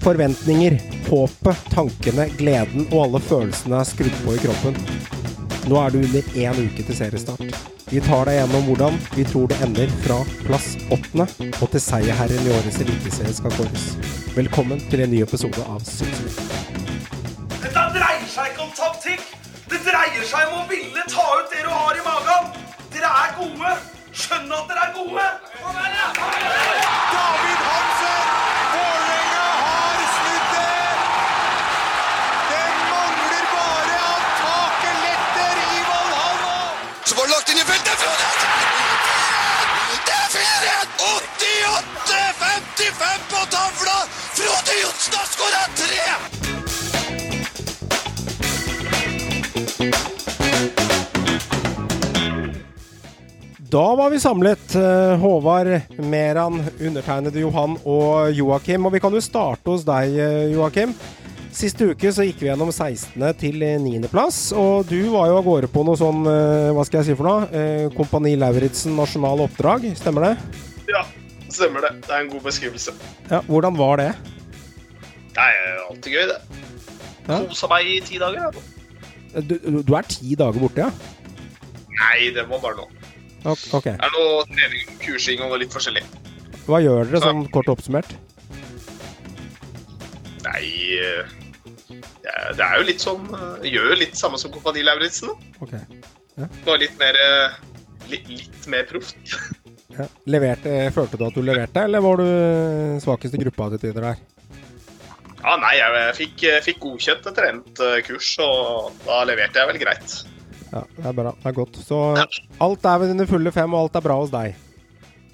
Forventninger, håpet, tankene, gleden og alle følelsene er skrudd på i kroppen. Nå er det under én uke til seriestart. Vi tar deg gjennom hvordan vi tror det ender fra plass åttende og til seierherren i årets eliteserie skal kåres. Velkommen til en ny episode av Synsvind. Dette dreier seg ikke om taktikk. Det dreier seg om å ville ta ut det du har i magen. Dere er gode. Skjønn at dere er gode. Johnsen har skåra tre! Da var vi samlet, eh, Håvard, Meran, undertegnede Johan og Joakim. Og vi kan jo starte hos deg, eh, Joakim. Siste uke så gikk vi gjennom 16. til 9. plass, og du var jo av gårde på noe sånn, eh, hva skal jeg si for noe, Eh, Kompani Lauritzen nasjonal oppdrag, stemmer det? Ja, stemmer det. Det er en god beskrivelse. Ja, Hvordan var det? Det er alltid gøy, det. Ja. Kosa meg i ti dager. da. Du, du er ti dager borte, ja? Nei, det var bare noe. Ok. ok. Det er noe trening, kursing og litt forskjellig. Hva gjør dere sånn kort oppsummert? Nei eh, det er- jo litt sånn eh, Gjør jo litt samme som Kompani Lauritzen. da. Ok. Bare litt mer eh, Litt, litt mer proft. Ja. Leverte, følte du at du leverte, eller var du svakest i gruppa til tider der? Ja, nei, jeg fikk, fikk godkjent et rent eh, kurs, og da leverte jeg vel greit. Ja, det er bra. Det er godt. Så alt er ved dine fulle fem, og alt er bra hos deg.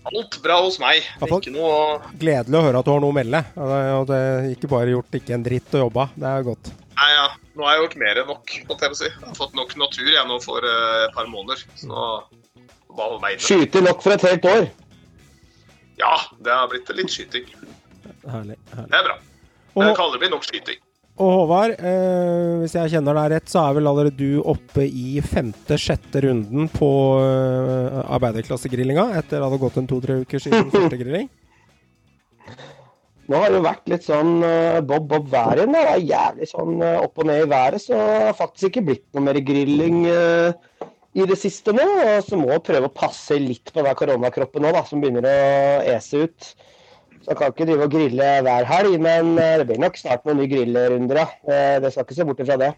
Alt bra hos meg. Ikke noe Gledelig å høre at du har noe å melde. Og det, er ikke bare gjort ikke en dritt og jobba. Det er godt. Nei, ja. Nå har jeg gjort mer enn nok, måtte jeg på å si. Jeg har fått nok natur jeg nå for eh, et par måneder. Så bare meg inne. Skyter nok for et helt år. Ja, det har blitt litt skyting. Herlig. herlig. Det er bra. Og, Jeg kaller det blir nok skyting. og Håvard, eh, hvis jeg kjenner deg rett, så er vel allerede du oppe i femte-sjette runden på eh, arbeiderklassegrillinga etter at det hadde gått en to-tre uker siden første grilling? Nå har det jo vært litt sånn eh, bob bob vær igjen. Det er jævlig sånn uh, opp og ned i været, så det har faktisk ikke blitt noe mer grilling uh, i det siste nå. Og så må jeg prøve å passe litt på den koronakroppen nå, da, som begynner å ese ut. Så jeg kan ikke drive og grille hver helg, men eh, det blir nok snart noen nye grillrunder, ja. Eh, Det skal ikke se bort ifra det.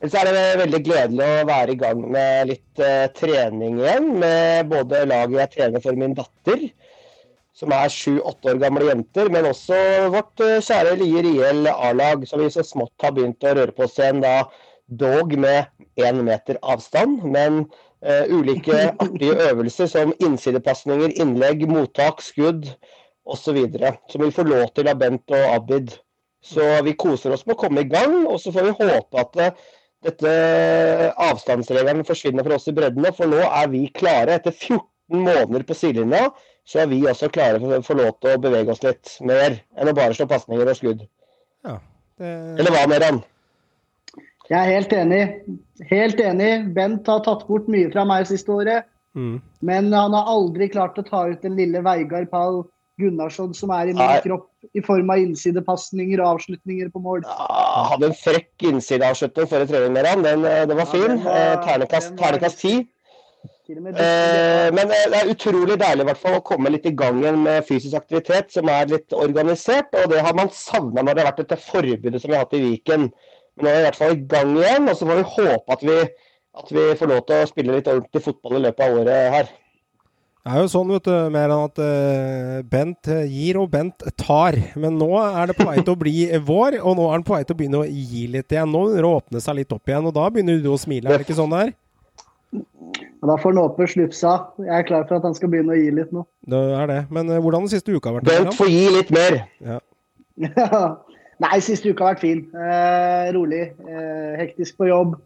Ellers er det veldig gledelig å være i gang med litt eh, trening igjen, med både laget jeg trener for min datter som er sju-åtte år gamle jenter, men også vårt kjære Lier IL A-lag, som vi så smått har begynt å røre på oss igjen, da dog med én meter avstand. Men ulike artige øvelser som innsidepasninger, innlegg, mottak, skudd osv. Som vi får lov til av Bent og Abid. Så vi koser oss med å komme i gang, og så får vi håpe at eh, dette avstandsregelen forsvinner for oss i breddene. for nå er vi klare etter 14 måneder på sidelinja så er vi også klare for å få lov til å bevege oss litt mer enn å bare slå pasninger og skudd. Ja. Det, Eller hva, Meran? Jeg er helt enig. Helt enig. Bent har tatt bort mye fra meg siste året. mm. Men han har aldri klart å ta ut den lille Veigard Pall Gunnarsson som er i min kropp, i form av innsidepasninger og avslutninger på mål. Ja, hadde en frekk innsideavslutning forrige trening, Meran. Den, eh, den var fin. Ja, Eh, Ternekast ti. Med Eh, men eh, det er utrolig deilig fall å komme litt i gang igjen med fysisk aktivitet som er litt organisert. Og det har man savna når det har vært dette forbudet som vi har hatt i Viken. Men nå er vi i hvert fall i gang igjen, og så får vi håpe at vi, at vi får lov til å spille litt ordentlig fotball i løpet av året her. Det er jo sånn, vet du, mer enn at eh, Bent gir og Bent tar. Men nå er det på vei til å bli vår, og nå er han på vei til å begynne å gi litt igjen. Nå begynner det å åpne seg litt opp igjen, og da begynner du å smile. Er det ikke sånn det er? Da får han åpne slupsa. Jeg er klar for at han skal begynne å gi litt nå. Det er det. Men eh, hvordan den siste uka har vært? Bent får gi litt mer. Ja. Nei, siste uka har vært fin. Eh, rolig. Eh, hektisk på jobb.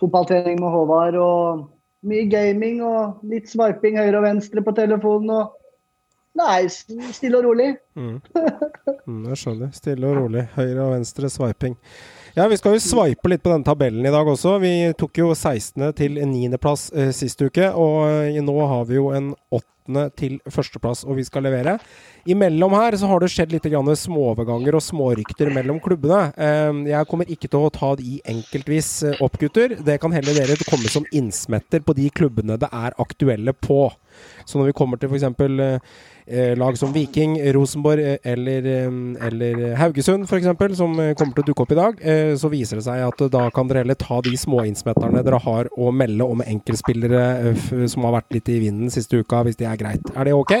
Fotballtrening med Håvard og mye gaming og litt swiping høyre og venstre på telefonen. og Nei, stille og rolig. Mm. Mm, jeg skjønner. Stille og rolig. Høyre og venstre swiping. Ja, Vi skal jo sveipe litt på denne tabellen i dag også. Vi tok jo 16. til 9. plass eh, sist uke, og eh, nå har vi jo en åttende til førsteplass, og vi skal levere. Imellom her så har det skjedd litt småoverganger og smårykter mellom klubbene. Eh, jeg kommer ikke til å ta de enkeltvis eh, opp, gutter. Det kan heller dere komme som innsmetter på de klubbene det er aktuelle på. Så når vi kommer til f.eks. Eh, lag som Viking, Rosenborg eh, eller, eh, eller Haugesund f.eks., som kommer til å dukke opp i dag, så viser det seg at da kan dere heller ta de småinnsmetterne dere har å melde om enkeltspillere som har vært litt i vinden siste uka, hvis de er greit. Er det ok?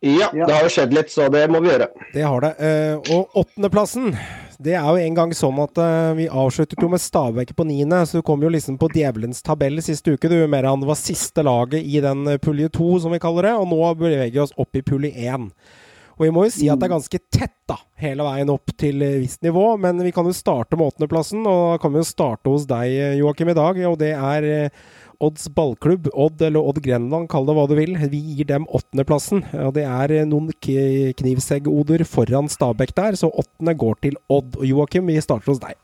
Ja, det har jo skjedd litt, så det må vi gjøre. Det har det. Og åttendeplassen det er jo en gang sånn at uh, vi avsluttet jo med Stabæk på niende, så du kom jo liksom på djevelens tabell siste uke. Du, Meran var siste laget i den uh, pulje to, som vi kaller det, og nå beveger vi oss opp i pulje én. Og vi må jo si at det er ganske tett da, hele veien opp til visst nivå, men vi kan jo starte med åttendeplassen, og da kan vi jo starte hos deg, Joakim, i dag. Og det er Odds ballklubb, Odd eller Odd Grenland, kall det hva du vil. Vi gir dem åttendeplassen. Og det er eh, noen knivseggoder foran Stabæk der, så åttende går til Odd. Og Joakim, vi starter hos deg.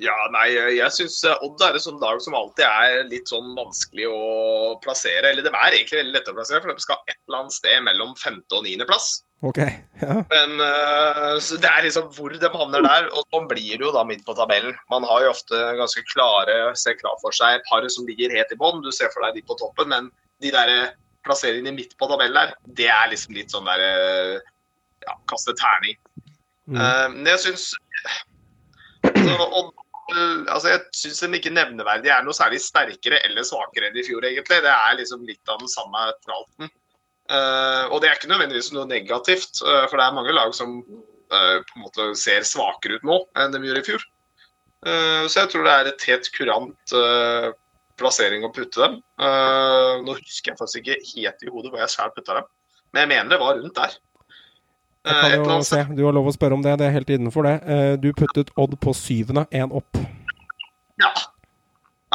Ja, nei, jeg syns eh, Odd er et sånt lag som alltid er litt sånn vanskelig å plassere. Eller det er egentlig veldig lett å plassere, for de skal et eller annet sted mellom femte- og niendeplass. Okay, ja. Men uh, det er liksom hvor de havner der. Og sånn blir det jo da midt på tabellen. Man har jo ofte ganske klare, ser klart for seg par som ligger helt i bånn. Du ser for deg de på toppen, men de der eh, plasseringene midt på tabellen der, det er liksom litt sånn der uh, ja, kaste terning. Mm. Men jeg syns altså, Jeg syns de ikke nevneverdig er noe særlig sterkere eller svakere enn i fjor, egentlig. Det er liksom litt av den samme tralten. Uh, og det er ikke nødvendigvis noe negativt, uh, for det er mange lag som uh, på en måte ser svakere ut nå enn de gjorde i fjor. så jeg tror det er et helt kurant plassering å putte dem. nå husker jeg faktisk ikke helt i hodet hvor jeg selv putta dem, men jeg mener det var rundt der. Du har lov å spørre om det, det er helt innenfor det. du puttet Odd på syvende, én opp. Ja,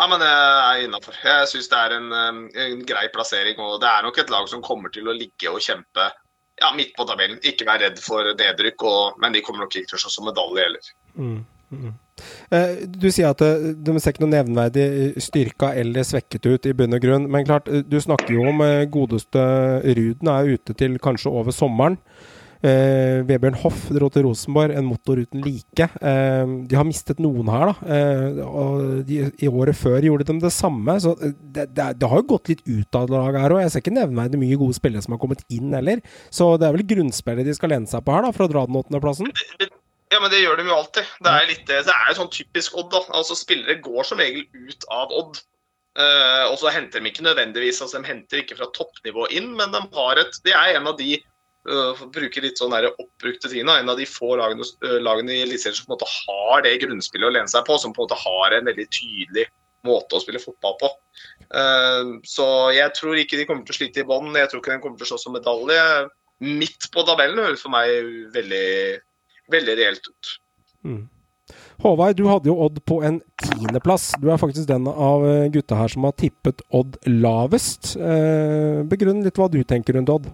ja, men det er innafor. Jeg syns det er en, en, grei plassering. Og det er nok et lag som kommer til å ligge og kjempe ja, midt på tabellen. Ikke være redd for nedrykk, og, men de kommer nok ikke til å slå som medalje heller. Mm, mm. Eh, du sier at eh, de ser ikke noe nevnverdig styrka eller svekket ut i bunn og grunn. Men klart, eh, du snakker jo om godeste Ruden er ute til kanskje over sommeren. Eh, Vebjørn Hoff dro til Rosenborg, en motor uten like. Eh, de har mistet noen her, da. Eh, og de, I året før gjorde de det samme. Så det, det, det har jo gått litt ut av laget her òg. Jeg ser ikke nevneverdig mye gode spillere som har kommet inn heller. Så det er vel grunnspillet de skal lene seg på her, da, for å dra den åttendeplassen? Ja, men det gjør de jo alltid. Det er, litt, det er jo sånn typisk Odd. da. Altså Spillere går som regel ut av Odd. Uh, og så henter de ikke nødvendigvis altså De henter ikke fra toppnivå inn, men de et, de er en av de uh, bruke litt sånn oppbrukte ting. En av de få lagene, uh, lagene i Eliteserien som på en måte har det grunnspillet å lene seg på, som på en måte har en veldig tydelig måte å spille fotball på. Uh, så jeg tror ikke de kommer til å slite i bånn. Jeg tror ikke de kommer til å slå som medalje. Midt på tabellen høres for meg veldig, veldig reelt ut. Mm. Håvard, du hadde jo Odd på en tiendeplass. Du er faktisk den av gutta her som har tippet Odd lavest. Begrunn litt hva du tenker rundt Odd.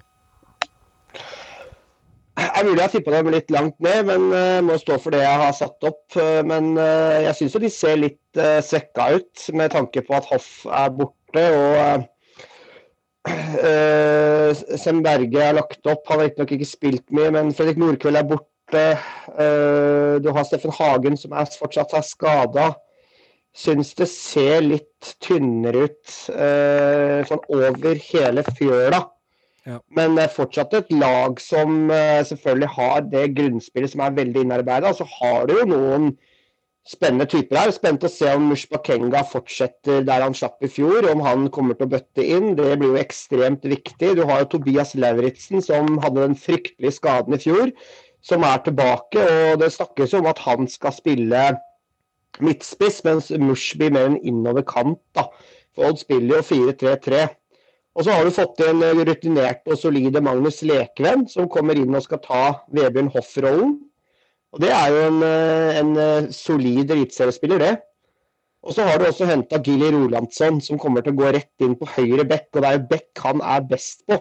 Er mulig jeg tippa dem litt langt ned, men uh, må stå for det jeg har satt opp. Uh, men uh, jeg syns jo de ser litt svekka ut, med tanke på at Hoff er borte. og Sem Berge er lagt opp, han har riktignok ikke spilt mye, men Fredrik Nordkveld er borte. du har Steffen Hagen som er, fortsatt er skada. Syns det ser litt tynnere ut sånn over hele fjøla. Ja. Men fortsatt et lag som uh, selvfølgelig har det grunnspillet som er veldig innarbeida. Så har du jo noen spennende typer her. Spent å se om Mushbakenga fortsetter der han slapp i fjor, om han kommer til å bøtte inn. Det blir jo ekstremt viktig. Du har jo Tobias Lauritzen som hadde den fryktelige skaden i fjor, som er tilbake. Og det snakkes om at han skal spille midtspiss, mens Mush blir mer en innover kant. da. For Odd spiller jo 4-3-3. Og så har du fått inn rutinerte og solide Magnus Lekven, som kommer inn og skal ta Vebjørn Hoff-rollen. Og Det er jo en, eh, en eh, solid eliteseriespiller, det. Og så har du også henta Gilly Rolandsson, som kommer til å gå rett inn på høyre bekk. Og det er jo bekk han er best på.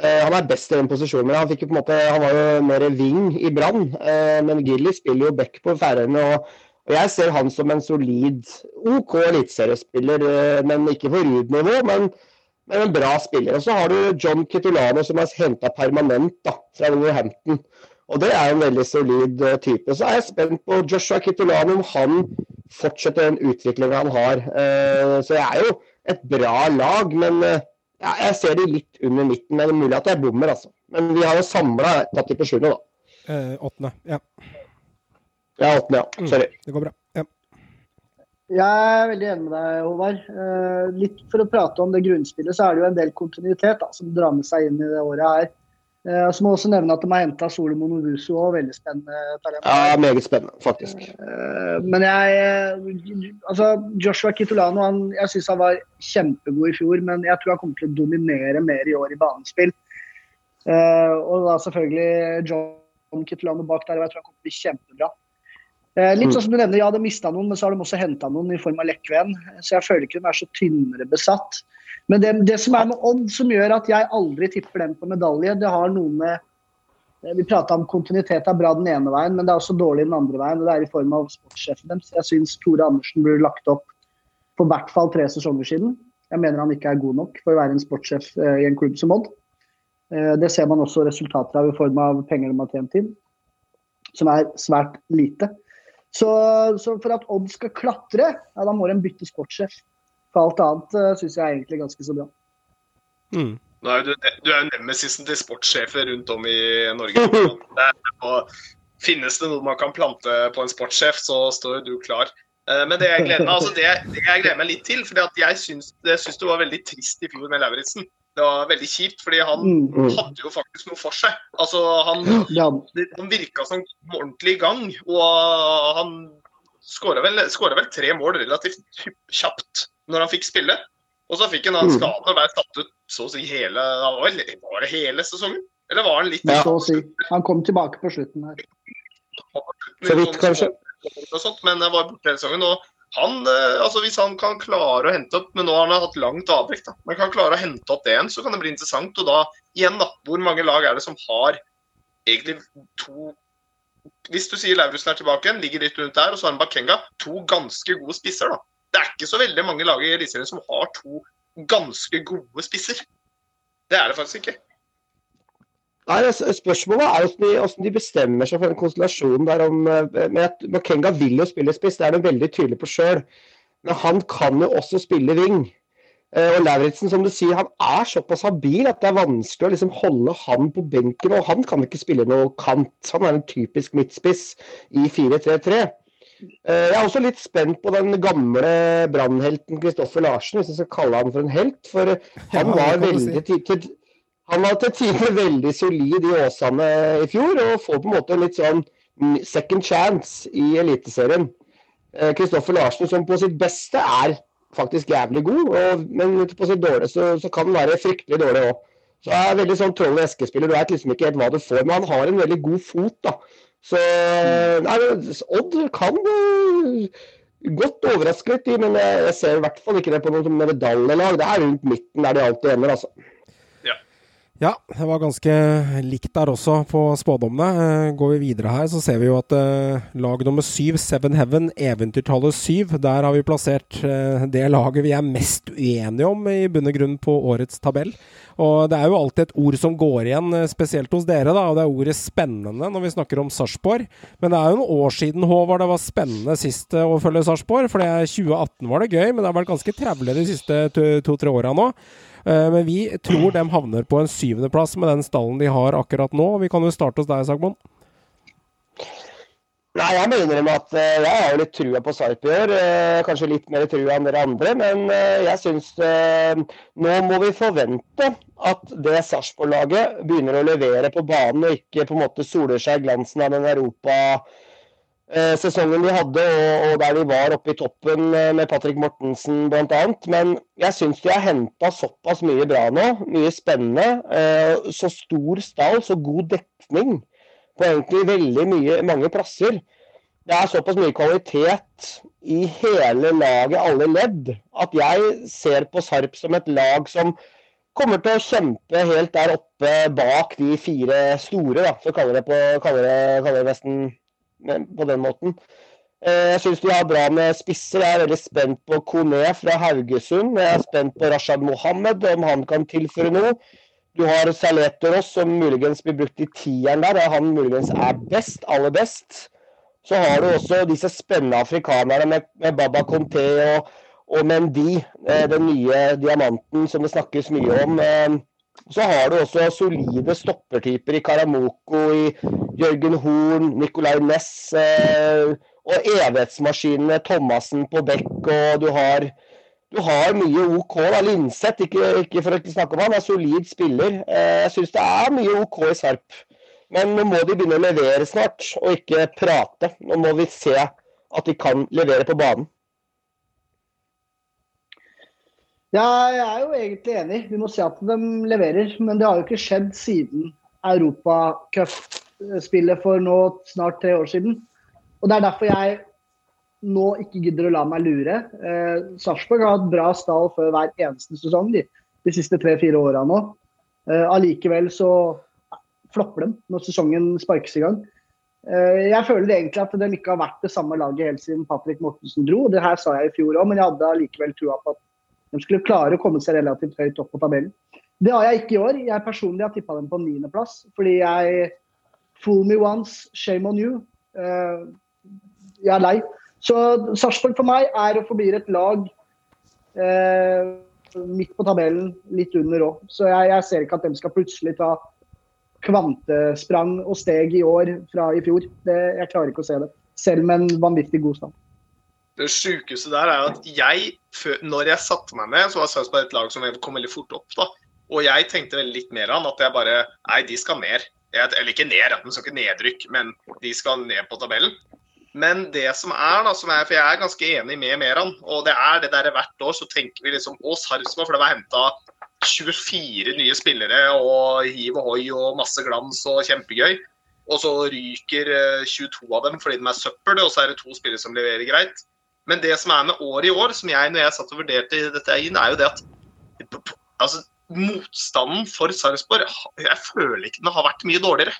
Eh, han er best i den posisjonen, men han, fikk på en måte, han var jo mer wing i Brann. Eh, men Gilly spiller jo bekk på Færøyene. Og, jeg ser han som en solid OK eliteseriespiller, eh, men ikke på Ruud-nivå. men Men en bra spiller. Og så har du John Kitolano som er henta permanent da, fra Wolverhampton. Og det er en veldig solid uh, type. Så er jeg spent på Joshua Kitolano, om han fortsetter den utviklinga han har. Uh, så jeg er jo et bra lag, men uh, jeg ser de litt under midten. Men det er mulig at jeg bommer, altså. Men vi har jo samla tatt de på sjuende, da. Eh, åttende. Ja. Ja, åttende, ja. Sorry. Det går bra. Jeg er veldig enig med deg, Håvard. Eh, litt for å prate om det grunnspillet, så er det jo en del kontinuitet da, som drar med seg inn i det året her. Eh, så må jeg også nevne at de har henta Solomon Ovusu òg, veldig spennende talent. Ja, meget spennende, faktisk. Eh, men jeg Altså, Joshua Kitolano han, jeg syns han var kjempegod i fjor, men jeg tror han kommer til å dominere mer i år i banespill. Eh, og da selvfølgelig John Kitolano bak der, og jeg tror han kommer til å bli kjempebra. Eh, litt sånn som du nevner, ja, de mista noen, men så har de også henta noen i form av Lekven. Så jeg føler ikke de er så tynnere besatt. Men det, det som er med Odd som gjør at jeg aldri tipper dem på medalje, det har noe med eh, Vi prata om kontinuitet er bra den ene veien, men det er også dårlig den andre veien. og Det er i form av sportssjefen deres. Jeg syns Tore Andersen burde lagt opp for hvert fall tre sesonger siden. Jeg mener han ikke er god nok for å være en sportssjef eh, i en klubb som Odd. Eh, Det ser man også resultater av i form av penger de har tjent inn, som er svært lite. Så, så for at Odd skal klatre, ja, da må de bytte sportssjef. For alt annet uh, syns jeg egentlig er ganske så bra. Mm. Nei, du, du er jo nemesisen til sportssjefer rundt om i Norge. Det er, og finnes det noe man kan plante på en sportssjef, så står jo du klar. Eh, Men det jeg gleder meg, altså det, det jeg gleder meg litt til, fordi jeg syns, jeg syns det var veldig trist i fjor med Lauritzen. Det var veldig kjipt, fordi han Mm. hadde jo faktisk noe for seg. Altså, han, Ja, han virka som ordentlig i gang, og han skåra vel, vel tre mål relativt kjapt når han fikk spille. Og så fikk han Mm. en skade og ble tatt ut så å si hele Var det- hele sesongen? Eller var han litt så å si. Han kom tilbake på slutten her. Så vidt, kanskje. Og sånt, men jeg var borte hele sesongen. Og han, eh, altså hvis han kan klare å hente opp Men nå har han hatt langt avbrekk, da. Men kan klare å hente opp det igjen, så kan det bli interessant. Og da, igjen, da. Hvor mange lag er det som har egentlig to Hvis du sier Lauritzen er tilbake igjen, ligger litt rundt der, og så har han Bakenga. To ganske gode spisser, da. Det er ikke så veldig mange lag i Eliteserien som har to ganske gode spisser. Det er det faktisk ikke. Nei, Spørsmålet er hvordan de, hvordan de bestemmer seg for den konstellasjonen der. om, eh, med at Makenga vil jo spille spiss, det er de veldig tydelig på sjøl. Men han kan jo også spille wing. Eh, Og Lauritzen, som du sier, han er såpass habil at det er vanskelig å liksom holde han på benken. Og han kan ikke spille noe kant. Han er en typisk midtspiss i 4-3-3. Eh, Jeg er også litt spent på den gamle brannhelten Kristoffer Larsen, hvis jeg skal kalle han for en helt. For han Ja, var veldig si. til, han var til tider veldig solid i Åsane i fjor, og får på en måte en litt sånn second chance i Eliteserien. Eh, Kristoffer Larsen, som på sitt beste er faktisk jævlig god, og, men på sitt dårlige så, så kan han være fryktelig dårlig òg. Så jeg er veldig sånn troll i eskespiller. Du vet liksom ikke helt hva du får, men han har en veldig god fot, da. Så nei, Odd kan eh, godt overraske litt, men jeg, jeg ser i hvert fall ikke det på noe medaljelag. Det er rundt midten der de alltid ender, altså. Ja, det var ganske likt der også på spådommene. Eh, Går vi videre her, så ser vi jo at eh, lag nummer syv, Seven Heaven, eventyrtallet syv, der har vi plassert eh, det laget vi er mest uenige om i bunn og grunn på årets tabell. Og det er jo alltid et ord som går igjen, spesielt hos dere, da, og det er ordet spennende når vi snakker om Sarpsborg. Men det er jo noen år siden, Håvard, det var spennende sist å følge Sarpsborg. For er 2018 var det gøy, men det har vært ganske travle de siste to- to-tre åra nå. Eh, Men vi tror de havner på en syvendeplass med den stallen de har akkurat nå. Vi kan jo starte hos deg, Sagmon. Nei, jeg må innrømme at eh, jeg har jo litt trua på Sarp eh, kanskje litt mer trua enn dere andre. Men jeg syns nå må vi forvente at det Sarpsborg-laget begynner å levere på banen, og ikke på en måte soler seg i glansen av den Europa-sesongen de hadde, og, og der de var oppe i toppen eh, med Patrick Mortensen bl.a. Men jeg syns de har henta såpass mye bra nå. Mye spennende. eh, Så stor stall, så god dekning på egentlig veldig mye, mange plasser. Det er såpass mye kvalitet i hele laget, alle ledd, at jeg ser på Sarp som et lag som kommer til å kjempe helt der oppe bak de fire store, da, så kaller kalle det, det, kalle det nesten på den måten. Jeg syns de har bra med spisser. Jeg er veldig spent på Kone fra Haugesund. Jeg er spent på Rashad Mohammed, om han kan tilføre noe. Du har Saleteros, som muligens blir brukt i tieren der. Han muligens er best, aller best. Så har du også disse spennende afrikanerne med, med Baba Conté og, og Mendy, den nye diamanten som det snakkes mye om. Så har du også solide stoppertyper i Karamoko, i Jørgen Horn, Nicolay Næss og evighetsmaskinene Thomassen på bekk. Og du har, du har mye OK. da, Linseth, ikke, ikke, for å ikke snakke om han, er solid spiller. Jeg syns det er mye OK i Sarp. Men nå må de begynne å levere snart, og ikke prate. Nå må vi se at de kan levere på banen. Ja, jeg er jo egentlig enig. Vi må se at de leverer. Men det har jo ikke skjedd siden Europacupspillet for nå snart tre år siden. Og Det er derfor jeg nå ikke gidder å la meg lure. Eh, Sarpsborg har hatt bra stall før hver eneste sesong de, de siste tre-fire åra nå. Eh, allikevel så flopper de når sesongen sparkes i gang. Eh, jeg føler egentlig at de ikke har vært det samme laget helt siden Patrick Mortensen dro. Det her sa jeg i fjor òg, men jeg hadde allikevel trua på at de skulle klare å komme seg relativt høyt opp på tabellen. Det har jeg ikke i år. Jeg personlig har tippa dem på niendeplass. Fordi jeg Fool me once, shame on you. Uh, jeg er lei. Så Sarpsborg for meg er og forblir et lag uh, midt på tabellen, litt under òg. Så jeg, jeg, ser ikke at de skal plutselig ta kvantesprang og steg i år fra i fjor. Det, jeg klarer ikke å se det. Selv med en vanvittig god stand. Det sjukeste der er at jeg, når jeg satte meg ned, så var Sarpsborg et lag som kom veldig fort opp. da. Og jeg tenkte veldig litt mer an at jeg bare Nei, de skal ned. Eller ikke ned, de skal ikke nedrykk, men de skal ned på tabellen. Men det som er, da, som er, for jeg er ganske enig med Meran, og det er det der hvert år så tenker vi liksom Å, Sarpsborg, for det var henta 24 nye spillere og hiv og hoi og masse glans og kjempegøy. Og så ryker 22 av dem fordi de er søppel, og så er det to spillere som leverer greit. Men det som er med året i år, som jeg når jeg satt og vurderte dette inn, er jo det at altså, motstanden for Sarpsborg Jeg føler ikke den har vært mye dårligere.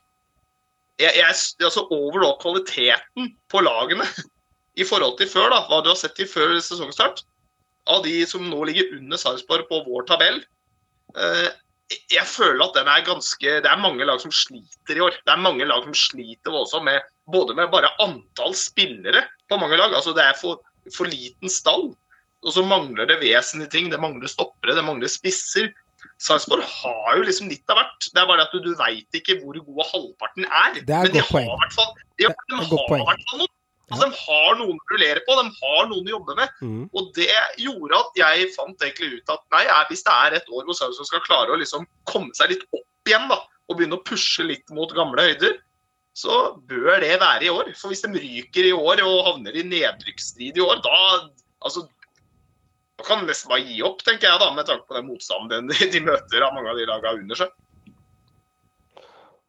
Jeg, jeg, altså Overall kvaliteten på lagene i forhold til før, da, hva du har sett i før sesongstart, av de som nå ligger under Sarpsborg på vår tabell eh, Jeg føler at den er ganske Det er mange lag som sliter i år. Det er mange lag som sliter voldsomt med både med bare antall spillere på mange lag. altså Det er for for liten stall. Og så mangler det vesentlige ting. Det mangler stoppere, det mangler spisser. Sarpsborg har jo liksom litt av hvert. Det er bare at du, du veit ikke hvor gode halvparten er. Det er Men de har i hvert fall, de, noen. Altså, De har noen å rullere på, de har noen å jobbe med. Mm. Og det gjorde at jeg fant egentlig ut at nei, hvis det er et år hvor Sarpsborg skal klare å liksom komme seg litt opp igjen da, og begynne å pushe litt mot gamle høyder, så bør det være i år. For hvis de ryker i år og havner i nedrykksstrid i år, da altså, da kan de nesten bare gi opp, tenker jeg, da, med tanke på den motstanden de, møter av mange av de lagene under seg.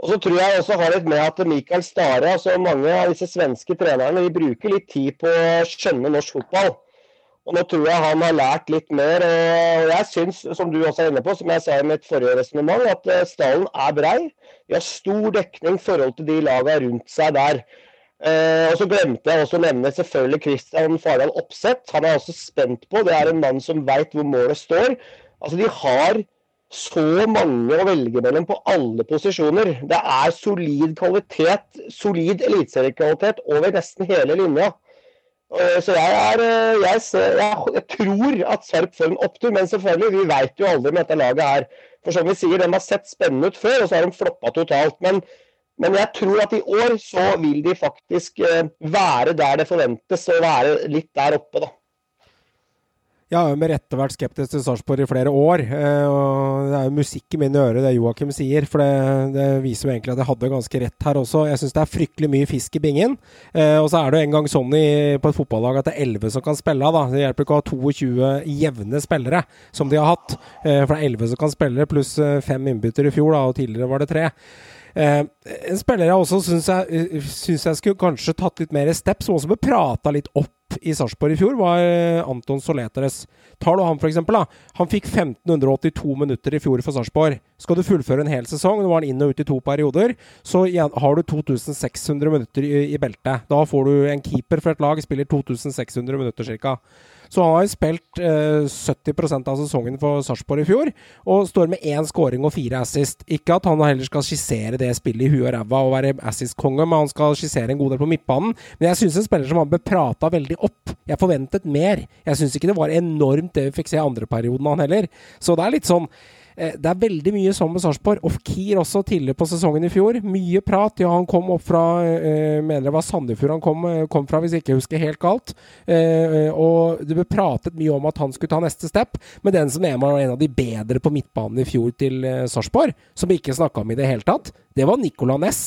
Og så tror jeg også har litt med at Mikael Stare, altså mange av disse svenske trenerne, de bruker litt tid på å skjønne norsk fotball. Og nå tror jeg han har lært litt mer. Og jeg syns, som du også er inne på, som jeg sa i mitt forrige resonnement, at eh, stallen er brei. De har stor dekning i forhold til de lagene rundt seg der. Eh, og så glemte jeg også å nevne selvfølgelig Christian Fardal Opseth. Han er jeg også spent på. Det er en mann som veit hvor målet står. Altså, de har så mange å velge mellom på alle posisjoner. Det er solid kvalitet, solid eliteseriekvalitet over nesten hele linja. Eh, Så jeg, er, eh, jeg, ser, jeg, tror at Sarp får en opptur, men selvfølgelig, vi veit jo aldri med dette laget her. For som vi sier, de har sett spennende ut før, og så har de floppa totalt. Men, men jeg tror at i år så vil de faktisk eh, være der det forventes, og være litt der oppe, da. Jeg har jo med rette vært skeptisk til Sarpsborg i flere år. eh, og Det er jo musikk i mine ører, det Joakim sier. For det, det viser jo egentlig at jeg hadde ganske rett her også. Jeg syns det er fryktelig mye fisk i bingen. Eh, og så er det jo en gang sånn i, på et fotballag at det er 11 som kan spille. da. Det hjelper ikke å ha 22 jevne spillere, som de har hatt. Eh, for det er 11 som kan spille, pluss fem innbytter i fjor, da, og tidligere var det tre. Eh, en spiller jeg også syns jeg, syns jeg skulle kanskje tatt litt mer step, som også ble prata litt opp i Sarpsborg i fjor, var eh, Anton Soleteres. Tar du han f.eks.. Han fikk 1582 minutter i fjor for Sarpsborg. Skal du fullføre en hel sesong, nå var han inn og ut i to perioder, så har du 2600 minutter i, i beltet. Da får du en keeper for et lag, spiller 2600 minutter ca. Så han har spilt eh, 70% av sesongen for Sarpsborg i fjor, og står med én scoring og fire assist. Ikke at han heller skal skissere det spillet i huet og ræva og være assist-konge, men han skal skissere en god del på midtbanen. Men jeg syns en spiller som han ble prata veldig opp. Jeg forventet mer. Jeg syns ikke det var enormt det vi fikk se i andre perioden han heller. Så det er litt sånn det er veldig mye sånn med Sarpsborg. Og Kier også tidligere på sesongen i fjor. Mye prat. Ja, han kom opp fra eh, Mener det var Sandefjord han kom, eh, kom, fra, hvis jeg ikke husker helt galt. Eh, og det ble pratet mye om at han skulle ta neste step. Men den som var en av de bedre på midtbanen i fjor til eh, Sarpsborg, som vi ikke snakka om i det hele tatt, det var Nicolas Næss.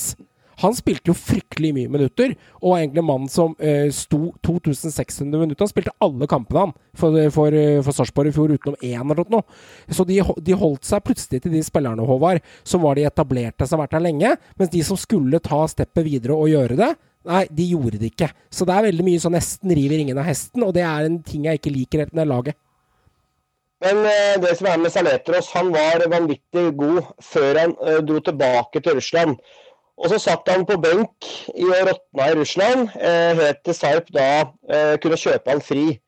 Han spilte jo fryktelig mye minutter, og var egentlig mannen som uh, sto 2600 minutter. Han spilte alle kampene han for, for, eh, for Sarpsborg i fjor, utenom én eller noe. Så de, de, holdt seg plutselig til de spillerne, Håvard, som var de etablerte som har vært her lenge. Mens de som skulle ta steppet videre og gjøre det, Nei, de gjorde det ikke. Så det er veldig mye sånn nesten river ingen av hesten, og det er en ting jeg ikke liker helt med det laget. Men eh, det som er med Saletros, han var vanvittig god før han eh, dro tilbake til Russland. Og så satt han på benk i råtna i Russland, eh, helt til Sarp da eh, kunne kjøpe han fri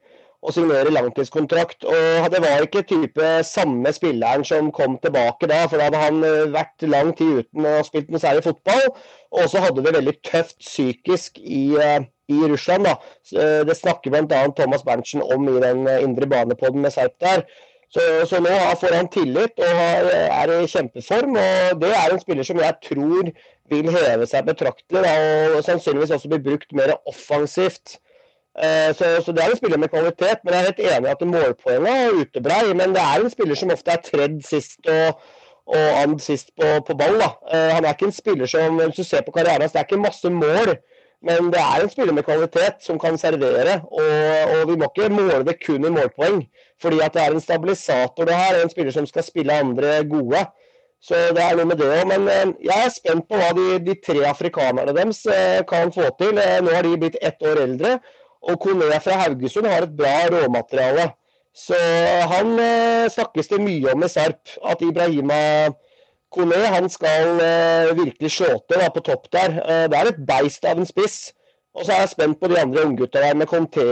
og signere langtidskontrakt. Og Det var ikke type samme spilleren som kom tilbake da, for da hadde han eh, vært lang tid uten å ha spilt noe særlig fotball. Og så hadde det veldig tøft psykisk i, eh, i Russland. da. Eh, det snakker bl.a. Thomas Berntsen om i den indre banepoden med Sarp der. Så, så, nå får han tillit og er i kjempeform. og Det er en spiller som jeg tror vil heve seg betraktelig og sannsynligvis også bli brukt mer offensivt. Eh, så, så, det er en spiller med kvalitet, men jeg er helt enig i at målpoengene uteblei. Men det er en spiller som ofte er tredd sist og, og and sist på, på ball. Da. Eh, han er ikke en spiller som hvis du ser på karrieren hans, det er ikke masse mål. Men det er en spiller med kvalitet som kan servere. Og, og vi må ikke måle det kun i målpoeng. Fordi at det er en stabilisator det her, en spiller som skal spille andre gode. Så det er noe med det òg. Men eh, jeg er spent på hva de, de tre afrikanerne deres eh, kan få til. Eh, nå har de blitt ett år eldre. Og Kone fra Haugesund har et bra råmateriale. Så han snakkes det mye om i Sarp. At Ibrahima Kone han skal virkelig slå til på topp der. Det er et beist av en spiss. Og så er jeg spent på de andre unggutta der med Conté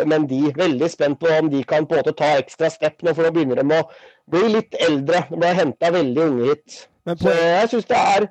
og Mendy. Veldig spent på om de kan på en måte ta ekstra step nå, for nå begynner de å bli litt eldre. De ble henta veldig unge hit. Så jeg syns det er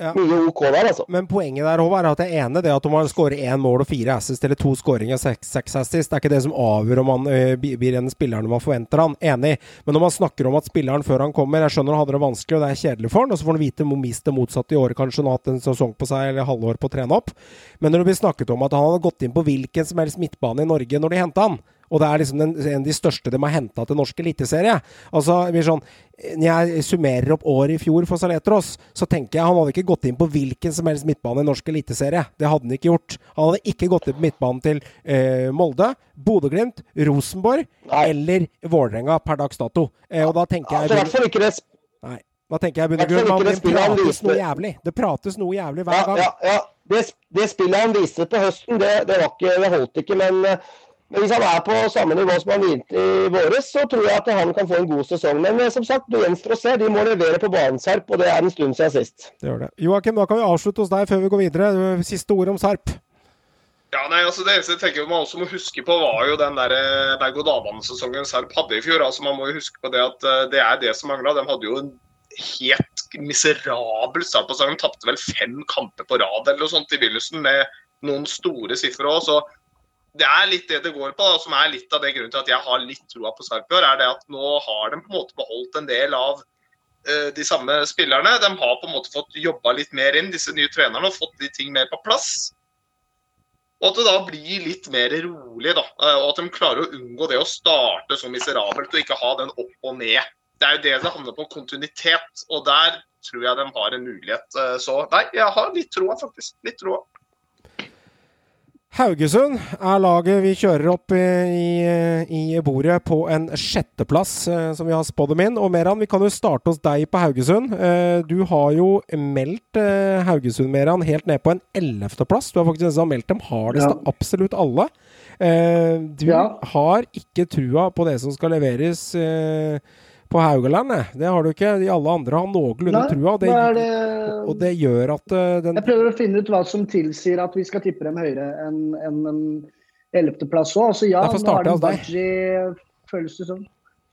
ja. Mye OK der, altså. Men poenget der Håvard, er at jeg er enig det at om man skårer én mål og fire assist, eller to skåringer og seks, seks assist, det er ikke det som avgjør om han øh, blir en spiller man forventer han. Enig. Men når man snakker om at spilleren før han kommer Jeg skjønner han hadde det vanskelig, og det er kjedelig for han, og så får han vite mist det motsatte i år, kanskje. Han har hatt en sesong på seg, eller halvår på å trene opp. Men når det blir snakket om at han hadde gått inn på hvilken som helst midtbane i Norge når de henta han, og det er liksom den, en av de største de har henta til norsk eliteserie. Altså, sånn, når jeg summerer opp året i fjor for Saletros, så tenker jeg han hadde ikke gått inn på hvilken som helst midtbane i norsk eliteserie. Det hadde han ikke gjort. Han hadde ikke gått inn på midtbanen til eh, Molde, Bodø-Glimt, Rosenborg Nei. eller Vålerenga per dags dato. Eh, og da tenker jeg altså, hvert ikke det Nei. Da tenker jeg Bundegrunn, det prates noe jævlig. Det prates noe jævlig hver gang. Ja, ja, ja. Det, det, spillet han viste på høsten, det, det, ikke, det holdt ikke. Men uh, men hvis han er på samme nivå som han begynte i våres, så tror jeg at han kan få en god sesong. Men eh, som sagt, det gjenstår å se. De må levere på banen Serp, og det er en stund siden sist. Det gjør det. Joakim, da kan vi avslutte hos deg før vi går videre. Siste ord om Serp. Ja, nei, altså Det eneste jeg tenker man også må huske på, var jo den der eh, berg-og-dal-banesesongen Serp hadde i fjor. altså Man må jo huske på det at eh, det er det som mangla. De hadde jo en helt miserabel start på sesongen. Tapte vel fem kamper på rad eller noe sånt i begynnelsen med noen store sifre òg. Det er litt det det går på, da, som er litt av det grunnen til at jeg har litt troa på Sarpsborg. er det at Nå har de på en måte beholdt en del av uh, de samme spillerne. De har på en måte fått jobba litt mer inn, disse nye trenerne, og fått de ting mer på plass. Og at det da blir litt mer rolig, da. Uh, og at de klarer å unngå det å starte så miserabelt og ikke ha den opp og ned. Det er jo det det handler på, kontinuitet. Og der tror jeg de har en mulighet. Uh, så nei, jeg har litt troa, faktisk. Litt troa. Haugesund er laget vi kjører opp i, i bordet på en sjetteplass, eh, som vi har spådd dem inn. Og Meran, vi kan jo starte hos deg på Haugesund. Eh, du har jo meldt eh, Haugesund, Meran, helt ned på en ellevteplass. Du har faktisk meldt dem hardest av absolutt alle. Du Ja. har ikke trua på det som skal leveres eh, på Haugaland. eh. Det har du ikke. De alle andre har noenlunde trua. og Det, det og det gjør at eh, den Jeg prøver å finne ut hva som tilsier at vi skal tippe dem høyere enn en, en ellevteplass òg. Altså, ja, nå har de. Wadji full sesong.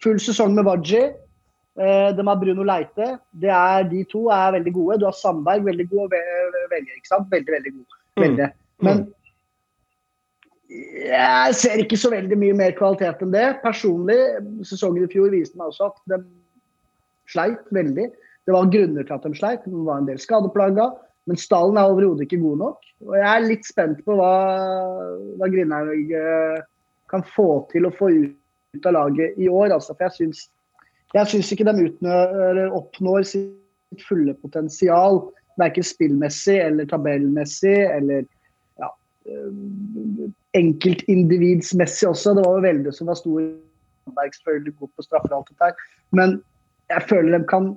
Full sesong med Wadji. Eh, de har Bruno Leite. Det er, de to er veldig gode. Du har Sandberg, veldig god ve- velge. ikke sant? Veldig, veldig god. Mm. Veldig. Men jeg ser ikke så veldig mye mer kvalitet enn det. Personlig, sesongen i fjor viste meg også at de sleit veldig. Det var grunner til at de sleit. Det var en del skadeplaga. Men stallen er overhodet ikke god nok. Og jeg er litt spent på hva, hva Grindhaug eh, kan få til å få ut av laget i år. Altså, for jeg syns, jeg syns ikke de utnør, oppnår sitt fulle potensial. Verken spillmessig eller tabellmessig eller ja, eh, enkeltindividsmessig også. Det var jo veldig som var stor selvfølgelig god på straffer og alt dette her. Men jeg føler de kan,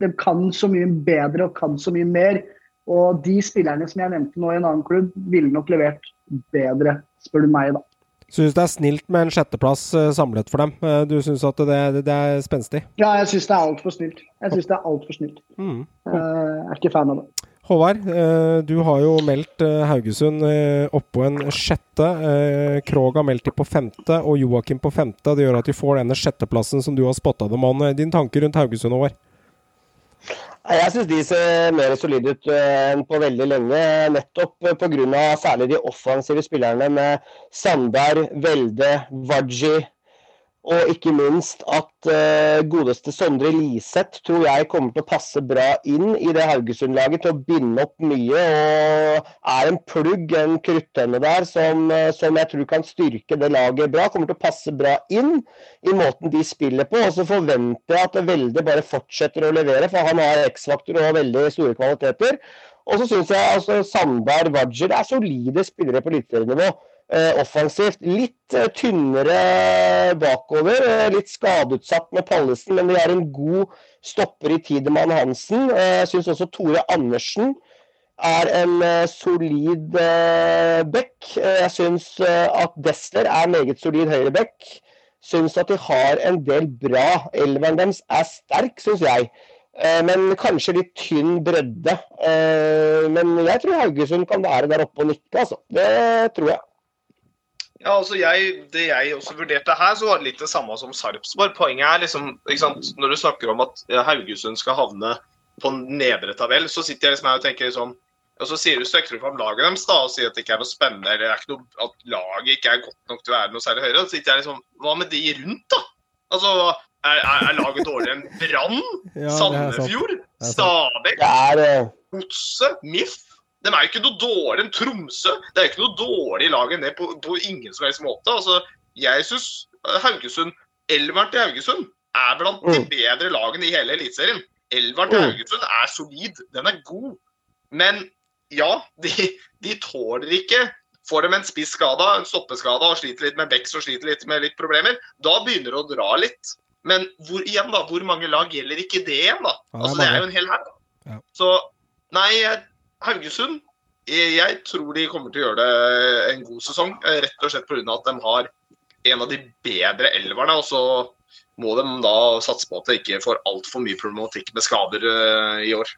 de kan så mye bedre og kan så mye mer. Og de spillerne som jeg nevnte nå i en annen klubb, ville nok levert bedre, spør du meg, da. Syns det er snilt med en sjetteplass eh, samlet for dem. Eh, du syns at det, det, er spenstig? Ja, jeg syns det er altfor snilt. Jeg synes det er alt for snilt. Mm. Eh, Jeg er ikke fan av det. Håvard, eh, du har jo meldt eh, Haugesund eh, oppå en sjette. Krog har meldt de på femte, og Joakim på femte. Det gjør at de får denne sjetteplassen som du har spotta dem an. Din tanke rundt Haugesund, Håvard? Jeg syns de ser mer solide ut enn på veldig lenge. Nettopp pga. særlig de offensive spillerne med Sandberg, Velde, Waji. Og ikke minst at eh, godeste Sondre Liseth tror jeg kommer til å passe bra inn i det Haugesund-laget. Til å binde opp mye. Og er en plugg, en kruttønne der, som, eh, som jeg tror kan styrke det laget bra. Kommer til å passe bra inn i måten de spiller på. Og så forventer jeg at Velde bare fortsetter å levere, for han har X-faktor og veldig store kvaliteter. Og så syns jeg altså Sandberg, Wajer er solide spillere på eliteserienivå. Eh, offensivt. Litt eh, tynnere bakover. Eh, litt skadeutsatt med Pallesen, men de er en god stopper i Tidemann Hansen. Jeg syns også Tore Andersen er en solid back. Jeg syns at Desler er meget solid høyreback. Syns at de har en del bra. Elveren deres er sterk, syns jeg. Men kanskje litt tynn bredde. Men jeg tror Haugesund kan være der oppe og nikke, altså. Det tror jeg. Ja, altså jeg, Det jeg også vurderte her, så var det litt det samme som Sarpsborg. Poenget er liksom, ikke sant, Når du snakker om at Haugesund skal havne på nedre tabell, så sitter jeg liksom her og tenker liksom og Så sier du støkker du fram laget deres da, og sier at det ikke er noe spennende, eller er ikke noe, at laget ikke er godt nok til å være noe særlig høyere. Så sitter jeg liksom Hva med de rundt, da? Altså, Er, er, er laget dårligere enn Brann? Ja. Sandefjord? Stabæk? Det Godset? MIF? De er jo ikke noe dårligere enn Tromsø. Det er jo ikke noe dårlig lag enn det på, på ingen som helst måte. Altså, jeg syns Haugesund, elveren til Haugesund, er blant de Mm. bedre lagene i hele Eliteserien. Elveren til Mm. Haugesund er solid, den er god. Men ja, de, de tåler ikke Får de en spiss skada, en stoppeskade og sliter litt med Becks og sliter litt med litt problemer, da begynner det å dra litt. Men hvor, igjen da, hvor mange lag gjelder ikke det igjen? da? Altså, Det er jo en hel haug. Ja. Så nei, jeg- Haugesund jeg, jeg tror de kommer til å gjøre det en god sesong. eh, Rett og slett pga. at de har en av de bedre elverne. Og så må de da satse på at de ikke får altfor mye problematikk med skader eh, i år.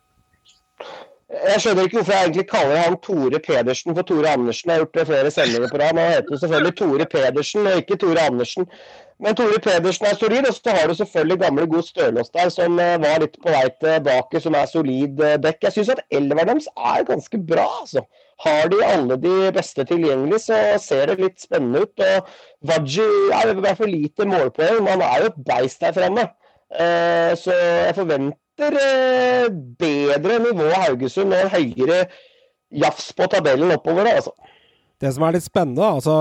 Jeg skjønner ikke hvorfor jeg egentlig kaller han Tore Pedersen for Tore Andersen. Jeg har gjort det flere sendinger på rad. Han heter selvfølgelig Tore Pedersen og ikke Tore Andersen. Men Tore Pedersen er solid, og så har du selvfølgelig gamle god Stølås der, som eh, var litt på vei tilbake, som er solid eh, dekk. Jeg syns at elveren deres er ganske bra, altså. Har de alle de beste tilgjengelig, så ser det litt spennende ut. Og Waji er fall lite målpoeng, men han er jo et beist der framme. Eh, Så jeg forventer bedre nivå Haugesund og høyere jafs på tabellen oppover. altså. Det som er litt spennende, altså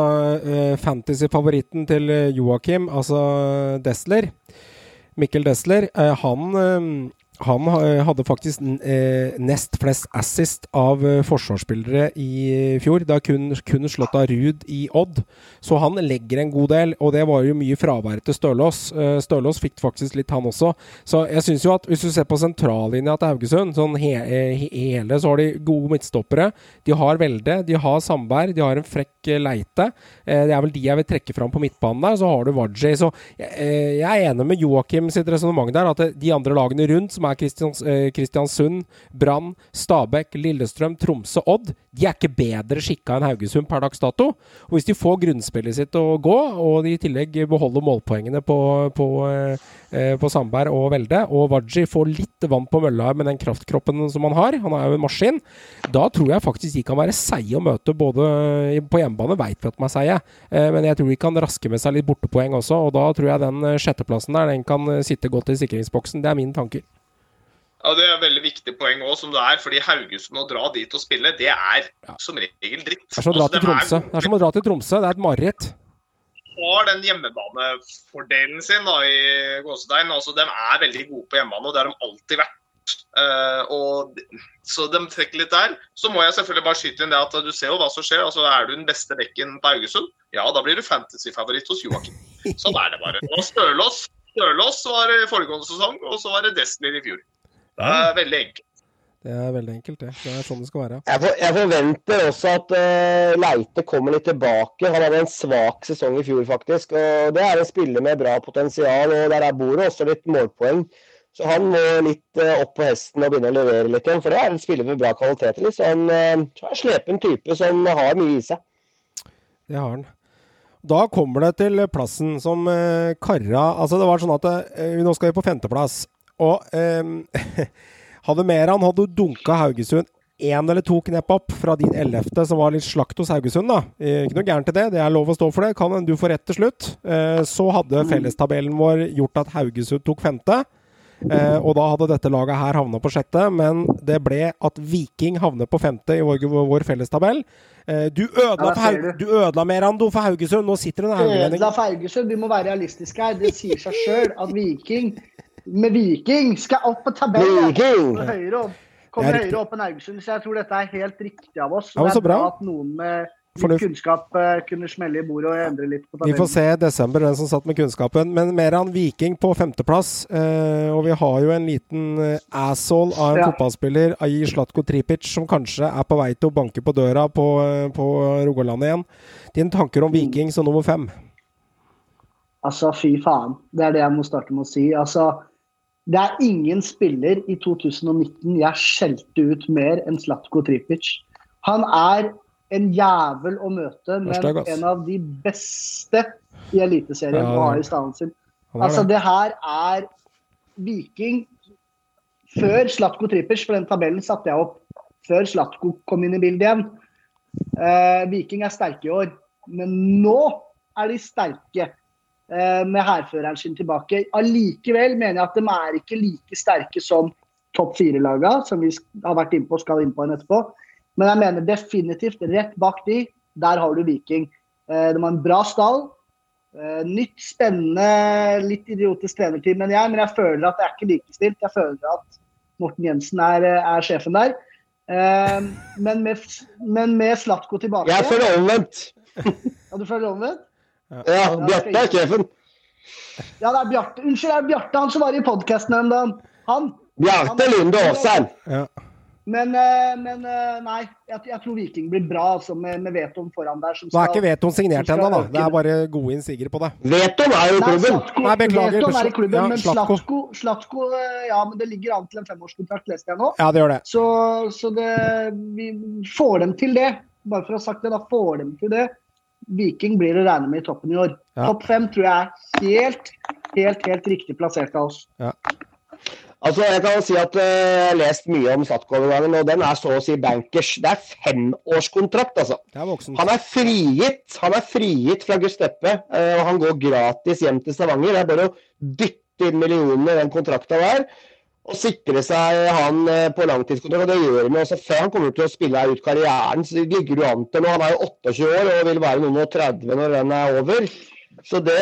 uh, fantasy-favoritten til eh, Joakim, altså Desler, Mikkel Desler, eh, han, Han hadde faktisk eh, nest flest assist av eh, forsvarsspillere i fjor. Det er kun, kun slått av Ruud i Odd. Så han legger en god del, og det var jo mye fravær til Stølås. Eh, Stølås fikk faktisk litt, han også. Så jeg syns jo at hvis du ser på sentrallinja til Haugesund, sånn he eh, he hele, så har de gode midtstoppere. De har Velde, de har Sandberg, de har en frekk eh, Leite. Eh, det er vel de jeg vil trekke fram på midtbanen der. Så har du Waji. Så eh, jeg er enig med Joakim sitt resonnement der, at de andre lagene rundt, som er Kristians, eh, Kristiansund, Brann, Stabæk, Lillestrøm, Tromsø, Odd, de er ikke bedre skikka enn Haugesund per dags dato. Og hvis de får grunnspillet sitt å gå, og de i tillegg beholder målpoengene på, på, eh, eh, på Sandberg og Velde, og Waji får litt vann på mølla med den kraftkroppen som han har, han er jo en maskin, da tror jeg faktisk de kan være seige å møte både på hjemmebane, veit vi at de er seige, eh, men jeg tror de kan raske med seg litt bortepoeng også, og da tror jeg den eh, sjetteplassen der, den kan eh, sitte godt i sikringsboksen. Det er mine tanker. Ja, Det er et veldig viktig poeng òg, som det er. fordi Haugesund å dra dit og spille, det er som regel dritt. Det er som å dra Altså, til er Tromsø. Det er som å dra til Tromsø. Det er et mareritt. har den hjemmebanefordelen sin da, i Gåsedein. Altså, de er veldig gode på hjemmebane, og det har de alltid vært. Uh, og, så de trekker litt der. Så må jeg selvfølgelig bare skyte inn det at du ser jo hva som skjer. altså Er du den beste bekken på Haugesund, ja, da blir du fantasyfavoritt hos Joakim. Sånn er det bare. Og Stølås Stølås var det foregående sesong, og så var det Destiny i fjor. Det er veldig enkelt. Det er veldig enkelt, det. Det er sånn det skal være. Jeg, for, jeg forventer også at uh, Leite kommer litt tilbake. Han hadde en svak sesong i fjor, faktisk. og Det er en spiller med bra potensial, og der er bordet også litt målpoeng. Så han må litt uh, opp på hesten og begynne å levere litt igjen. For det er en spiller med bra kvaliteter. Liksom. Han uh, slepen type som har mye i seg. Det har han. Da kommer det til plassen som Karra Altså, det var sånn at nå skal vi på femteplass. Og eh, hadde Meran hadde dunka Haugesund én eller to knep opp fra din ellevte, som var litt slakt hos Haugesund, da. Eh, ikke noe gærent i det, det er lov å stå for det. Kan hende du får rett til slutt. Eh, så hadde fellestabellen vår gjort at Haugesund tok femte. Eh, og da hadde dette laget her havna på sjette, men det ble at Viking havner på femte i vår, vår fellestabell. Eh, du ødela, Ja, for du. du ødela Merando for Haugesund. Nå sitter det en haugledning. Ødela Ferguson, vi må være realistiske her. Det sier seg sjøl at Viking med Viking skal opp på tabellen. Viking! Kommer høyere opp, er høyere opp enn Haugesund, så jeg tror dette er helt riktig av oss. Ja, det er bra bra. at noen med litt Fornuft. kunnskap eh, kunne smelle i bordet og endre litt på tabellen. Vi får se i desember hvem som satt med kunnskapen. Men Meran Viking på femteplass. Eh, og vi har jo en liten eh, asshole av en Ja. fotballspiller, Aji Slatko Tripic, som kanskje er på vei til å banke på døra på, på Rogaland igjen. Dine tanker om Viking som nummer fem? Altså, fy faen. Det er det jeg må starte med å si. Altså, det er ingen spiller i 2019 jeg skjelte ut mer enn Slatko Tripic. Han er en jævel å møte, men en av de beste i Eliteserien Ja, å ha det- i stallen sin. Altså, det. her er Viking før Slatko Tripic, for den tabellen satte jeg opp før Slatko kom inn i bildet igjen. Eh, Viking er sterke i år, men nå er de sterke med hærføreren sin tilbake. Allikevel mener jeg at de er ikke like sterke som topp fire-laga, som vi har vært innpå og skal inn på en etterpå. Men jeg mener definitivt rett bak de, der har du Viking. Eh, de har en bra stall. Eh, nytt, spennende, litt idiotisk trenerteam, mener jeg, men jeg føler at det er ikke likestilt. Jeg føler at Morten Jensen er, er sjefen der. Eh, men, med, men med Slatko tilbake Jeg føler omvendt. Ja, du føler omvendt? Ja, Bjarte er sjefen. Ja, det er Bjarte. Unnskyld, det er Bjarte, han som var i podkasten en dag. Han. Bjarte Lunde Aasheim. Ja. Men, eh, men eh, nei, jeg, jeg tror Viking blir bra altså, med, med Veton foran der. Som Nå er ikke Veton signert ennå, da. Det er bare gode innsigere på det. Veton er jo i Nei, klubben. Slatko, Nei, beklager, Veton er i klubben, ja, men Slatko. Slatko, Slatko eh, Ja, men det ligger an til en femårskontrakt, leste jeg nå. Ja, det gjør det. Så, så det, vi får dem til det. Bare for å ha sagt det, da får dem til det. Viking blir å regne med i toppen i år. Ja. Topp fem tror jeg er helt, helt, helt riktig plassert av oss. Altså, jeg kan si at eh, jeg har lest mye om Statko-overgangen, og den er så å si bankers. Det er femårskontrakt, altså. Er. Han er frigitt Han er frigitt fra Gusteppe, eh, og han går gratis hjem til Stavanger. Det er bare å dytte inn millionene i den kontrakta der. Og sikre seg han eh, på langtidskontrakt. og Det gjør han også før han kommer til å spille ut karrieren. så ligger du an til nå. Han er jo 28 år og vil være noen og 30 når den er over. Så det,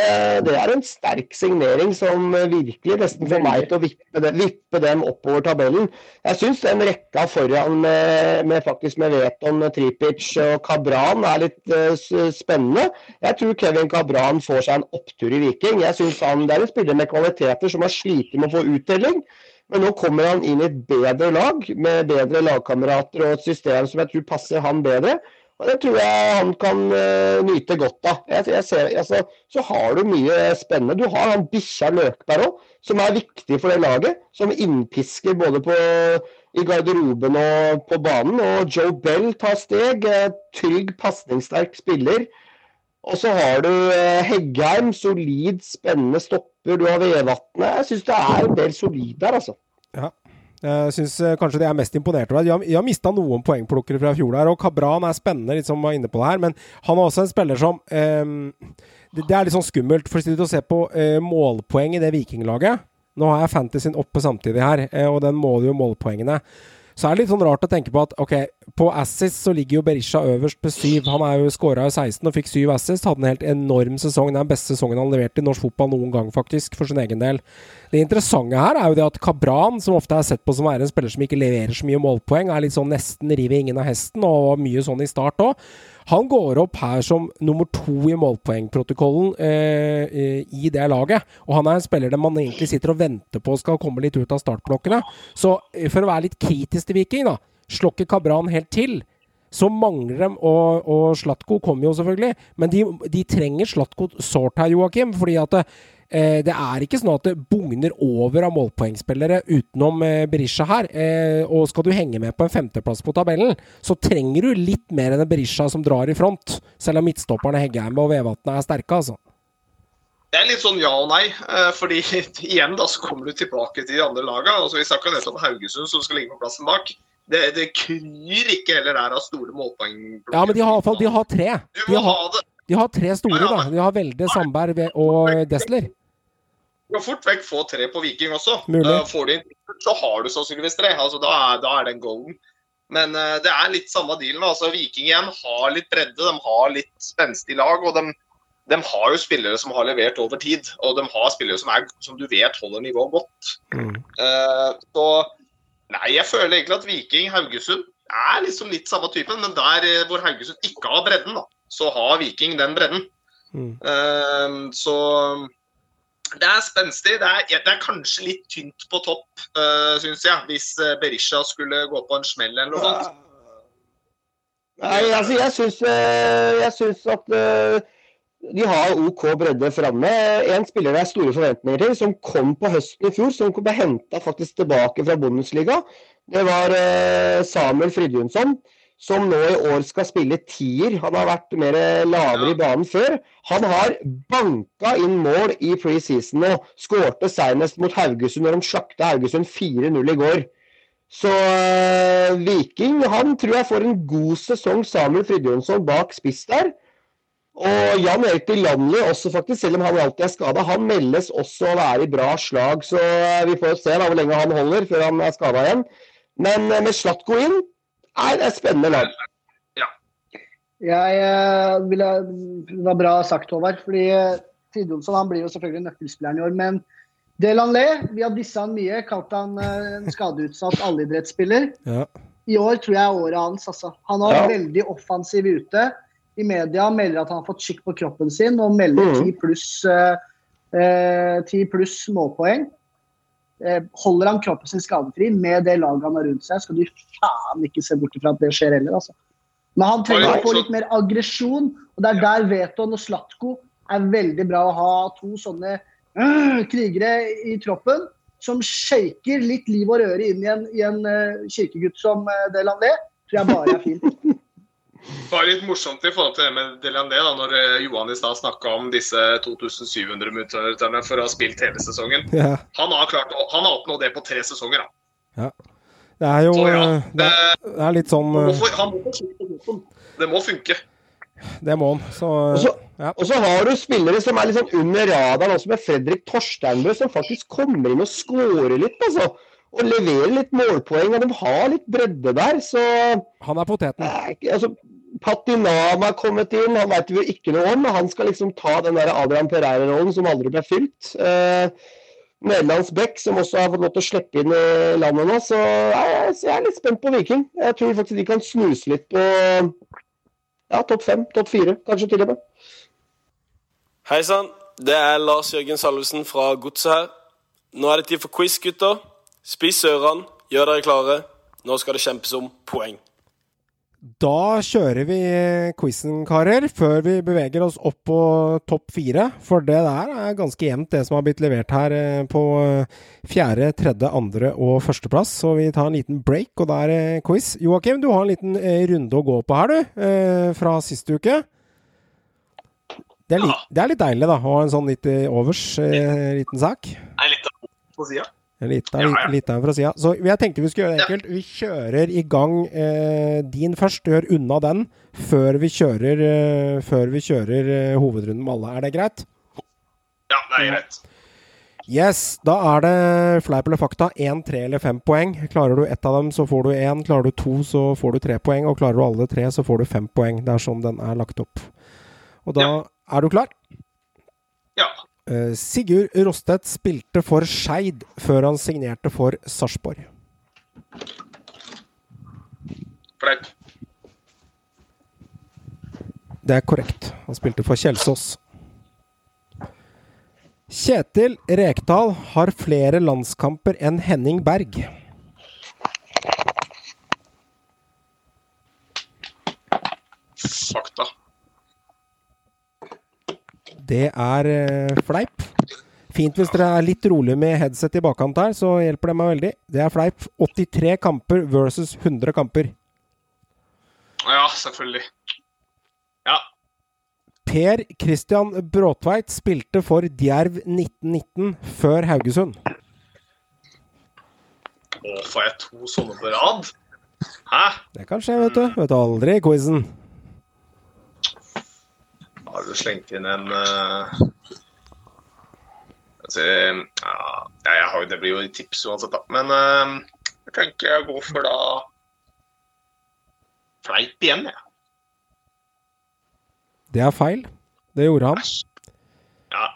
det er en sterk signering som virkelig nesten får meg til å vippe, dem, vippe dem oppover tabellen. Jeg syns den rekka foran med, med faktisk med Veton, Tripic og Kabran er litt uh, spennende. Jeg tror Kevin Kabran får seg en opptur i Viking. Jeg synes han, Det er en spiller med kvaliteter som har slitt med å få uttelling. Men nå kommer han inn i et bedre lag, med bedre lagkamerater og et system som jeg tror passer han bedre. Og Det tror jeg han kan uh, nyte godt av. Jeg, jeg ser, altså, så har du mye spennende. Du har han bikkja Løkberg òg, som er viktig for det laget. Som innpisker både på, i garderoben og på banen. Og Joe Bell tar steg. Trygg, pasningssterk spiller. Og så har du uh, Heggheim, solid, spennende stopper. Du har Vevatnet. Jeg syns det er en del solid der, altså. Ja. Jeg syns eh, kanskje det er mest imponert over. Jeg har, jeg har mista noen poengplukkere fra fjor der, og Kabran er spennende, litt som var inne på det her, men han er også en spiller som eh, det, det, er litt sånn skummelt, for å se på eh, målpoeng i det vikinglaget. Nå har jeg Fantasyen oppe samtidig her, eh, og den måler jo målpoengene. Så er det litt sånn rart å tenke på at ok, på assist så ligger jo Berisha øverst med syv. Han er jo skåra i 16 og fikk syv assist. Hadde en helt enorm sesong. Det er den beste sesongen han leverte i norsk fotball noen gang, faktisk, for sin egen del. Det interessante her er jo det at Kabran, som ofte er sett på som å være en spiller som ikke leverer så mye målpoeng, er litt sånn nesten river ingen av hesten, og mye sånn i start òg. Han går opp her som nummer to i målpoengprotokollen eh, i det laget. Og han er en spiller der man egentlig sitter og venter på skal komme litt ut av startblokkene. Så eh, for å være litt kritisk til Viking, da. Slår ikke Kabran helt til, så mangler de Og, og Slatko kommer jo selvfølgelig, men de, de trenger Slatko sårt her, Joakim. fordi at Eh, det er ikke sånn at det bugner over av målpoengspillere utenom eh, Berisha her. Eh, og skal du henge med på en femteplass på tabellen, så trenger du litt mer enn en Berisha som drar i front. Selv om midtstopperne Heggheim og Vevatnet er sterke, altså. Det er litt sånn ja og nei. Eh, fordi igjen da så kommer du tilbake til de andre lagene. Altså, vi snakka nettopp om Haugesund som skal ligge på plassen bak. Det, det kryr ikke heller der av store målpoeng. Ja, men de har iallfall de har tre. De har, de har, tre store, da. De har Velde, Sandberg og Desler. Du kan fort vekk få tre på Viking også. Uh, får de så har du sannsynligvis tre. Altså, da, er, da er det en golden. Men uh, det er litt samme dealen. Altså, Viking igjen har litt bredde, de har litt spenstig lag. og de, de, har jo spillere som har levert over tid, og de har spillere som, er, som du vet holder nivået godt. Mm. Uh, så nei, jeg føler egentlig at Viking Haugesund er liksom litt samme typen, men der hvor Haugesund ikke har bredden, da, så har Viking den bredden. Mm. så det er spenstig. Det er, det er, kanskje litt tynt på topp, uh, eh, syns jeg, hvis eh, Berisha skulle gå på en smell eller noe sånt. Nei, altså jeg syns, eh, jeg syns at de har OK bredde framme. En spiller det er store forventninger til, som kom på høsten i fjor, som ble henta tilbake fra Bundesliga. Det var Samuel Fridjonsson som nå i år skal spille tier. Han har vært mer lavere i banen før. Han har banka inn mål i preseason nå. Skårte senest mot Haugesund når de slakta Haugesund 4-0 i går. Så uh, Viking han tror jeg får en god sesong sammen med Fridtjonsson bak spiss der. Og Jan Erik Dilanli også, faktisk, selv om han alltid er skada, han meldes også å være i bra slag. Så uh, vi får se da hvor lenge han holder før han er skada igjen. Men uh, med Slatko inn er det er spennende lag. Ja. Jeg uh, ville, Det var bra sagt, Håvard. fordi uh, Tid han blir jo selvfølgelig nøkkelspilleren i år. Men Delanlé, vi har dissa han mye. Kalt han en skadeutsatt allidrettsspiller. Ja. I år tror jeg året hans. Altså. Han har ja. veldig offensiv ute. I media melder at han har fått skikk på kroppen sin og melder mm. 10 pluss uh, plus målpoeng. Eh, holder han kroppen sin skadefri med det laget han har rundt seg, skal du faen ikke se bort fra at det skjer heller. altså. Men han trenger å få litt mer aggresjon, og det er der Veton og Slatko er veldig bra å ha to sånne øh, krigere i troppen som shaker litt liv og røre inn i en, i en uh, kirkegutt som uh, Delandé. Tror jeg bare er fint. var litt morsomt i forhold til det med Delandé, da, når eh, Johan i stad snakka om disse 2700 minutterne for å ha spilt hele sesongen. Ja. Han har klart han har oppnådd det på tre sesonger, da. Ja. Det er jo Så, ja, eh, det, det, er litt sånn han må, han må Det må funke. Det må han. Så, ja. Og så har du spillere som er litt sånn under radaren, også med Fredrik Torsteinbø, som faktisk kommer inn og scorer litt, altså. Og leverer litt målpoeng, og de har litt bredde der, så Han er poteten. Altså, Patinama er kommet inn, han veit vi ikke noe om. Han skal liksom ta den der Adrian Pereira-rollen som aldri ble fylt. Eh, Nederlands Beck, som også har fått lov til å slippe inn i landet nå. Så jeg, jeg er litt spent på Viking. Jeg tror faktisk de kan snuse litt på ja, topp fem, topp fire, kanskje til og med. Hei sann, det er Lars Jørgen Salvesen fra Godset her. Nå er det tid for quiz, gutter. Spiss ørene, gjør dere klare. Nå skal det kjempes om poeng. Da kjører vi quizen, karer, før vi beveger oss opp på topp fire. For det der er ganske jevnt, det som har blitt levert her eh, på eh, fjerde, tredje, andre og førsteplass. Så vi tar en liten break, og da er det quiz. Joakim, du har en liten eh, runde å gå på her, du. Fra sist uke. Det er, li det er litt deilig, da, å ha en sånn litt overs liten sak. Det Er litt på sida. Litt av, Ja, ja. litt av fra sida. Så jeg tenkte vi skulle gjøre det enkelt. Vi kjører i gang eh, din først. Gjør unna den før vi kjører, eh, før vi kjører eh, hovedrunden med alle. Er det greit? Ja, det er greit. Yes. Da er det fleip eller fakta. Én, tre eller fem poeng. Klarer du ett av dem, så får du én. Klarer du to, så får du tre poeng. Og klarer du alle tre, så får du fem poeng. Det er sånn den er lagt opp. Og da er du klar? Eh, Sigurd Rostedt spilte for Skeid før han signerte for Sarpsborg. Flaut. Det er korrekt. Han spilte for Kjelsås. Kjetil Rekdal har flere landskamper enn Henning Berg. Fakta. Det er eh, fleip. Fint hvis dere er litt rolig med headset i bakkant her, så hjelper det meg veldig. Det er fleip. 83 kamper versus 100 kamper. Ja, selvfølgelig. Ja. Per Christian Bråtveit spilte for Djerv 1919 før Haugesund. Å, får jeg to sånne på rad? Hæ? Det kan skje, vet du. Vet du aldri i quizen. Har du slengt inn en uh... altså, ja, jeg har, Det blir jo tips uansett, da. Men uh, jeg tenker jeg går for da Fleip igjen, jeg. Det er feil. Det gjorde han. Ja.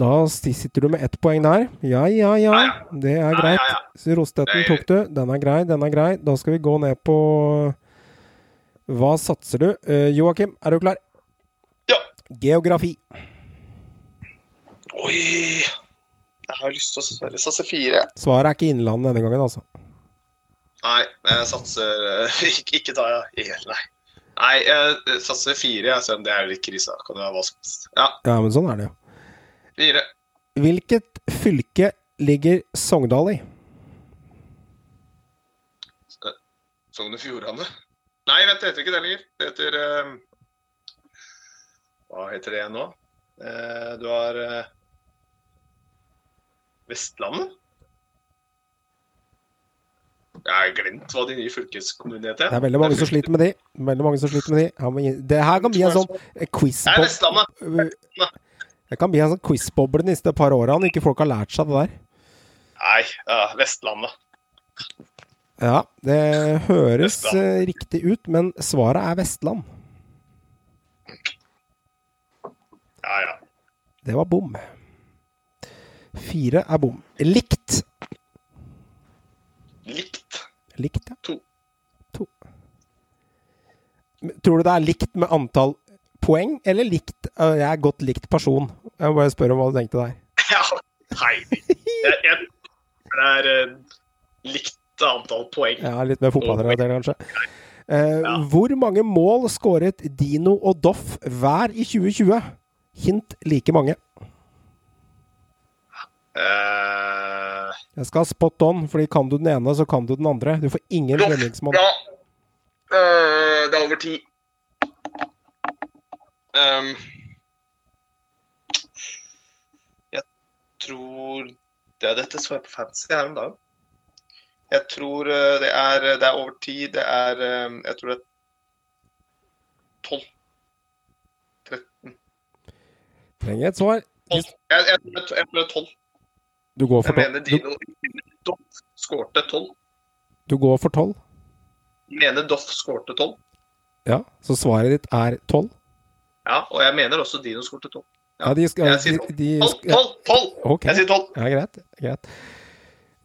Da sitter du med ett poeng der. Ja, ja, ja. Ja, ja. Det er Ja, greit. ja, ja. Rostetten tok du. Den er grei, den er grei. Da skal vi gå ned på Hva satser du? Eh, Joakim, er du klar? Geografi. Oi Jeg har lyst til å satse- satse fire. Svaret er ikke Innlandet denne gangen, altså. Nei, jeg satser eh, Ikke, ikke ta ja. nei. Nei, jeg satser fire. Jeg, selv om det er litt krise. Kan det være hva som helst. Ja, Ja, men sånn er det jo. fire. Hvilket fylke ligger Sogndal i? Sogn og Fjordane. Nei, vent, det heter ikke det lenger. Det heter eh, Hva heter det nå? Eh, du har eh, Vestlandet? Jeg har glemt hva de nye fylkeskommunene heter. Det er veldig mange som sliter med de. Veldig mange som sliter med de. Det her kan bli en sånn quiz Det er Vestlandet. Det kan bli en sånn quiz-boble de neste par åra, når ikke folk har lært seg det der. Nei, ja, Vestlandet. Ja, det høres eh, riktig ut, men svaret er Vestland. Ja, ja. Det var bom. Fire er bom. Likt. Likt. Likt, ja. To. To. Tror du det er likt med antall poeng, eller likt øh, Jeg er godt likt person. Jeg må bare spørre om hva du tenkte der. Ja, nei. Jeg, jeg, det er uh, likt antall poeng. Ja, Litt mer fotballrelatert, kanskje. Uh, Ja. Hvor mange mål skåret Dino og Doff hver i 2020? Hint like mange. Uh, Jeg skal ha spot on, fordi kan du den ene, så kan du den andre. Du får ingen Doff. Ja. Uh, det er over ti. Um, jeg tror det er Dette så jeg på fancy her om dagen. Jeg tror eh, det er, det er over ti. Det er Jeg tror det er tolv. 13 Trenger et svar. Jeg, jeg, jeg, tror- det er tolv. Du går for Jeg mener tolv. Dino Doff skårte tolv. Du, går for tolv. Mener Doff skårte tolv. Ja, så svaret ditt er tolv? Ja, og jeg mener også Dino skårte tolv. Ja, de skal, Jeg sier Tolv! ja, Tolv! Tolv! ok. Jeg sier tolv. Ja, greit. greit.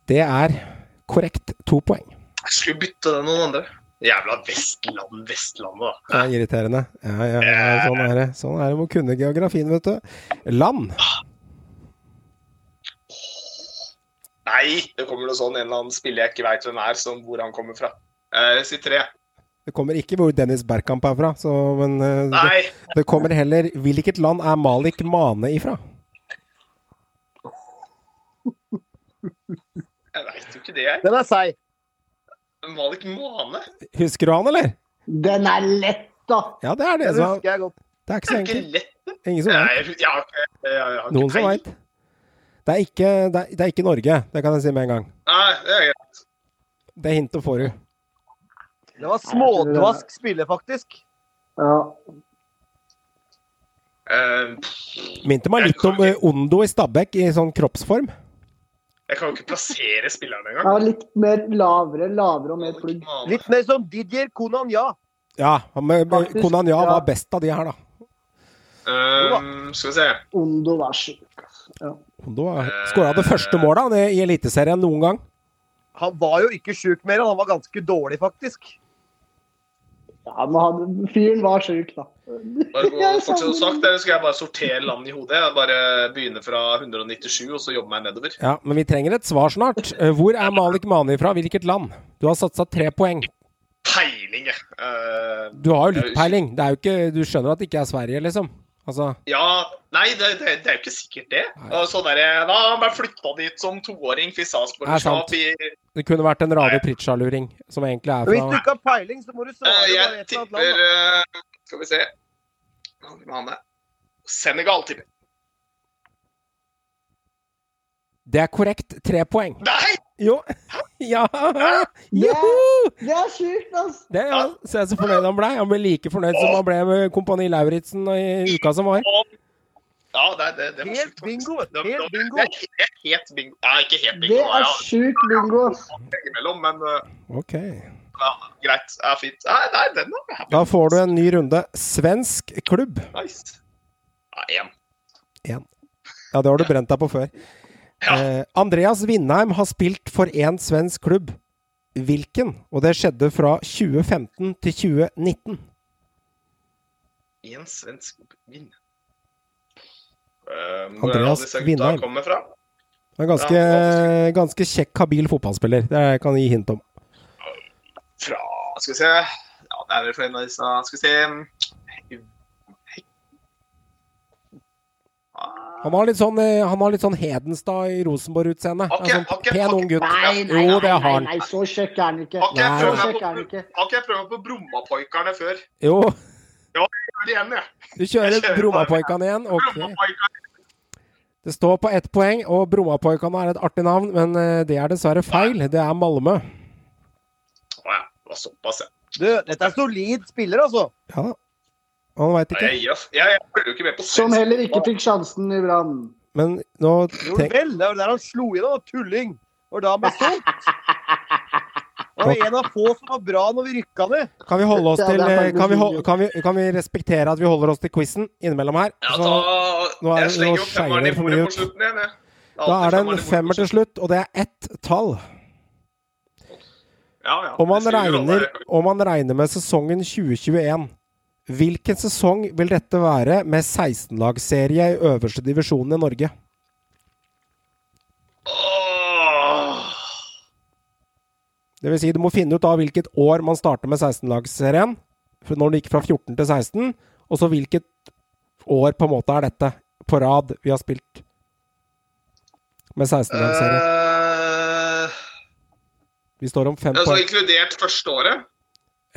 Det er korrekt. To poeng. Jeg skulle bytte det noen andre. Jævla Vestland, Vestlandet, da. Det er irriterende. Ja, ja, ja, sånn er det. Sånn er det med å kunne geografien, vet du. Land. Nei, det kommer noe sånn en eller annen spiller jeg ikke veit hvem er, som hvor han kommer fra. Jeg sier tre. Det kommer ikke hvor Dennis Bergkamp er fra, så, men eh, det, det kommer heller Hvilket land er Malik Mane ifra? Jeg veit jo ikke det, jeg. Den er seig. Malik Mane? Husker du han, eller? Den er lett, da! Ja, det er det. Den Så husker jeg godt. det er ikke Det så er ikke enkelt. lett. Ingen som Nei, vet. jeg, jeg, har ikke- jeg, jeg, Noen som veit. Det er, ikke, det, er, det er ikke Norge, det kan jeg si med en gang. Nei, det er greit. Det hintet får du. Det var smådvask spiller, faktisk. Ja. Uh, Minte meg litt om eh, Ondo i Stabæk i sånn kroppsform. Jeg kan jo ikke plassere spilleren engang. ja, litt mer lavere, lavere og mer plugg. Litt mer som Didier Konan Ja, Ja, men Konan ja. var best av de her, da. Um, skal vi se. Ondo var sjuk. altså. Ja. Ondo skåra det første målet i Eliteserien noen gang. Han var jo ikke sjuk mer, han var ganske dårlig, faktisk. Ja, men han, fyren var sjuk, da. Bare gå fortsett savner- sagt, eller skal jeg bare sortere land i hodet? Jeg bare begynne fra 197 og så jobbe meg nedover. Ja, Men vi trenger et svar snart. Eh, Hvor er Malik Mani fra? Hvilket land? Du har satsa tre poeng. Peiling, jeg. Uh, Du har jo litt peiling. Det er jo ikke, du skjønner at det ikke er Sverige, liksom? Altså, ja Nei, det, det, det er jo ikke sikkert det. Sånn der, da Han ble flytta dit som toåring, fikk statsborgerskap i det kunne vært en Rade Pritcha-luring, som egentlig er fra Hvis du ikke har peiling, så må du svare Uh, Jeg et eller annet tipper eh, Skal vi se Hva med Senegal, tipper. Det er korrekt. Tre poeng. Nei! Jo! Ja! Joho! det er sjukt, altså! Det ja, Se så fornøyd han ble. Han ble like fornøyd som han ble med Kompani Lauritzen i uka som var. Ja, det, det, det var Helt sjukt, bingo, Det- helt det- bingo. Det er helt, bingo. Ja, ikke helt Det er sjukt bingo. men eh, Ok. ja, greit. Ja, fint. Nei, nei, den er. Da får du en ny runde. Svensk klubb. Nice. Ja, én. Ja, det har du brent deg på før. Ja. Eh, Andreas Vindheim har spilt for én svensk klubb. Hvilken? Og det skjedde fra 2015 til 2019. Én svensk vinn. Uh, hvor er Andreas alle disse Vindheim. kommer fra? Han er ganske, ganske kjekk, habil fotballspiller. Det kan jeg gi hint om. Fra Skal vi se Ja, det er vel fra en av disse Skal vi se Hek- Ah, Han har litt sånn, eh, han har litt sånn Hedenstad i Rosenborg-utseende. Okay, sånn har pen okay. ung gutt. Nei, nei, Jo, det har han. nei, så kjekk er han ikke. Har ikke jeg Nei. Så prøvd meg kjekk er han på, ikke. har ikke jeg prøvd meg på Brommapoikerne før? Jo, Ja, jeg det igjen, jeg. du kjører Jeg kjører Brommapoikane igjen. Ok. Det står på ett poeng, og Brommapoikane er et artig navn, men eh, det er dessverre feil. Det er Malmö. Å ja. Det var såpass, ja. Du, dette er solid spiller, altså. Ja, han veit ikke. Jeg, gir jeg, jeg følger jo ikke med på Som heller ikke fikk sjansen i Brann. Men nå Jo vel, det var der han slo igjennom, tulling. Og da med sånt. Han var en av få som var bra når vi rykka ned. Kan vi holde oss til eh, kan vi, kan, vi, kan vi respektere at vi holder oss til quizen innimellom her? Ja, Så, da, nå er jeg det- slenger nå skeier femmeren det i for bordet mye på ut. slutten igjen. jeg. da er det en femmer til slutt, og det er ett tall. Ja, ja. Om man, regner, om man regner med sesongen 2021, hvilken sesong vil dette være med 16-lagsserie i øverste divisjon i Norge? Det vil si, du må finne ut av hvilket år man starter med 16-lagsserien, når det gikk fra 14 til 16, og så hvilket år på en måte er dette på rad vi har spilt med 16-lagsserie? Uh, Vi står om fem altså poeng. inkludert første året?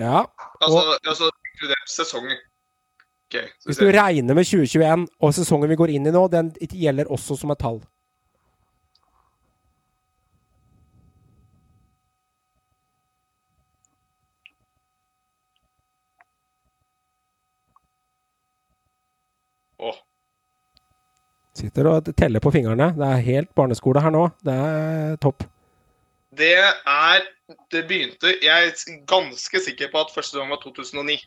Ja, Altså, altså inkludert sesongen? Okay, Hvis du regner med 2021 og sesongen vi går inn i nå, den gjelder også som et tall. Åh. Sitter og teller på fingrene. Det er helt barneskole her nå. Det er topp. Det er Det begynte Jeg er ganske sikker på at første gang var 2009.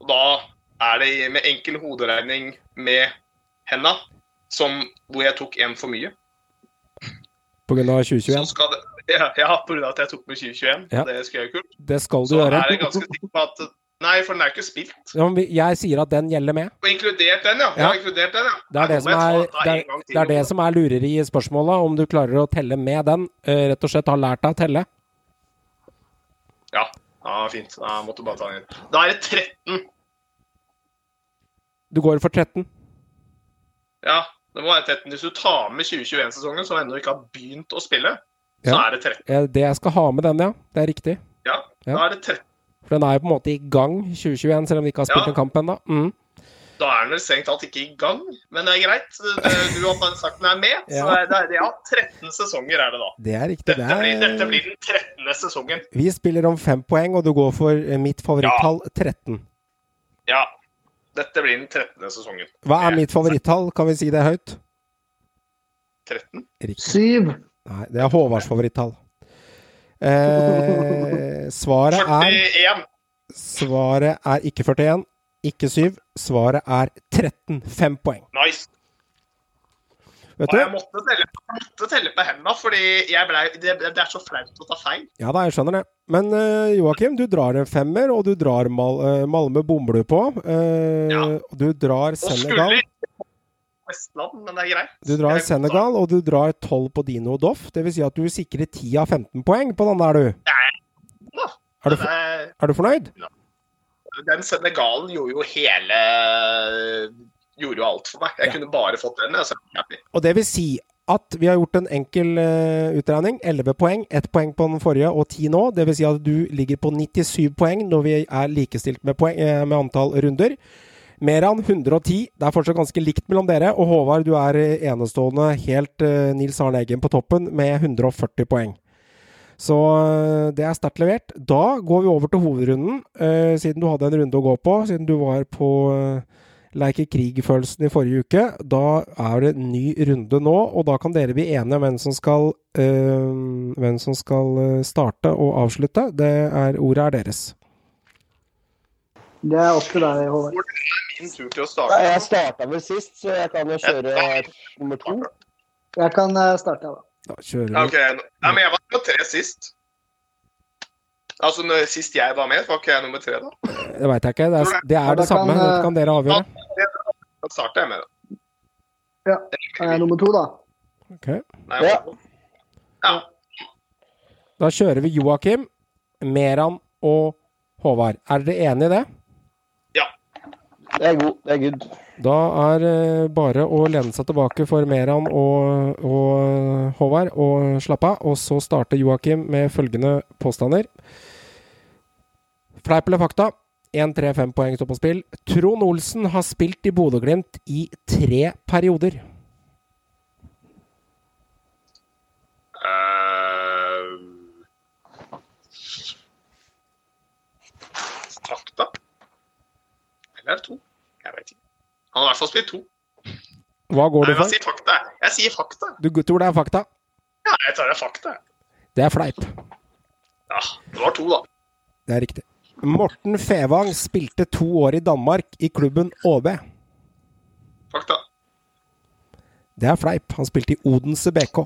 Og da er det med enkel hoderegning med henda, som, hvor jeg tok en for mye. På grunn av Så 2021. skal det, ja, ja, på grunn av at jeg tok med 2021. Ja. Det skulle jeg jo kult. Det skal du Så gjøre. er jeg ganske sikker på at Nei, for den er ikke spilt. Ja, men Jeg sier at den gjelder med. Og inkludert den, ja. Ja. inkludert den, ja. Det er det, som er, det, er, det er det som er lureri i spørsmålet, om du klarer å telle med den. eh, Rett og slett har lært deg å telle. Ja, ja, fint. Da måtte bare ta den inn. Da er det 13. Du går for 13. Ja, det må være 13. Hvis du tar med 2021-sesongen, som ennå ikke har begynt å spille, så er det 13. Eh, Det jeg skal ha med den, ja. Det er riktig. Ja, Ja. da er det 13. For den er jo på en måte i gang 2021, selv om de ikke har spilt Ja. en kamp ennå. Mm. Da er den vel strengt tatt ikke i gang, men det er greit. Du, du har bare sagt den er med, så Ja. det er, det er, ja, 13 sesonger er det da. Det er riktig. Dette, Det blir, dette er... blir den 13. sesongen. Vi spiller om fem poeng, og du går for eh, mitt favorittall 13. Ja, dette blir den 13. sesongen. Hva er mitt favorittall? Kan vi si det høyt? 13? Riktig. 7. Nei, det er Håvards favorittall. Eh, svaret er 41. Svaret er ikke 41, ikke 7. Svaret er 13. 5 poeng. Nice. Vet du? jeg måtte telle, jeg måtte telle på hendene, fordi ble, det, det er så flaut å ta feil. Ja da, jeg skjønner det. Men uh, Joakim, du drar en femmer, og du drar Mal eh, Malmö bommer du på. Uh, Ja. Du drar Og skulle Senegal. Vestland, men det er greit. Du drar. Senegal, og du drar 12 på Dino og Doff. Det vil si at du sikrer 10 av 15 poeng på den der, du. Ja. Er du, er, er du fornøyd? Den Senegalen gjorde jo hele Gjorde jo alt for meg. Jeg Ja. kunne bare fått den. Jeg, så jeg happy. Og det vil si at vi har gjort en enkel uh, utregning. 11 poeng, 1 poeng på den forrige og 10 nå. Det vil si at du ligger på 97 poeng når vi er likestilt med, poeng, eh, med antall runder. Meran 110. Det er fortsatt ganske likt mellom dere. Og Håvard, du er eh, enestående helt uh, Nils Arne Eggen på toppen med 140 poeng. Så uh, det er sterkt levert. Da går vi over til hovedrunden, uh, siden du hadde en runde å gå på. Siden du var på Leike krig-følelsen i forrige uke. Da er det ny runde nå, og da kan dere bli enige om hvem som skal, hvem som skal starte og avslutte. Det er, ordet er deres. Det er opp til deg, Håvard. Min tur til å starte. Ja, Jeg starta vel sist, så jeg kan jo kjøre nummer to. Jeg kan eh, starte, da. Da kjører vi. ok. Nei, men jeg var på tre sist. Altså, når, Sist jeg var med, var ikke jeg nummer tre, da? Det veit jeg ikke. Det er, det, er da det samme. kan, Dette eh, kan dere avgjøre. Da starter jeg med det. Er jeg nummer to, da? Ok. Nei, Ja. ja. Da kjører vi Joakim, Meran og Håvard. Er dere enige i det? Det er god. Det er good. Da er det bare å lene seg tilbake for Meran og, og Håvard og slappe av. Og så starter Joakim med følgende påstander. Fleip eller fakta? 1-3-5 poeng står på spill. Trond Olsen har spilt i Bodø-Glimt i tre perioder. Uh, Fakta? Eller er to? Jeg vet ikke. Han har i hvert fall spilt to. Hva går Nei, du jeg for? sier fakta. Jeg sier fakta. Du tror det er fakta? Ja, jeg tar det fakta. Det er fleip. Ja, det var to, da. Det er riktig. Morten Fevang spilte to år i Danmark i klubben ÅB. Fakta. Det er fleip. Han spilte i Odense BK.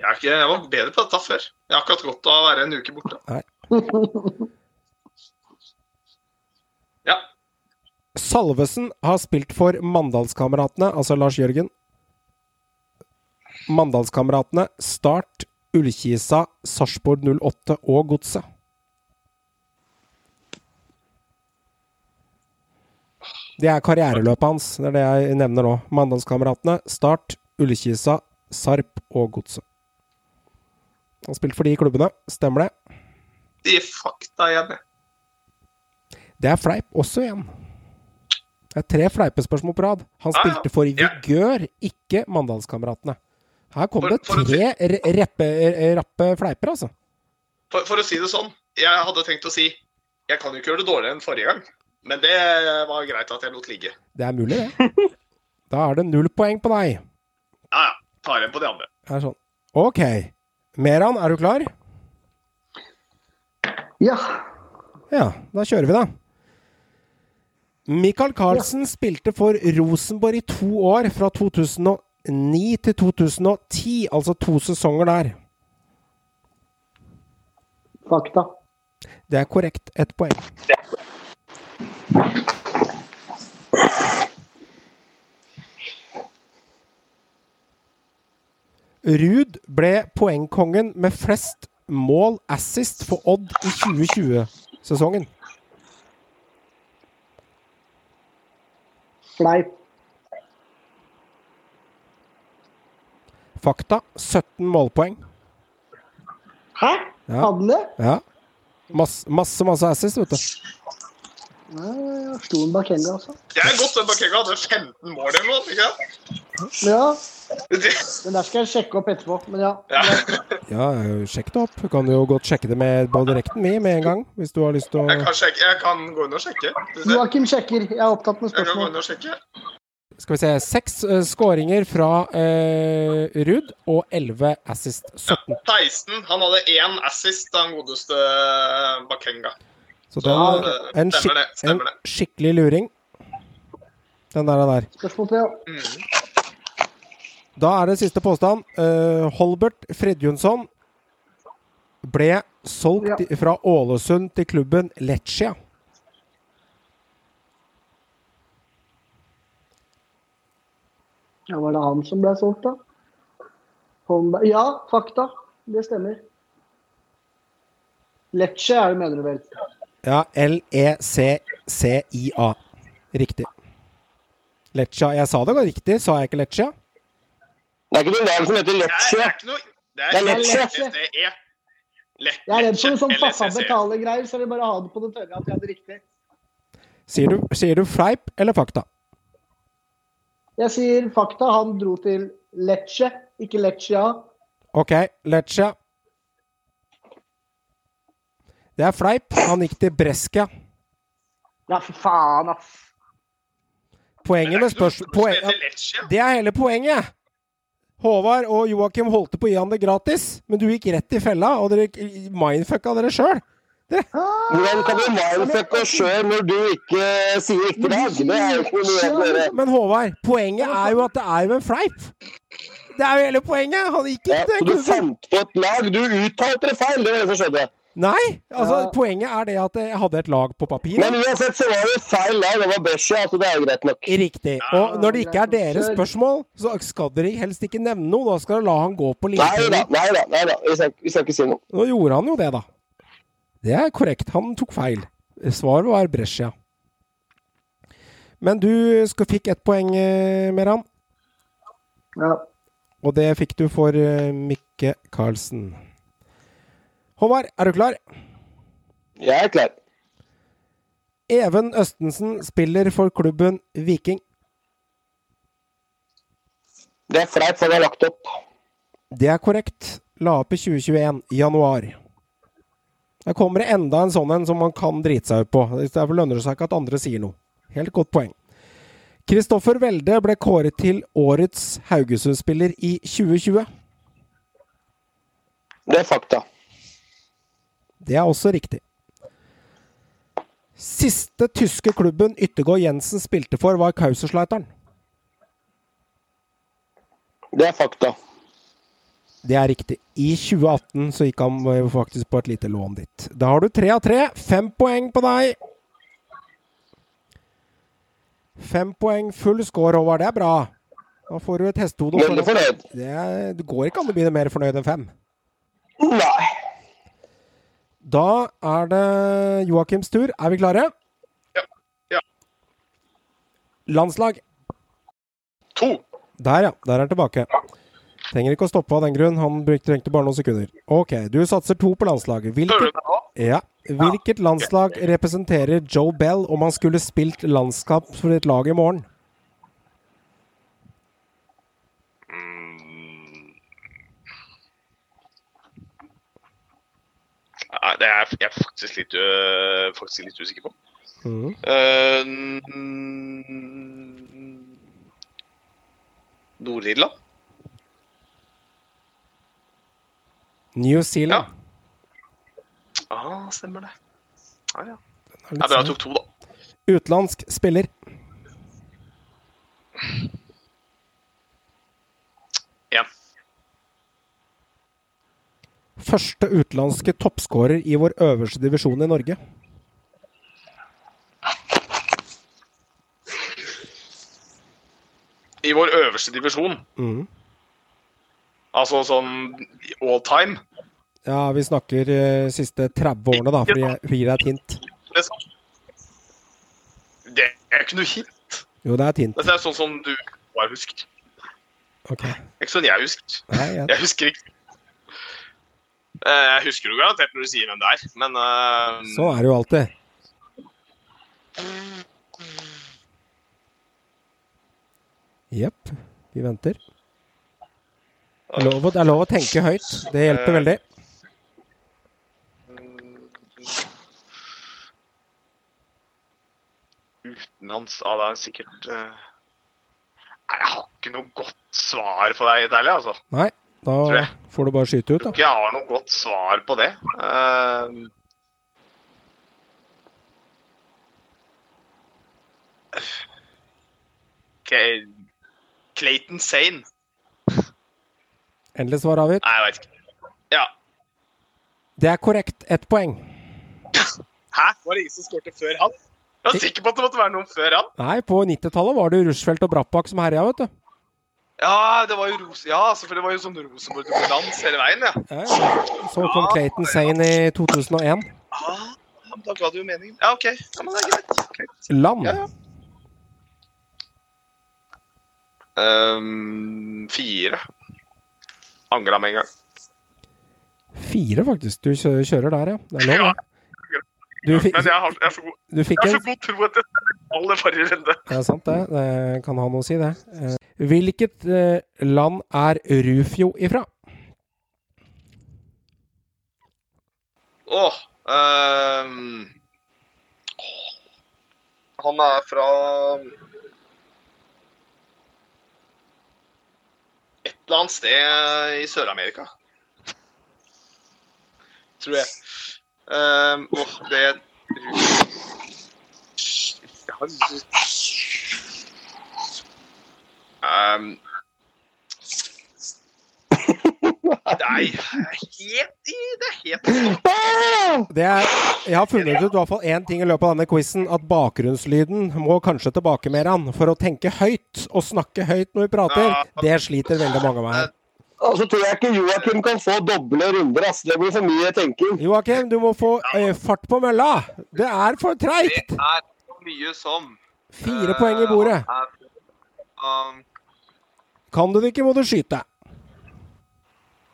Jeg, er ikke, jeg var bedre på dette før. Jeg har akkurat godt av å være en uke borte. Ja. Salvesen har spilt for Mandalskameratene, altså Lars Jørgen. Mandalskameratene, Start, Ullkisa, Sarpsborg 08 og Godset. Det er karriereløpet hans. Det er det jeg nevner nå. Mandalskameratene, Start, Ullkisa, Sarp og Godset. Han har spilt for de klubbene, stemmer det? De fakta igjen. det. Det er fleip også igjen. Det er tre fleipespørsmål på rad. Han Ja, spilte for. Vigør, ikke Mandalskameratene. Her kom For- det si- tre rappe, rappe fleiper, altså. For, for å si det sånn, jeg hadde tenkt å si Jeg kan jo ikke gjøre det dårligere enn forrige gang. Men det var greit at jeg lot ligge. Det er mulig, det. Da er det null poeng på deg. Ja, ja. Tar igjen på de andre. Det er sånn. Ok. Meran, er du klar? Ja. Ja, da kjører vi, da. Michael Carlsen spilte for Rosenborg i to år, fra 2009 til 2010. Altså to sesonger der. Fakta. Det er korrekt. Ett poeng. Ruud ble poengkongen med flest mål assist for Odd i 2020-sesongen. Fleip. Fakta 17 målpoeng. Hæ? Ja. Hadde han det? Ja. Masse, masse, masse assist, vet du. Nei, jeg slo en Bakenga, altså. Det er godt den Bakenga hadde 15 mål eller noe. ikke sant? Ja, Men den der skal jeg sjekke opp etterpå. Men ja. Ja. Ja, sjekk det opp. Du kan jo godt sjekke det med balldirekten min med en gang, hvis du har lyst til å Jeg kan, sjekke, jeg kan gå inn og sjekke. Joakim sjekker. Jeg er opptatt med Jeg kan gå spørsmål. inn og sjekke. Skal vi se Seks uh, skåringer fra uh, Ruud og 11 assist. 17. 16. Han hadde én assist, den godeste Bakenga. Så den, ja, det- en, skik stemmer det, en skikkelig luring. Den der. den der. Spørsmål tre. Mm. Da er det siste påstand. Uh, Holbert Fredjonsson ble solgt ja. fra Ålesund til klubben Leccia. Ja, var det han som ble solgt, da? Holmberg. Ja, fakta. Det stemmer. Lecce er det, mener du vel? Ja, E L-E-C-C-I-A. Riktig. Leccia. Jeg sa det riktig, sa jeg ikke Leccia? Det er ikke noe lag som heter Det er, det er Leccia. Det Det er Lecce. LSE. Jeg er redd for noe sånn pappa betaler-greier, så jeg vil bare ha det på det tørre at jeg hadde riktig. Sier du, sier du fleip eller fakta? Jeg sier fakta. Han dro til Lecce, ikke Leccia. OK, Leccia. Det er fleip. Han gikk til Brescia. Ja, for faen, ass. Poenget med Det ikke noe spørsmål som poen, heter Lecce. Det er hele poenget! Håvard og Joakim holdt på å gi han det gratis, men du gikk rett i fella, og dere mindfucka dere sjøl. Hvordan kan du mindfucke oss sjøl når du ikke sier riktig dag? Det er jo ikke noe å gjøre. Men Håvard, poenget er jo at det er jo en fleip. Det er jo hele poenget! Han gikk Ja, ikke så du fant på et lag. Du uttalte det feil, det var det som skjedde. Nei! Altså, Ja. poenget er det at jeg hadde et lag på papir. Men uansett så var det feil lag. Det var Brescia, altså det er jo greit nok. Riktig. Og når det ikke er deres spørsmål, så skal dere helst ikke nevne noe. Da skal dere la han gå på Nei da, nei da. nei da. Vi skal, vi skal ikke si noe. Nå gjorde han jo det, da. Det er korrekt. Han tok feil. Svaret var Brescia. Men du skal, fikk ett poeng, eh, Meran. Ja. Og det fikk du for eh, Mikke Karlsen. Håvard, er du klar? Jeg er klar. Even Østensen spiller for klubben Viking. Det er flaut, for det er lagt opp. Det er korrekt. La opp i 2021, januar. Der kommer det enda en sånn en som man kan drite seg ut på. Derfor lønner det seg ikke at andre sier noe. Helt godt poeng. Kristoffer Welde ble kåret til årets Haugesund-spiller i 2020. Det er fakta. Det er også riktig. Siste tyske klubben Yttergård Jensen spilte for, var Kausersleiteren. Det er fakta. Det er riktig. I 2018 så gikk han eh, faktisk på et lite lån dit. Da har du tre av tre. Fem poeng på deg. Fem poeng, full score, Håvard. Det er bra. Da får du et hestehode. Veldig fornøyd. Det, det går ikke an å bli mer fornøyd enn fem. Nei. Da er det Joakims tur. Er vi klare? Ja. Ja. Landslag. To. Der, ja. Der er han tilbake. Trenger ikke å stoppe av den grunn. Han trengte bare noen sekunder. Ok, du satser to på landslaget. Hvilket, ja. Hvilket landslag representerer Joe Bell om han skulle spilt landskap for et lag i morgen? Det er jeg er faktisk litt, øh, faktisk litt usikker på. Mm. Uh, Nord-Irland? New Zealand. Ah, stemmer det. Ja, ja. er bra jeg tok to, da. Utenlandsk spiller. Ja. Første utenlandske toppskårer i vår øverste divisjon i Norge. I vår øverste divisjon. Mm. Altså sånn all time. Ja, vi snakker uh, siste 30 årene, da, for vi gir deg et hint. Det det er ikke noe hint. Jo, det er et hint. Det er sånn som du bare husker. Okay. Ikke sånn jeg husker. Nei, jeg, Jeg husker ikke. Eh, Jeg husker jo garantert når du sier hvem det er, men uh, sånn er det jo alltid. Jepp. Vi venter. Det er, lov, å- det er lov å tenke høyt. Det hjelper veldig. utenlands Ja, det er sikkert uh... Nei, jeg har ikke noe godt svar på deg, Italia, altså. Nei, da får du bare skyte ut, da. Jeg har noe godt svar på det. Uh, Clayton Sane. Endelig svar avgitt. Nei, jeg veit ikke. Ja. Det er korrekt. Ett poeng. Hæ? Var det ingen som skårte før han? Jeg var sikker på at det måtte være noen før han. Nei, på 90-tallet var det Rushfeldt og Brattbakk som herja, vet du. Ja, det var jo Rose, ja, selvfølgelig var jo sånn Rosenborg-dominans hele veien, ja. Ja, ja. Så kom Clayton Sane i 2001. Ja, da ga det jo mening. Ja, OK. Ja, men det er greit. greit. Land. Ja, ja. Ehm, fire. Angra med en gang. Fire, faktisk. Du kjører der, ja. Det er lov, det. Du, Men jeg har, jeg er så god, du fikk jeg har en så god tro at det er forrige runde. Ja, sant det. Det kan ha noe å si, det. Eh, Hvilket eh, land er Rufio ifra? Åh. oh, um, han er fra Et eller annet sted i Sør-Amerika. Tror jeg. Ehm, og det Nei, helt i Det er helt Det er, jeg har funnet ut i hvert fall én ting i løpet av denne quizen. At bakgrunnslyden må kanskje tilbake mer an. For å tenke høyt og snakke høyt når vi prater, det sliter veldig mange med her. Og så tror jeg ikke Joakim kan få doble runder. ass. Det blir for mye tenking. Joakim, du må få eh, fart på mølla! Det er for Det er så mye som Fire poeng i bordet. Eh, um, Kan du det ikke, må du skyte.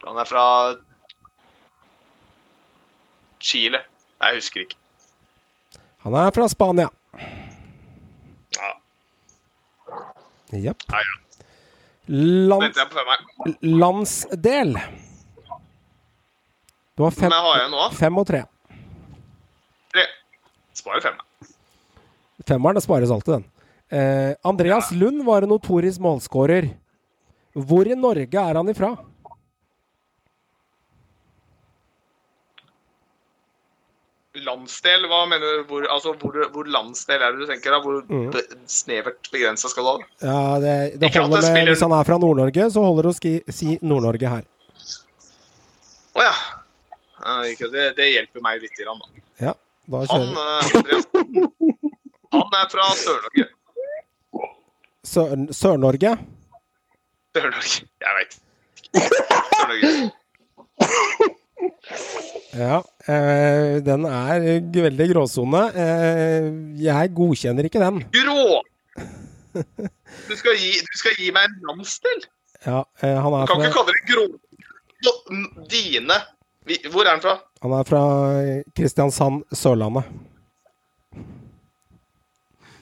han er fra Chile. Jeg husker ikke. Han er fra Spania. Ja, Jepp. ja, ja. Land, Venter jeg på meg. landsdel. Du har fem, fem og tre. Tre. Sparer fem. Femmeren spares alltid, den. Eh, Andreas Lund var en notorisk målskårer. Hvor i Norge er han ifra? Landsdel, hva mener du? Hvor, altså, hvor, hvor landsdel er det du tenker? da? Hvor Mm. snevert begrensa skal det være? Ja, det, det holder det med Hvis han er fra Nord-Norge, så holder det å ski, si Nord-Norge her. Å oh, Ja, Det, det hjelper meg litt, grann, da. Ja, da Han, eh, Andreas, han er fra Sør-Norge. Sør- Sør-Norge. Sør-Norge. Jeg veit. Sør-Norge. Ja, eh, den er veldig gråsone. Uh, jeg godkjenner ikke den. Grå! Du skal, gi, du skal gi meg en landsdel? Ja, uh, han, Du kan kan ikke kalle det grå... Dine Hvor er han fra? han er fra Kristiansand, Sørlandet.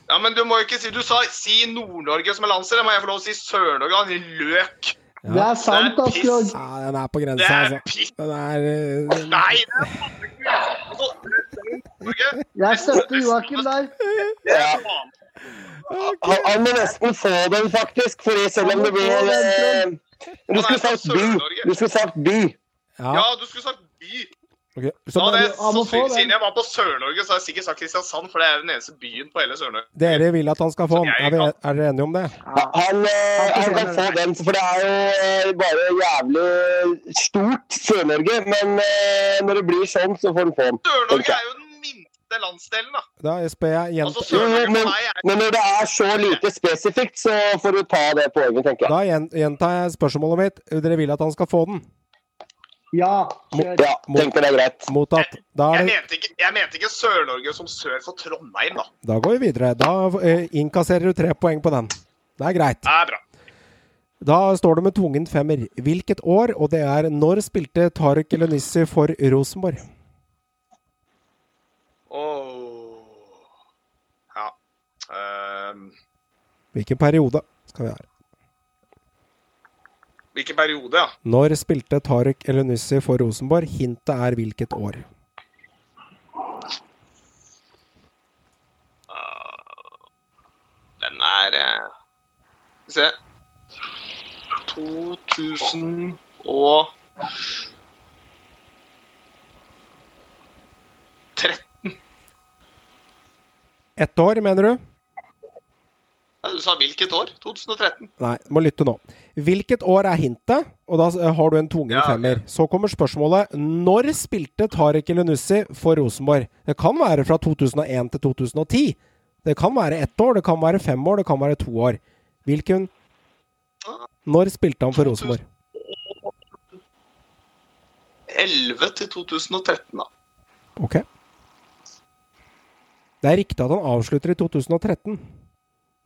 Ja, men du må jo ikke si Du sa si Nord-Norge som er landsdel. Da må jeg få lov å si Sør-Norge. Han er løk. Det er sant, Det er piss. Ja, den er på Det grensa, er altså. piss. Den er uh, Nei, Nord-Norge. Jeg støtter Joakim der. Ja. Han, han må nesten få den, faktisk. Fordi selv om det blir eh, Du skulle sagt by. Du skulle sagt by. Ja, Ja, du skulle sagt by. Ok, Så Da det, få siden jeg var på Sør-Norge, så har jeg sikkert sagt Kristiansand, for det er den eneste byen på hele Sør-Norge. dere vil at han skal få den. Er, vi, er dere enige om det? Han, eh, han kan få den, for det er jo eh, bare jævlig stort Sør-Norge. Men eh, når det blir sånn, så får han få den. Sør-Norge er jo den minste landsdelen, da. Da spør jeg igjen Altså, men, men når det er så lite spesifikt, så får du ta det poenget, tenker jeg. Da gjen- gjentar jeg spørsmålet mitt. Dere vil at han skal få den? Ja, kjør. Ja, tenker det er greit. Mottatt. Da, er jeg det, mente, ikke, jeg mente ikke Sør-Norge som sør for Trondheim, da. da går vi videre. Da eh, innkasserer du tre poeng på den. Det er greit. Det er bra. Da står det med tvungen femmer. Hvilket år, og det er når spilte Tariq Elenissi for Rosenborg? Oh. Ja. um. Hvilken periode skal vi ha? Hvilken periode, ja? Når spilte Tariq Elenissi for Rosenborg? Hintet er hvilket år. Den er eh, Skal vi se 2000 og 13. Ett år, mener du? Du sa hvilket år? 2013. Nei, du må lytte nå. Hvilket år er hintet? Og da eh, har du en tvungen Ja, femmer. Så kommer spørsmålet når spilte Tariq Elenussi for Rosenborg? Det kan være fra 2001 til 2010. Det kan være ett år, det kan være fem år, det kan være to år. Hvilken Når spilte han for Rosenborg? 11 til 2013, da. Ok. Det er riktig at han avslutter i 2013.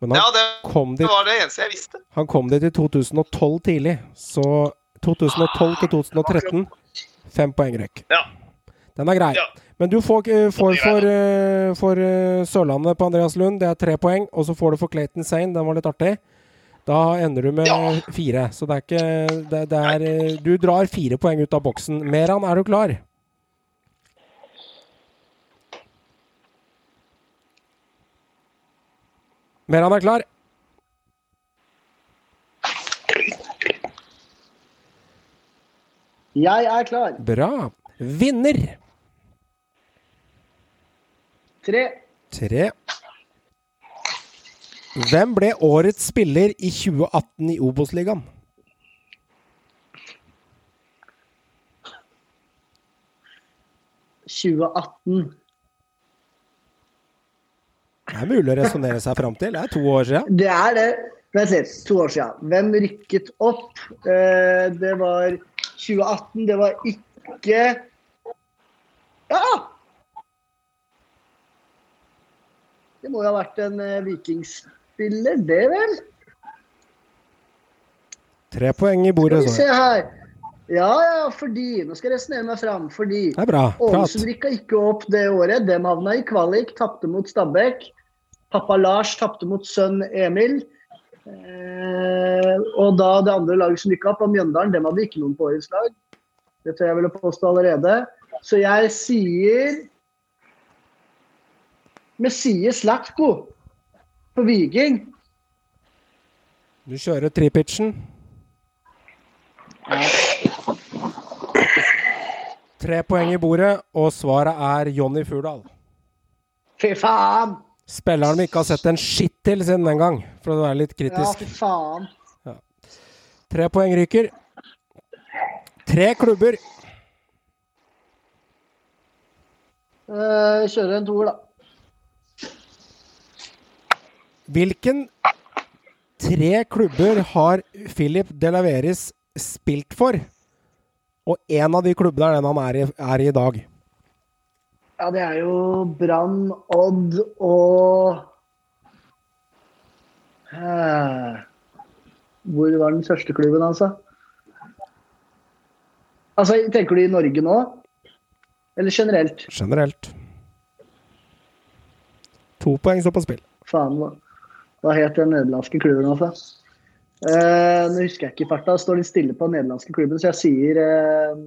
Men han, Ja, det, kom det var det eneste jeg visste. han kom dit i 2012 tidlig. Så 2012 til 2013 fem poeng røyk. Ja. Den er grei. Ja. Men du får, eh, får for, eh, for eh, Sørlandet på Andreas Lund, det er tre poeng. Og så får du for Clayton Sane, den var litt artig. Da ender du med Ja. fire. Så det er ikke det, det er, eh, Du drar fire poeng ut av boksen. Meran, er du klar? Meran er klar. Jeg er klar. Bra. Vinner. Tre. Tre. Hvem ble årets spiller i 2018 i Obos-ligaen? – 2018. Det er mulig å resonnere seg fram til. Det er to år siden. Det er det. Vent litt, to år siden. Hvem rykket opp? Eh, det var 2018. Det var ikke Ja! Det må jo ha vært en eh, vikingspiller, det vel? Tre poeng i bordet. Skal vi se her. Ja, ja, fordi Nå skal jeg resonnere meg fram. Fordi Det bra. Ålesund rykka ikke opp det året. Dem havna i kvalik, tapte mot Stabæk. Pappa Lars tapte mot sønn Emil. Eh, og da det andre laget som gikk opp, var Mjøndalen. Dem hadde ikke noen på årets lag. Det tør jeg å påstå allerede. Så jeg sier Vi sier Slatko på Viking. Du kjører tripitchen. Tre poeng i bordet, og svaret er Jonny Furdal. Fy faen! Spilleren vi ikke har sett en skitt til siden den gang, for å være litt Ja, kritisk. Ja, faen. Tre poeng ryker. Tre klubber. Eh, kjører en toer, da. Hvilken tre klubber har Philip Delaveris spilt for? Og én av de klubbene er den han er i, er i dag. Ja, det er jo Brann, Odd og eh, Hvor var den største klubben, altså? Altså, Tenker du i Norge nå? Eller generelt? Generelt. To poeng står på spill. Faen, hva, hva het den nederlandske klubben, altså? Eh, nå husker jeg ikke farta. Står litt stille på den nederlandske klubben, så jeg sier eh,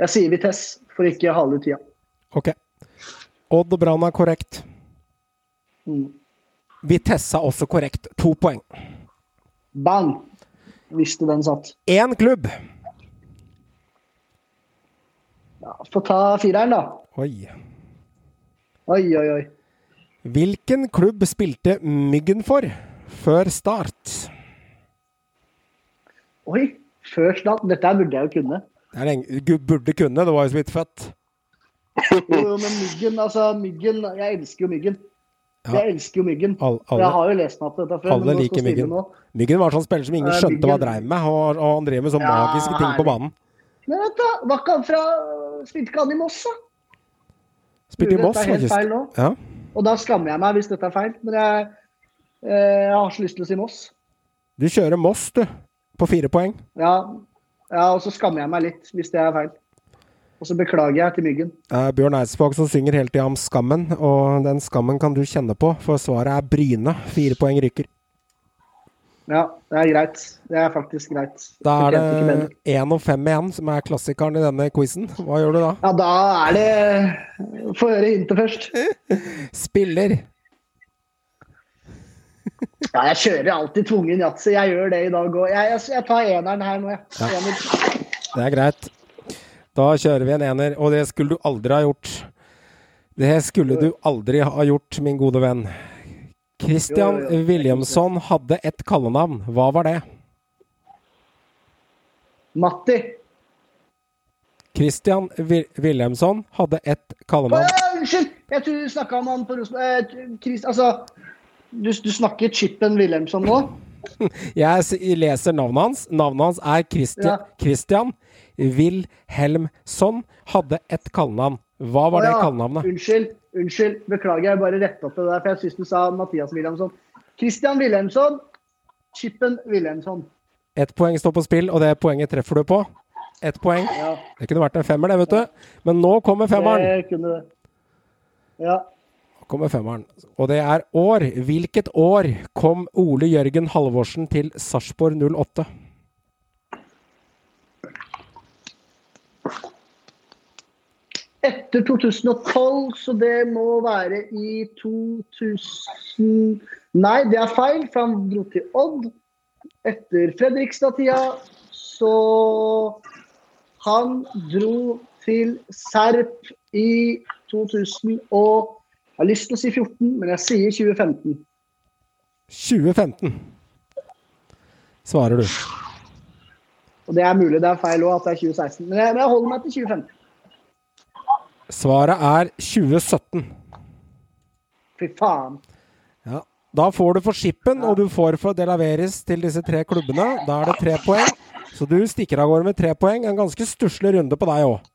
Jeg sier Vitesse, for ikke ut tida. Ok. Odd og Brann er korrekt. Mm. Vitesse også korrekt. To poeng. Bang! Visste den satt. Én klubb. Ja, Få ta fireren, da. Oi. Oi, oi, oi. Hvilken klubb spilte Myggen for før start? Oi, før start. Dette burde jeg jo kunne. Det er lenge, du burde kunne, det var jo så vidt født. Jo, men Myggen, altså Myggen Jeg elsker jo Myggen. Ja. Jeg elsker jo Myggen. Alle, Jeg har jo lest meg opp dette før. alle liker Myggen. nå. Myggen var sånn spiller som ingen Eh, skjønte hva Myggen- dreiv med, og, og han drev med sånne Ja, magiske ting på banen. Men vet du, var ikke han fra Spilte ikke han i Moss, da? Spilte i Moss, faktisk. Ja. Og da skammer jeg meg hvis dette er feil. Men jeg, eh, jeg har så lyst til å si Moss. Du kjører Moss, du. På fire poeng. Ja, ja, og så skammer jeg meg litt hvis det er feil. Og så beklager jeg til Myggen. Er Bjørn Eidsvåg som synger hele tida om skammen, og den skammen kan du kjenne på, for svaret er Bryne. Fire poeng ryker. Ja, det er greit. Det er faktisk greit. Da er det én og fem igjen som er klassikeren i denne quizen. Hva gjør du da? Ja, da er det Få høre hintet først. Spiller. Ja, jeg kjører alltid tvungen yatzy. Jeg gjør det i dag òg. Jeg, jeg, jeg tar eneren her nå, jeg. Ja. Det er greit. Da kjører vi en ener, og det skulle du aldri ha gjort. Det skulle du aldri ha gjort, min gode venn. Christian. Williamson hadde et kallenavn. Hva var det? Matti. Christian Wil Williamson hadde et kallenavn. Unnskyld! Jeg tror du snakka om han på Rosenborg eh, Altså, du, du snakker Chippen Wilhelmsson nå? Jeg leser navnet hans. Navnet hans er Christian, Ja. Christian Wilhelmsson. Hadde et kallenavn. Hva var det ja. kallenavnet? Unnskyld. Unnskyld. Beklager, jeg bare retta opp det der, for jeg syns du sa Mathias Wilhelmsson. Christian Wilhelmsson. Chippen Wilhelmsson. Ett poeng står på spill, og det poenget treffer du på. Ett poeng. Ja, Det kunne vært en femmer, det, vet du. Men nå kommer femmeren. det kunne det. Ja. Kommer femmeren. Og det er år. Hvilket år kom Ole Jørgen Halvorsen til Sarpsborg 08? Etter 2012, så det må være i 2000 Nei, det er feil, for han dro til Odd. Etter Fredrikstad-tida, så Han dro til Serp i 2000 og Jeg har lyst til å si 14, men jeg sier 2015. 2015, svarer du. Og det er mulig det er feil òg, at det er 2016. Men jeg, men jeg holder meg til 2015. Svaret er 2017. Fy faen. Ja. Da får du for Skippen, og du får for Delaveris til disse tre klubbene. Da er det tre poeng. Så du stikker av gårde med tre poeng. En ganske stusslig runde på deg òg.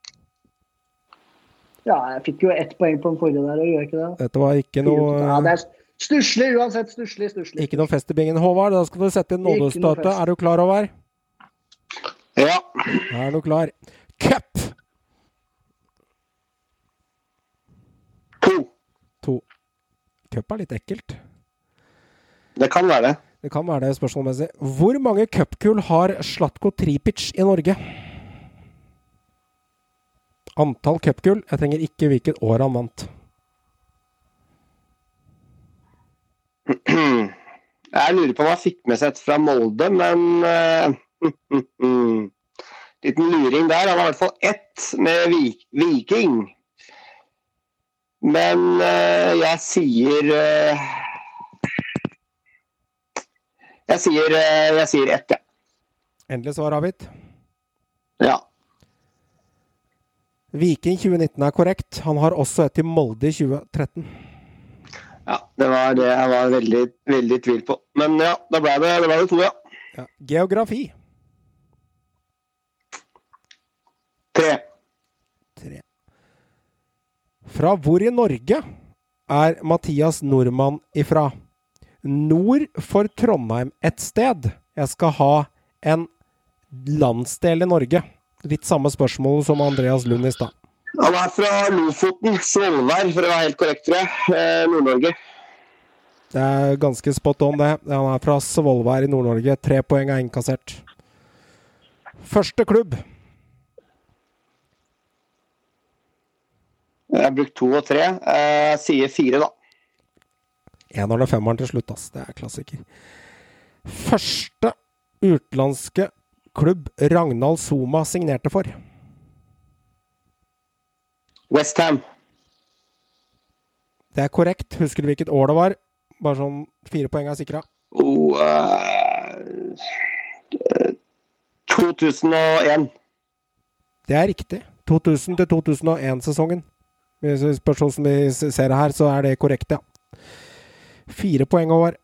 Ja, jeg fikk jo ett poeng på den forrige der, og gjør ikke det? Dette var ikke Ja, noe, det er stusslig uansett. Stusslig, stusslig. ikke noe fest i bingen, Håvard. Da skal du sette inn nådestøtet. Er du klar, Håvard? Ja. Er du klar? Cup! To. To. Cup er litt ekkelt. Det kan være det. Det kan være det spørsmålmessig. Hvor mange cupkull har Slatko Tripic i Norge? Antall cupgull. Jeg trenger ikke hvilket år han vant. Jeg lurer på hva han fikk med seg fra Molde, men eh, Liten luring der. Han har i hvert fall ett med Viking. Men eh, jeg sier eh, Jeg sier Jeg sier ett, ja. Endelig svar avgitt. ja. Viking 2019 er korrekt. Han har også et til Molde i 2013. Ja, det var det jeg var veldig, veldig tvil på. Men ja, da ble det, det, ble det to, ja. Ja. Geografi. Tre. Tre. Fra hvor i Norge er Mathias Nordmann ifra? Nord for Trondheim et sted. Jeg skal ha en landsdel i Norge. Litt samme spørsmål som Andreas Lund i stad. Han er fra Lofoten, Svolvær, for å være helt korrekt, tror jeg. Eh, Nord-Norge. Det er ganske spot on, det. Han er fra Svolvær i Nord-Norge. Tre poeng er innkassert. Første klubb. Jeg har brukt to og tre. Eh, Jeg sier fire, da. Eneren og femmeren til slutt, ass. Det er klassiker. Første utenlandske klubb Ragnald Soma signerte for. Westham. Det er korrekt. Husker du hvilket år det var? Bare sånn fire poeng er sikra. Oh, eh, eh, 2001. Det er riktig. 2000 til 2001-sesongen. Hvis vi Spørs hvordan vi ser det her, så er det korrekt, ja. Fire poeng, Håvard.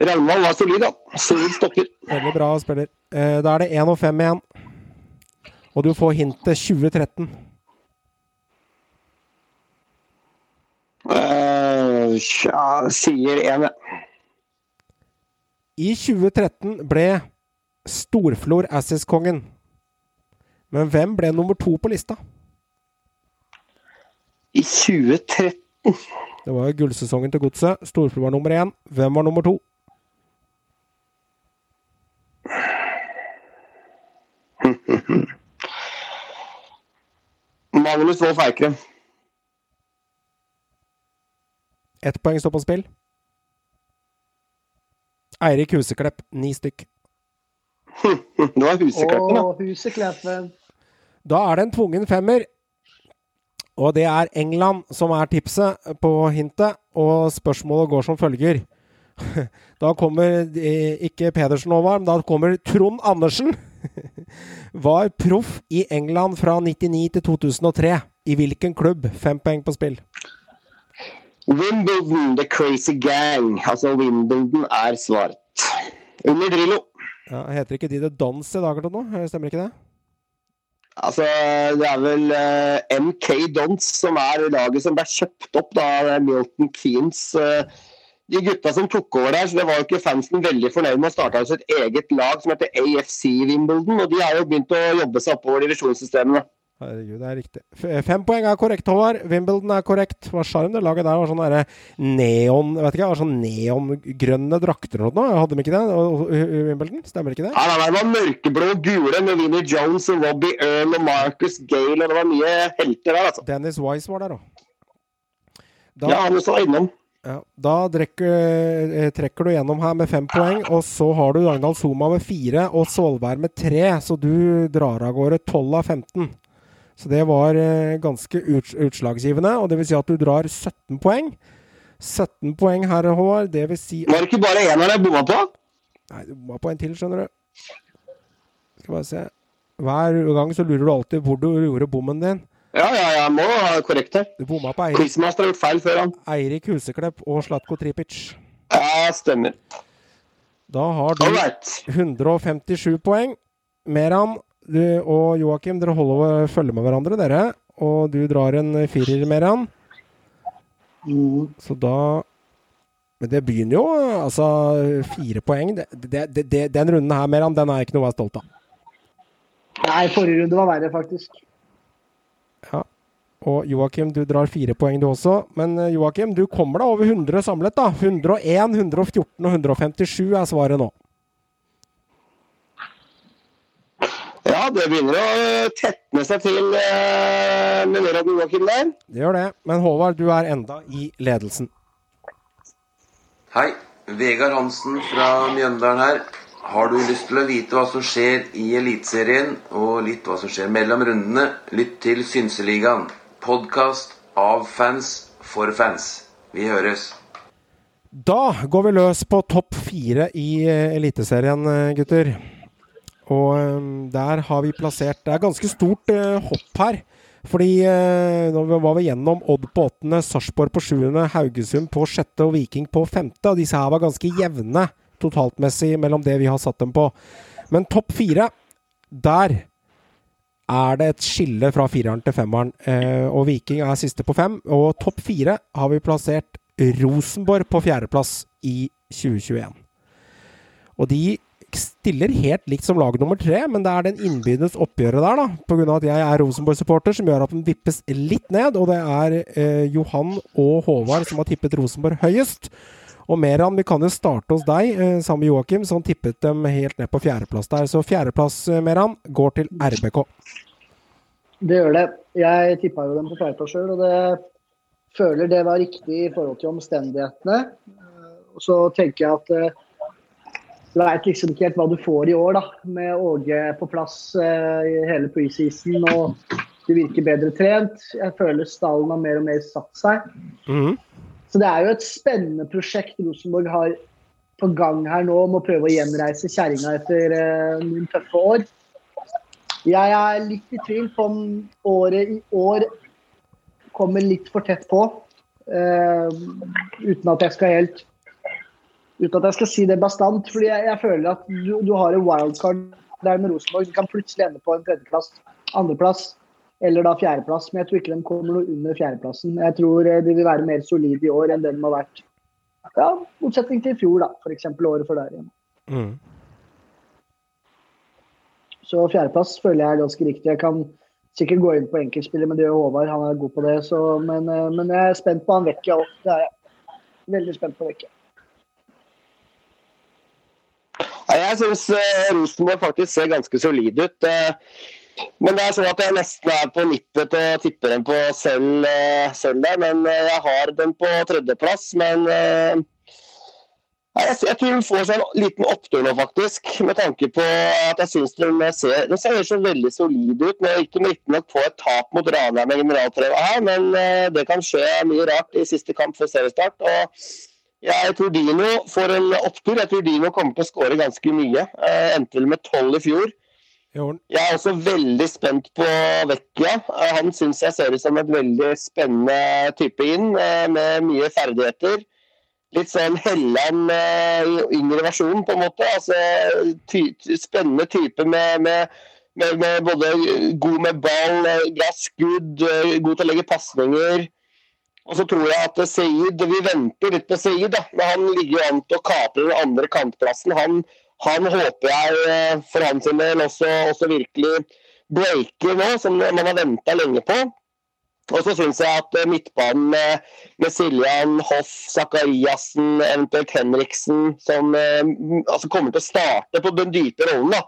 Ragnvald var solid, da. Solid stopper. Veldig bra spiller. Eh, Da er det 1 og 5 igjen. Og du får hintet 2013. Uh, ja, sier 1, jeg. I 2013 ble Storflor Assis-kongen. Men hvem ble nummer to på lista? I 2013 Det var jo gullsesongen til Godset. Storflor var nummer én. Hvem var nummer to? Magnus Wolff Eikrem. Ett poeng står på spill. Eirik Huseklepp, ni stykk. Det var Husekleppen, da. Husekleppen. Da er det en tvungen femmer. Og det er England som er tipset på hintet. Og spørsmålet går som følger. Da kommer eh, ikke Pedersen over, men da kommer Trond Andersen. Var proff i England fra 99 til 2003. I hvilken klubb? Fem poeng på spill. Wimbledon, The Crazy Gang. Altså Wimbledon er svart. Under Drillo. Ja, heter ikke de The Dons i dag nå? Stemmer ikke det? Altså, det er vel uh, MK Dons som er laget som ble kjøpt opp da Milton Keanes. eh, de gutta som tok over der, så det var jo ikke fansen veldig fornøyd med å starte altså et eget lag som heter AFC Wimbledon. Og de har jo begynt å jobbe seg oppover divisjonssystemene. Herregud, det er riktig. Fem poeng er korrekt, Håvard. Wimbledon er korrekt. Hva sjarm det laget der var sånn derre neon vet ikke, var sånn neongrønne drakter og noe. Hadde de ikke det? Wimbledon? Stemmer ikke det? Ja, nei, nei, det var mørkeblå og gule med Vinnie Jones og Robbie Earl og Marcus Gale, og det var mye helter der, altså. Dennis Wise var der òg. Da, Ja, han også var innom. Ja, da drekker, eh, trekker du gjennom her med fem poeng, og så har du Ragnhild Soma med fire og Svolvær med tre, så du drar av gårde 12 av 15. Så det var eh, ganske utslagsgivende, og det vil si at du drar 17 poeng. 17 poeng her, Håvard. Det vil si Var det ikke bare eneren jeg bomma på? Nei, du bomma på en til, skjønner du. Skal bare se. Hver gang så lurer du alltid hvor du gjorde bommen din. Ja, ja, jeg må ha korrekt her. Du bomma på Eirik, Quizmaster har gjort feil før han. Eirik Huseklepp og Slatko Tripic. Ja, stemmer. Da har du right. 157 poeng. Meran du og Joakim, dere holder følge med hverandre, dere. Og du drar en firer, Meran. Mm. Så da Men det begynner jo Altså, fire poeng. Det, det, det, det, den runden her, Meran, den er ikke noe å være stolt av. Nei, forrige runde var verre, faktisk. Ja. Og Joakim, du drar fire poeng du også. Men eh, Joakim, du kommer deg over 100 samlet, da. 101, 114 og 157 er svaret nå. Ja, det begynner å tetne seg til eh, med mer av Joakim der. Det gjør det. Men Håvard, du er enda i ledelsen. Hei, Vegard Hansen fra Mjøndalen her. Har du lyst til å vite hva som skjer i Eliteserien, og litt hva som skjer mellom rundene, lytt til Synseligaen. Podkast av fans for fans. Vi høres. Da går vi løs på topp fire i eh, Eliteserien, eh, gutter. Og eh, der har vi plassert Det er ganske stort hopp her. Fordi nå var vi gjennom Odd på åttende, Sarpsborg på sjuende, Haugesund på sjette og Viking på femte. Og disse her var ganske jevne totaltmessig mellom det vi har satt dem på. Men topp fire, der er det et skille fra fireren til femmeren. Eh, og Viking er siste på fem. Og topp fire har vi plassert Rosenborg på fjerdeplass i 2021. Og de stiller helt likt som lag nummer tre, men det er den innbyrdes oppgjøret der, da, pga. at jeg er Rosenborg-supporter, som gjør at den vippes litt ned. Og det er eh, Johan og Håvard som har tippet Rosenborg høyest. Og Meran, vi kan jo starte hos deg, eh, sammen med Joakim, som tippet dem helt ned på fjerdeplass der. Så fjerdeplass, eh, Meran, går til RBK. Det gjør det. Jeg tippa jo dem på fjerdeplass sjøl, og det føler det var riktig i forhold til omstendighetene. Eh, Og så tenker jeg at du veit liksom ikke helt hva du får i år, da. Med Åge på plass eh, i hele preseason og Det virker bedre trent. Jeg føler stallen har mer og mer satt seg. Mhm. Så det er jo et spennende prosjekt Rosenborg har på gang her nå, om å prøve å gjenreise kjerringa etter eh, noen tøffe år. Jeg er litt i tvil på om året i år kommer litt for tett på. eh, uten at jeg skal helt Uten at jeg skal si det bastant. fordi jeg, jeg føler at du, du har en wildcard der med Rosenborg. Du kan plutselig ende på en tredjeplass, andreplass eller da fjerdeplass. Men jeg tror ikke de kommer noe under fjerdeplassen. Jeg tror eh, de vil være mer solide i år enn det de har vært. Ja, motsetning til i fjor, da. F.eks. året før der igjen. Mm. Så fjerdeplass føler jeg er ganske riktig. Jeg kan sikkert gå inn på enkeltspiller, men det gjør Håvard. Han er god på det. Så, men, eh, men jeg er spent på han vekke, òg. Det er jeg. Veldig spent på vekke. Jeg syns Rosenborg faktisk ser ganske solid ut. Men det er sånn at jeg nesten er på nippet til å tippe den på selv, eh, selv der. Men eh, jeg har den på tredjeplass. Men eh, jeg, jeg tror hun får seg en liten opptur nå, faktisk. Med tanke på at jeg syns den ser, den ser så veldig solid ut. Nå gikk de riktignok på et tap mot Ranheim med generalprøva her, men det kan skje mye rart i siste kamp før seriestart. og jeg tror Dino får en opptur. Jeg tror Dino kommer til å skåre ganske mye. Endte vel med tolv i fjor. Jeg er også veldig spent på Vecchia. Eh, Han syns jeg ser ut som et veldig spennende type inn, eh, med mye ferdigheter. Litt sånn Helland eh, i yngre versjon, på en måte. Altså, ty spennende type med, med, med, med både god med ball, bra skudd, god til å legge pasninger. Og så tror jeg at Seid Vi venter litt på Seid, han ligger an til å kapre den andre kantplassen. Han, han håper jeg eh, for hans del også, også virkelig breaker nå, som man har venta lenge på. Og så syns jeg at eh, midtbanen med, med Siljan, Hoff, Zakariassen, eventuelt Henriksen, som eh, altså kommer til å starte på den dype rollen, da.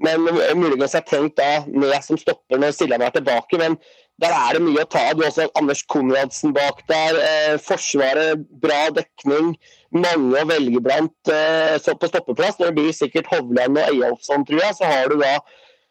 Men muligens er tenkt da ned som stopper når Siljan er tilbake. Men der er det mye å ta av. Du har også Anders Konradsen bak der. Eh, forsvaret, bra dekning. Mange å velge blant eh, på stoppeplass. Det blir sikkert Hovland og Eyolfsson, tror jeg. Så har du da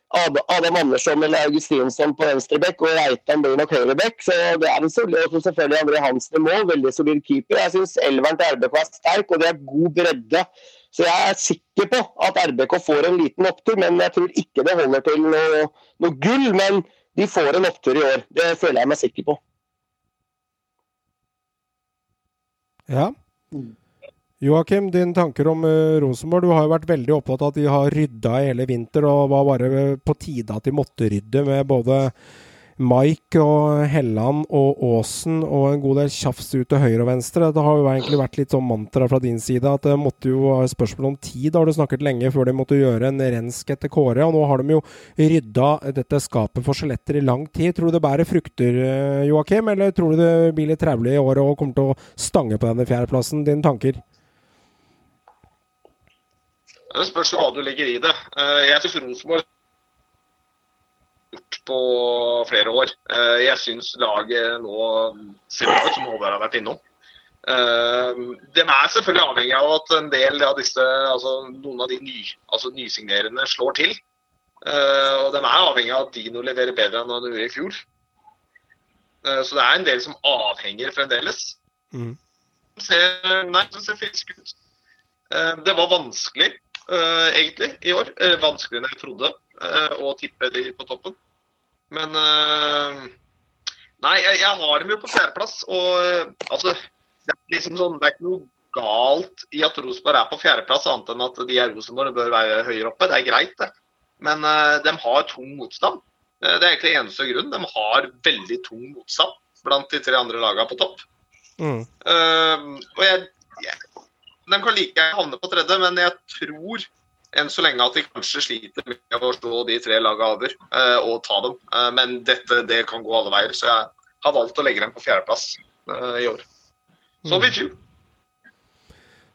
Adam Andersson eller Augustinsson på venstrebekk, og Reitan blir nok høyreback. Så det er en solid, og selvfølgelig André Hansen i mål. Veldig solid keeper. Jeg syns elveren til RBK er sterk, og det er god bredde. Så jeg er sikker på at RBK får en liten opptur, men jeg tror ikke det holder til noe, noe gull. Men de får en opptur i år. Det føler jeg meg sikker på. Ja. Joakim, dine tanker om eh, Rosenborg. Du har jo vært veldig opptatt av at de har rydda hele vinter, og var bare på tide at de måtte rydde med både Mike og Helland og Aasen og en god del tjafs ut til høyre og venstre. Det har jo egentlig vært litt sånn mantra fra din side at det måtte jo være spørsmål om tid. Da har du snakket lenge før de måtte gjøre en rensk etter Kåre, og nå har de jo rydda dette skapet for skjeletter i lang tid. Tror du det bærer frukter, eh, Joakim, eller tror du det blir litt traulig i året og kommer til å stange på denne fjerdeplassen? Dine tanker? Det spørs hva du legger i det. Eh, Jeg syns Rosenborg gjort på flere år. Eh, Jeg syns laget nå ser bra ut, som Håvard har vært innom. Eh, De er selvfølgelig avhengig av at en del av disse, altså noen av de ny, altså nysignerende slår til. Eh, Og de er avhengig av at Dino leverer bedre enn han gjorde i fjor. Så det er en del som avhenger fremdeles. Mm. Ser, nei, det ser frisk ut. Det var vanskelig, egentlig, i år. Vanskeligere enn jeg trodde eh, å tippe de på toppen. Men eh, Nei, jeg, har dem jo på fjerdeplass. Og eh, altså Det er liksom sånn, det er ikke noe galt i at Rosenborg er på fjerdeplass, annet enn at de er Rosenborg og bør være høyere oppe. Det er greit, det. Men de har tung motstand. Det er egentlig eneste grunn. De har veldig tung motstand blant de tre andre lagene på topp. Mm. Uh, og jeg, jeg De kan like gjerne havne på tredje, men jeg tror enn så lenge at de kanskje sliter med å slå de tre lagene over eh, og ta dem. Eh, men dette det kan gå alle veier, så jeg har valgt å legge dem på fjerdeplass eh, i år. Som i fjor.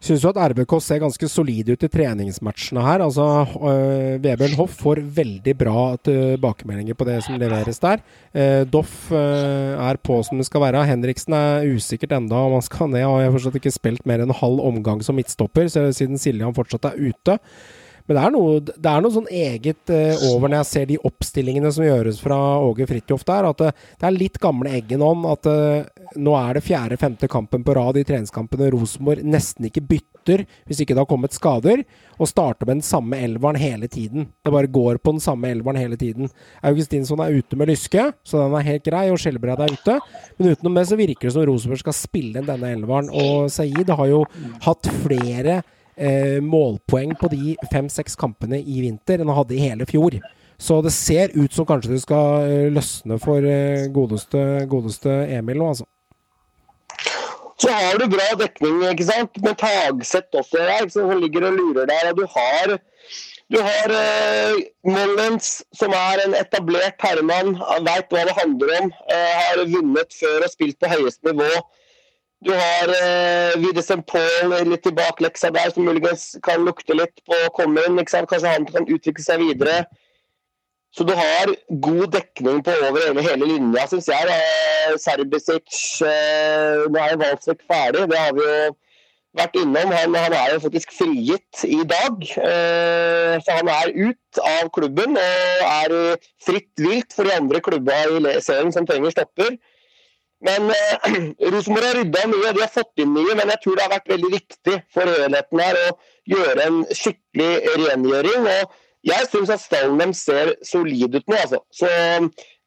Syns du at RBK ser ganske solide ut i treningsmatchene her? Altså, øh, Vebjørn Hoff får veldig bra tilbakemeldinger på det som leveres der. Eh, Doff øh, er på som det skal være. Henriksen er usikkert enda om han skal ned. og jeg har fortsatt ikke spilt mer enn en halv omgang som midtstopper, siden Siljan fortsatt er ute. Men det er noe, det er noe sånn eget uh, over når jeg ser de oppstillingene som gjøres fra Åge Fridtjof der, at det, det er litt gamle Eggen-ånd. At uh, nå er det fjerde-femte kampen på rad i treningskampene Rosenborg nesten ikke bytter hvis ikke det har kommet skader, og starter med den samme elveren hele tiden. Det bare går på den samme elveren hele tiden. Augustinsson er ute med lyske, så den er helt grei, og Skjelbred er ute. Men utenom det så virker det som Rosenborg skal spille inn denne elveren. Og Saeed har jo hatt flere eh, målpoeng på de fem-seks kampene i vinter enn han hadde i hele fjor. Så det ser ut som kanskje det skal eh, løsne for eh, godeste, godeste Emil nå, altså. Så har du bra dekning, ikke sant? med Tagseth også der, som ligger og lurer der. Og du har, du har uh, Mollens, som er en etablert herremann, veit hva det handler om. Uh, har vunnet før og spilt på høyeste nivå. Du har eh, Widesen Paul litt tilbake leksa der, som muligens kan lukte litt på å komme inn. Kanskje han kan utvikle seg videre. Så du har god dekning på over hele linja, syns jeg. Eh, Serbisic eh, Nå er Walsvik ferdig, det har vi jo vært innom. Han, han er jo faktisk frigitt i dag. Eh, så han er ut av klubben og er fritt vilt for de andre klubba i serien som trenger stopper. Men eh, Rosenborg har rydda mye, de har fått inn mye. Men jeg tror det har vært veldig viktig for helheten her å gjøre en skikkelig rengjøring. og jeg syns at stallen deres ser solid ut nå, altså. Så,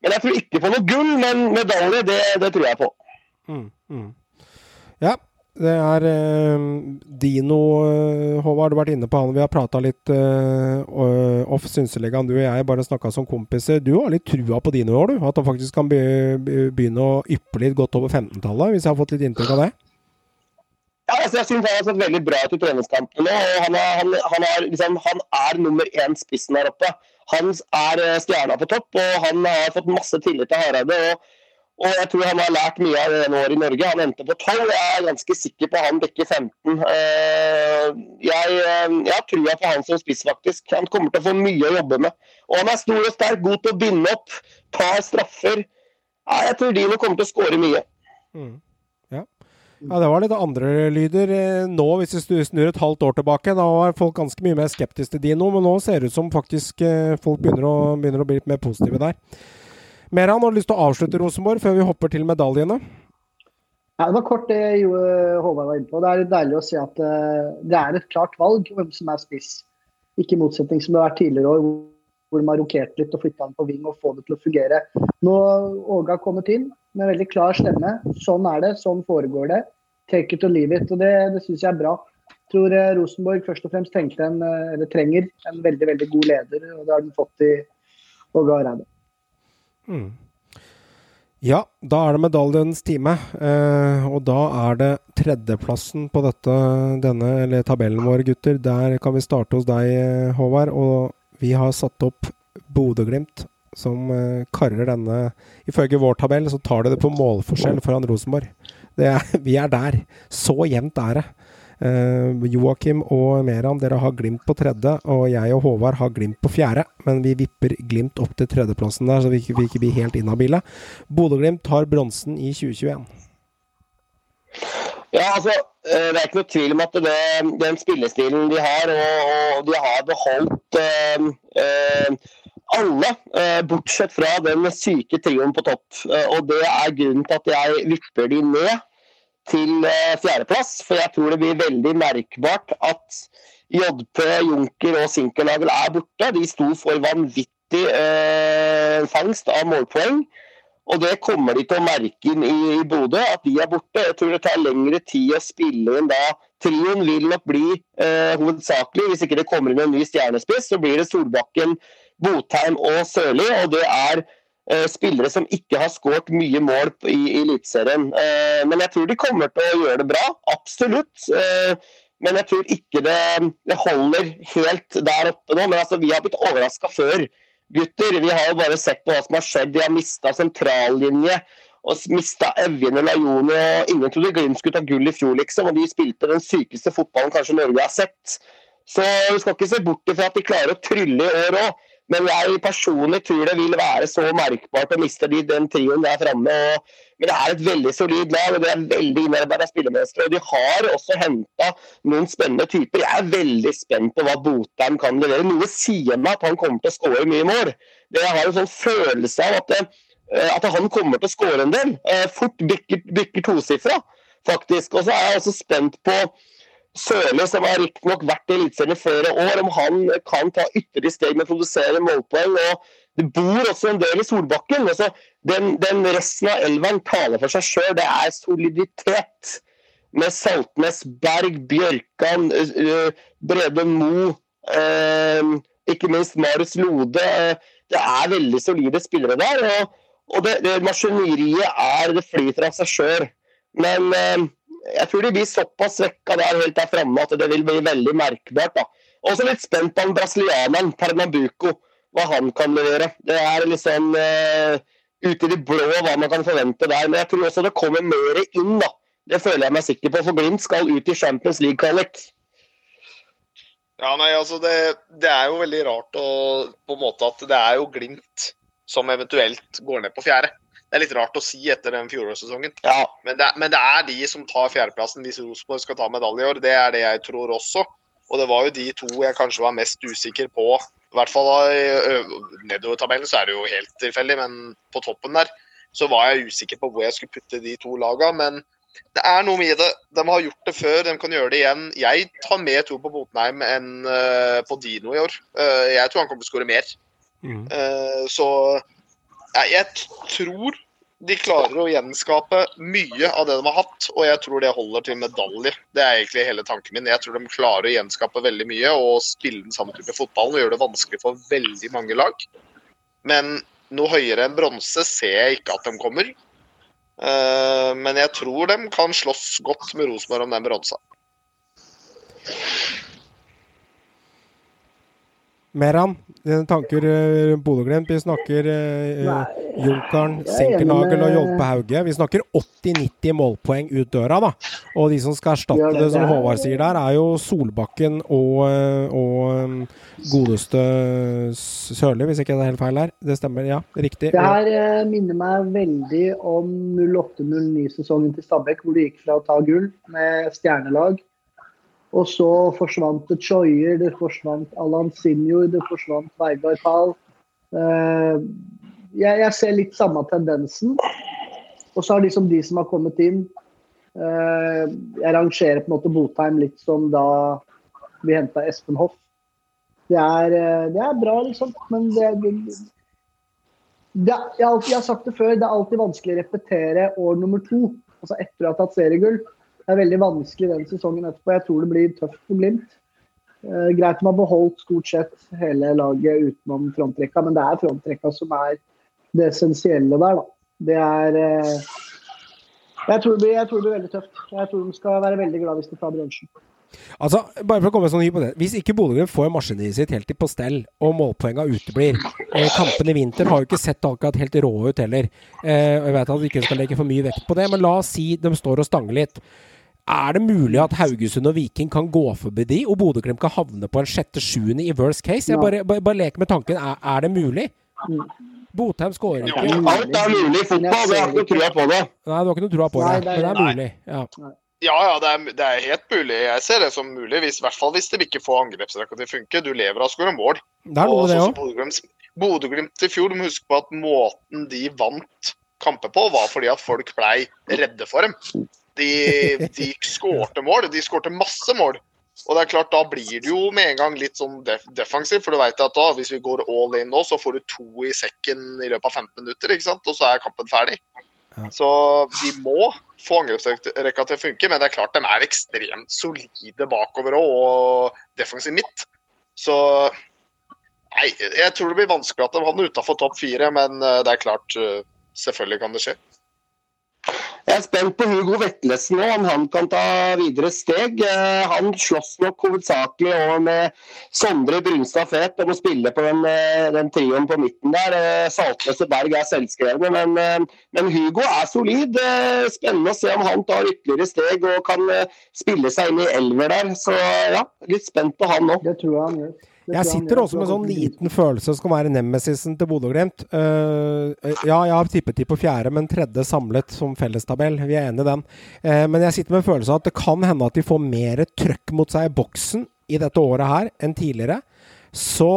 men jeg tror ikke på noe gull, men medalje, det, det tror jeg på. Mm, mm. Ja, det er eh, Dino uh, Håvard, du har vært inne på han. Vi har prata litt eh, off Synseligaen, du og jeg, bare snakka som kompiser. Du har litt trua på Dino i år, du? At han faktisk kan begynne å yppe litt godt over 15-tallet, hvis jeg har fått litt inntrykk av det? Ja, altså, jeg synes Han har sett veldig bra ut i treningskampene. Han er, han, han, er, liksom, han er nummer én spissen her oppe. Han er eh, stjerna på topp, og han har fått masse tillit til Hareide. Og, og, jeg tror han har lært mye av det år i Norge. Han endte på 12. Jeg er ganske sikker på han dekker 15. Eh, jeg, tror jeg har trua på han som spiss, faktisk. Han kommer til å få mye å jobbe med. Og han er stor og sterk, god til å binde opp, tar straffer. Ja, jeg tror Dino kommer til å skåre mye. Mm. Ja, Det var litt andre lyder eh, nå, hvis vi snur et halvt år tilbake. Da var folk ganske mye mer skeptiske til Dino, men nå ser det ut som faktisk eh, folk begynner å, begynner å bli litt mer positive der. Meran, har du lyst til å avslutte Rosenborg før vi hopper til medaljene? Ja, det var kort det Håvard var inne på. Det er deilig å se at uh, det er et klart valg hvem som er spiss. Ikke i motsetning som det har vært tidligere år, hvor de har rokert litt og flytta den på ving og få det til å fungere. Nå Åge har kommet inn med veldig klar stemme. Sånn er det, sånn foregår det. Take it or leave it. Og det, det syns jeg er bra. Jeg tror eh, Rosenborg først og fremst en, eh, trenger en veldig veldig god leder, og det har den fått i Åge Hareide. Ja, da er det medaljens time. Eh, og da er det tredjeplassen på dette, denne eller tabellen vår, gutter. Der kan vi starte hos deg, Håvard. Og vi har satt opp Bodø-Glimt som eh, karrer denne Ifølge vår tabell så tar de det på målforskjell foran Rosenborg. Er, vi er der. Så jevnt er det. Uh, Joakim og Meran, dere har Glimt på tredje, og jeg og Håvard har Glimt på fjerde. Men vi vipper Glimt opp til tredjeplassen der, så vi ikke, vi ikke blir helt inhabile. Bodø-Glimt tar bronsen i 2021. Ja, altså, eh, Det er ikke noe tvil om at det, den spillestilen de har, og, og de har beholdt øh, øh, alle, eh, bortsett fra den syke trioen på topp. Eh, og Det er grunnen til at jeg vipper de ned til eh, fjerdeplass. For jeg tror det blir veldig merkbart at JP, Junker og Sinkernagel er borte. De sto for vanvittig eh, fangst av målpoeng. Og det kommer de til å merke inn i, i Bodø, at de er borte. Jeg tror det tar lengre tid å spille inn da. Trioen vil nok bli eh, hovedsakelig, hvis ikke det kommer inn en ny stjernespiss, så blir det Solbakken, Botheim og Sørli. Og det er spillere som ikke har skåret mye mål i, i Eliteserien. Eh, men jeg tror de kommer til å gjøre det bra. Absolutt. Eh, men jeg tror ikke det, det, holder helt der oppe nå. Men altså, vi har blitt overraska før gutter. Vi har jo bare sett på hva som har skjedd. De har mista sentrallinje og mista Evjen og Lajoni. og Ingen trodde Glimt skulle ta gull i fjor, liksom. Og de spilte den sykeste fotballen kanskje Norge har sett. Så vi skal ikke se bort ifra at de klarer å trylle i år òg. Men jeg personlig tror det vil være så merkbart å miste de, den trioen der framme. men det er et veldig solid lag, og det er veldig innarbeida spillemestere. Og de har også henta noen spennende typer. Jeg er veldig spent på hva Botheim kan levere. Noe sier meg at han kommer til å skåre mye mål. Det jeg har en sånn følelse av at, at han kommer til å skåre en del. Fort bykker, bykker tosifra, faktisk. Og så er jeg også spent på Sørli, som har riktignok vært i Eliteserien flere år, om han kan ta ytterligere steg med å produsere målpoeng. og Det bor også en del i Solbakken. altså den, den, resten av elveren taler for seg sjøl. Det er soliditet. Med Saltnes, Berg, Bjørkan, Brede Mo, øh, ikke minst Marius Lode. Det er veldig solide spillere der. Og, og det, det maskineriet er Det flyter av seg sjøl. Men øh, jeg tror de blir såpass svekka der helt der fremme at det vil bli veldig merkbart. da. Også litt spent på han brasilianeren Pernambuco, hva han kan levere. Det er liksom uh, ute i det blå hva man kan forvente der. Men jeg tror også det kommer mer inn, da. Det føler jeg meg sikker på, for Glimt skal ut i Champions League-kvalik. Ja, nei, altså det, det, er jo veldig rart å, på en måte at det er jo Glimt som eventuelt går ned på fjerde. Det er litt rart å si etter den fjorårssesongen. Ja. Men, det, men, det, er de som tar fjerdeplassen hvis Rosenborg skal ta medalje i år. Det er det jeg tror også. Og det var jo de to jeg kanskje var mest usikker på i hvert fall nedover tabellen så er det jo helt tilfeldig, men på toppen der så var jeg usikker på hvor jeg skulle putte de to lagene. Men det er noe med det. De har gjort det før, de kan gjøre det igjen. Jeg tar mer tro på Botenheim enn uh, på Dino i år. Uh, jeg tror han kommer til å skåre mer. Mm. Så jeg, tror de klarer å gjenskape mye av det de har hatt, og jeg tror det holder til medalje. Det er egentlig hele tanken min. Jeg tror de klarer å gjenskape veldig mye og spille den samme type fotballen og gjøre det vanskelig for veldig mange lag. Men noe høyere enn bronse ser jeg ikke at de kommer. Eh, men jeg tror de kan slåss godt med Rosenborg om den bronsa. Meran, dine tanker rundt Bodø-Glimt? Vi snakker uh, Junkeren, Senkernagel og Jolpe Hauge. Vi snakker 80-90 målpoeng ut døra, da. Og de som skal erstatte det, som Håvard sier der, er jo Solbakken og, og godeste Sørli, hvis ikke det er helt feil her. Det stemmer, ja. Riktig. Det her uh, minner meg veldig om 08-09-sesongen til Stabæk, hvor de gikk fra å ta gull med stjernelag og så forsvant det Choyer, det forsvant Alan Sinjor, det forsvant Veigard Pal. Uh, jeg, jeg, ser litt samme tendensen. Og så har liksom de som har kommet inn uh, Jeg rangerer på en måte Botheim litt som da vi henta Espen Hoff. Det er, uh, det er, bra, liksom. Men det, det, det jeg, jeg har sagt det før, det er alltid vanskelig å repetere år nummer to. Altså etter å ha tatt seriegull. Det er veldig vanskelig den sesongen etterpå. Jeg tror det blir tøft for Glimt. Eh, greit de har beholdt stort sett hele laget utenom frontrekka, men det er frontrekka som er det essensielle der, da. Det er eh, jeg, tror blir, jeg tror det blir veldig tøft. Jeg tror de skal være veldig glad hvis de tar bransjen. Altså, bare for å komme sånn på det. Hvis ikke Bodø-Glimt får maskineriet sitt helt på stell, og målpoenga uteblir eh, Kampene i vinter har jo ikke sett akkurat helt rå ut heller. Eh, jeg vet at vi ikke skal legge for mye vekt på det, men la oss si de står og stanger litt. Er det mulig at Haugesund og Viking kan gå forbi de, og Bodø-Glimt kan havne på en sjette-sjuende i worst case? Jeg bare, bare, bare leker med tanken. Er, er det mulig? Botheim skårer ikke. Alt er mulig i fotball, jeg har ikke noe trua på det. Nei, du har ikke noe trua på det, men det er mulig. Ja. Ja, ja, det er, det er, helt mulig. Jeg ser det som mulig, hvis, i hvert fall hvis de ikke får angrepsrekka til å funke. Du lever av å skåre mål. Det er noe det òg. Bodø-Glimt i fjor, du må huske på at måten de vant kamper på, var fordi at folk blei redde for dem. De, de skårte mål. De skårte masse mål. Og det er klart, Da blir det jo med en gang litt sånn def defensiv, for du vet at da, hvis vi går all in nå, så får du to i sekken i løpet av 15 minutter, ikke sant? og så er kampen ferdig. Ja. Så de må få angrepsrekka til å funke, men det er klart de er ekstremt solide bakover og defensiv midt. Så nei, jeg tror det blir vanskelig at de havner utafor topp fire, men eh, det er klart, eh, selvfølgelig kan det skje. Jeg er spent på Hugo Vetlesen nå, om han kan ta videre steg. Eh, han slåss nok hovedsakelig over med Sondre Brunstad Fet om å spille på den, eh, den trioen på midten der. Eh, Saltnes og Berg er selvskrevne, men, men, Hugo er solid. Spennende å se om han tar ytterligere steg og kan spille seg inn i elver der. Så ja, litt spent på han nå. Det tror jeg han gjør. Jeg sitter også med sånn liten følelse som skal være nemesisen til Bodø-Glimt. Uh, ja, jeg har tippet de på fjerde, men tredje samlet som fellestabell. Vi er enig i den. Uh, men jeg sitter med en følelse av at det kan hende at de får mer trøkk mot seg i boksen i dette året her enn tidligere. Så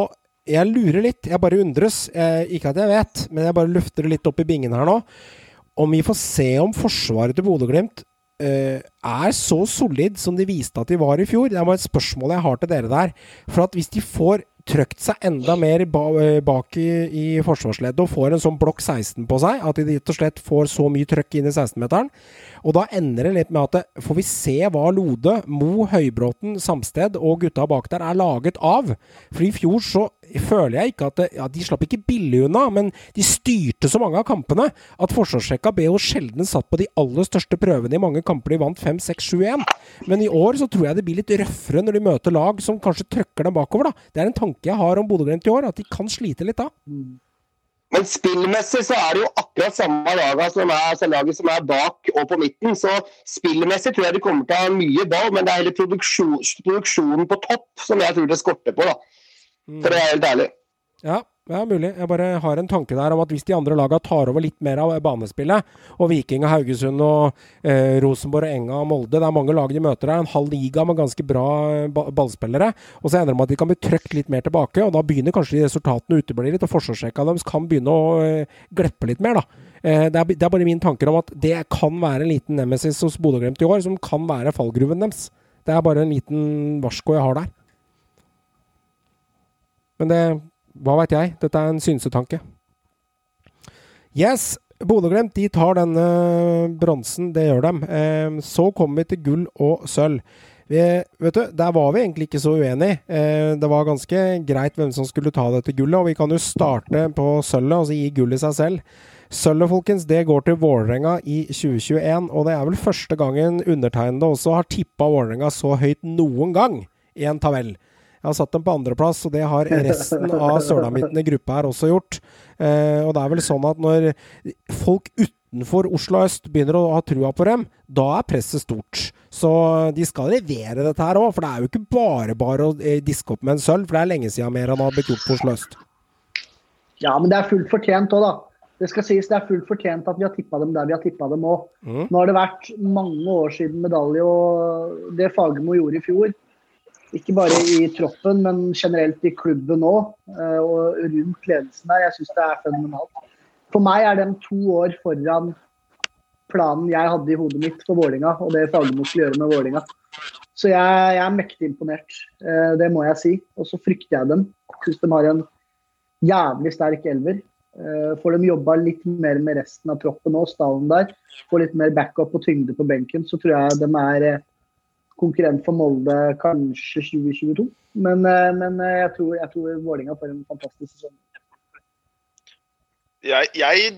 jeg lurer litt. Jeg bare undres. Uh, ikke at jeg vet, men jeg bare lufter det litt opp i bingen her nå. Om vi får se om forsvaret til Bodø-Glimt eh, er så solid som de viste at de var i fjor. Det er bare et spørsmål jeg har til dere der. For at hvis de får trøkt seg enda mer eh, bak i, i forsvarsleddet og får en sånn blokk 16 på seg, at de rett og slett får så mye trøkk inn i 16-meteren, og da ender det litt med at det, får vi se hva Lode, Mo, Høybråten, Samsted og gutta bak der er laget av. For i fjor så føler jeg ikke at ja, De slapp ikke billig unna, men de styrte så mange av kampene at forsvarsrekka BH sjelden satt på de aller største prøvene i mange kamper de vant 5-6-7-1. Men i år så tror jeg det blir litt røffere når de møter lag som kanskje trøkker dem bakover. da. Det er en tanke jeg har om Bodø-Glimt i år, at de kan slite litt da. Men spillmessig så er det jo akkurat samme laget som er, altså laget som er bak og på midten. Så spillmessig tror jeg de kommer til å ha mye ball, men det er hele produksjon, produksjonen på topp som jeg tror det skorter på, da. For å være helt ærlig. Ja, det er mulig. Jeg bare har en tanke der om at hvis de andre lagene tar over litt mer av banespillet, og Viking og Haugesund og eh, Rosenborg og Enga og Molde Det er mange lag de møter der. En halv liga med ganske bra eh, ballspillere. Og så ender det med at de kan bli trøkt litt mer tilbake, og da begynner kanskje de resultatene å utebli litt, og forsvarsrekka deres kan begynne å eh, gleppe litt mer, da. Eh, det, er, det er bare mine tanker om at det kan være en liten nemesis hos Bodø-Glimt i år, som kan være fallgruven deres. Det er bare en liten varsko jeg har der. Men det Hva veit jeg? Dette er en synsetanke. Yes, Bodø-Glimt de tar denne bronsen, det gjør. Eh, så kommer vi til gull og sølv. Vi, vet du, Der var vi egentlig ikke så uenige. Eh, det var ganske greit hvem som skulle ta dette gullet, og vi kan jo starte på sølvet, altså gi gullet seg selv. Sølvet, folkens, det går til Vålerenga i 2021, og det er vel første gangen undertegnede også har tippa Vålerenga så høyt noen gang i en tabell. Jeg har satt dem på andreplass, og det har resten av sølamitten i gruppa her også gjort. Eh, og det er vel sånn at når folk utenfor Oslo øst begynner å ha trua på dem, da er presset stort. Så de skal levere dette her òg, for det er jo ikke bare bare å eh, diske opp med en sølv, for det er lenge siden mer han har blitt gjort på Oslo øst. Ja, men det er fullt fortjent òg, da. Det skal sies det er fullt fortjent at vi har tippa dem der vi har tippa dem òg. Mm. Nå har det vært mange år siden medalje, og det Fagermo gjorde i fjor ikke bare i troppen, men generelt i klubben òg. Og rundt ledelsen der. Jeg syns det er fenomenalt. For meg er de to år foran planen jeg hadde i hodet mitt for Vålinga, og det Fagermo skulle gjøre med Vålinga. Så jeg, jeg, er mektig imponert. Det må jeg si. Og så frykter jeg dem. Syns de har en jævlig sterk elver. Får de jobba litt mer med resten av troppen og stallen der, får litt mer backup og tyngde på benken, så tror jeg de er konkurrent for Molde kanskje 2022. Men, men jeg tror, jeg tror Vålinga får en fantastisk sesong. Jeg, jeg,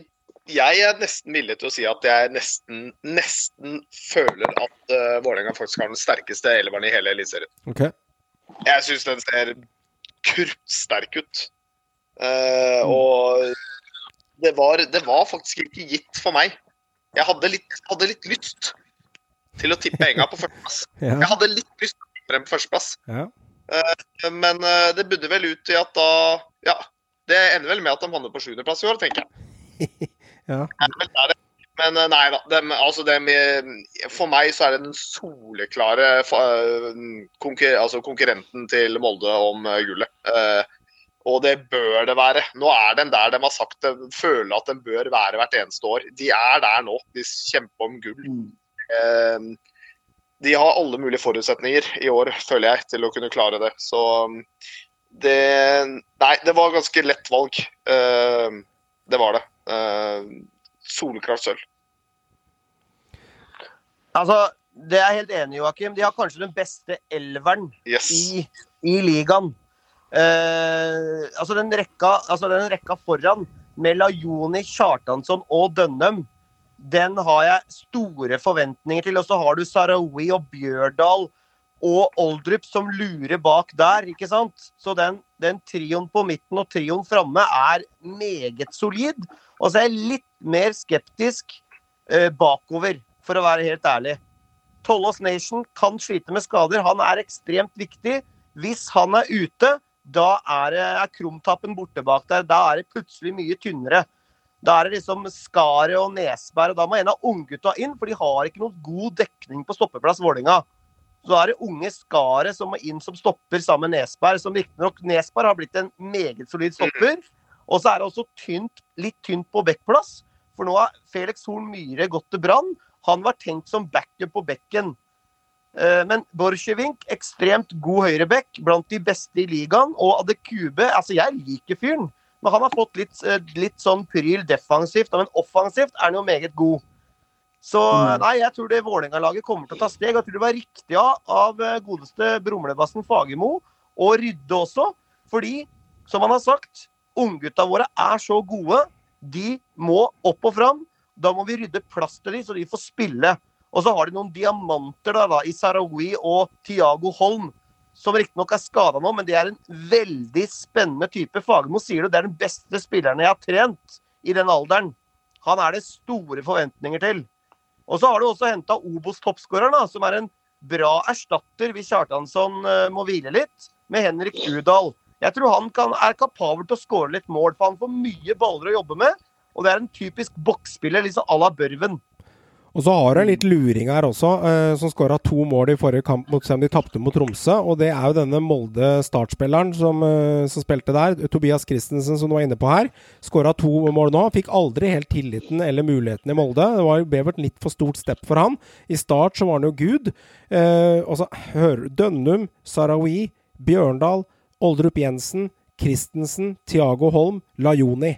jeg, er nesten villig til å si at jeg nesten, nesten føler at uh, Vålerenga faktisk har den sterkeste elveren i hele Eliteserien. Okay. Jeg syns den ser kruttsterk ut. Uh, og det var, det var faktisk ikke gitt for meg. Jeg hadde litt, hadde litt lyst til å tippe Enga på førsteplass. Ja. Jeg hadde litt lyst til å tippe dem på førsteplass. Ja. Uh, men uh, det budde vel ut i at da Ja, det ender vel med at de havner på sjuendeplass i år, tenker jeg. ja. Men uh, nei da. Dem, altså dem, for meg så er det den soleklare konkurren altså konkurrenten til Molde om gullet. Og det bør det være. Nå er den der de har sagt de føler at den bør være hvert eneste år. De er der nå. De kjemper om gull. Eh, de har alle mulige forutsetninger i år, føler jeg, til å kunne klare det. Så det Nei, det var ganske lett valg. Eh, det var det. Eh, Solklart sølv. Altså, det er jeg helt enig i, Joakim. De har kanskje den beste elveren yes. i, i, ligaen. Eh, altså, den rekka, altså den rekka foran med Lajoni, Kjartansson og Dønnum den har jeg store forventninger til. Og så har du Sarawi og Bjørdal og Oldrup som lurer bak der, ikke sant? Så den, den trioen på midten og trioen framme er meget solid. Og så er jeg litt mer skeptisk eh, bakover, for å være helt ærlig. Tollås Nation kan slite med skader. Han er ekstremt viktig. Hvis han er ute, da er, er krumtappen borte bak der. Da er det plutselig mye tynnere. Da er det liksom Skaret og Nesberg, og da må en av unggutta inn, for de har ikke noen god dekning på stoppeplass Vålinga. Så er det unge Skaret som må inn som stopper sammen med Nesberg, som riktignok Nesberg har blitt en meget solid stopper. Og så er det også tynt, litt tynt på backplass, for nå har Felix Horn Myhre gått til Brann. Han var tenkt som backup på bekken. Eh, Men Borchgrevink, ekstremt god høyreback, blant de beste i ligaen. Og Adekube, altså jeg liker fyren, men han har fått litt, eh, litt sånn pryl defensivt. Men offensivt er han jo meget god. Så nei, jeg tror det Vålerenga-laget kommer til å ta steg. Jeg tror det var riktig av, av eh, godeste Brumlebassen Fagermo å rydde også. Fordi, som han har sagt, unggutta våre er så gode. De må opp og fram. Da må vi rydde plass til dem, så de får spille. Og så har de noen diamanter da, da i Sarawi og Tiago Holm, som riktignok er skada nå, men det er en veldig spennende type. Fagermo sier det, det er den beste spilleren jeg har trent i den alderen. Han er det store forventninger til. Og så har du også henta Obos-toppskåreren, som er en bra erstatter hvis Kjartansson eh, må hvile litt, med Henrik Udal. Jeg tror han kan, er kapabel til å skåre litt mål, for han får mye baller å jobbe med. Og det er en typisk boksspiller, liksom à la Børven. Og så har du en litt luring her også, eh, som skåra to mål i forrige kamp mot Sem de tapte mot Tromsø. Og det er jo denne Molde-startspilleren som, eh, som spilte der, Tobias Christensen, som du var inne på her. Skåra to mål nå. Fikk aldri helt tilliten eller muligheten i Molde. Det var vel et litt for stort step for han. I start så var han jo gud. Eh, og så hører du Dønnum, Sarawi, Bjørndal, Oldrup Jensen, Christensen, Tiago Holm, Lajoni.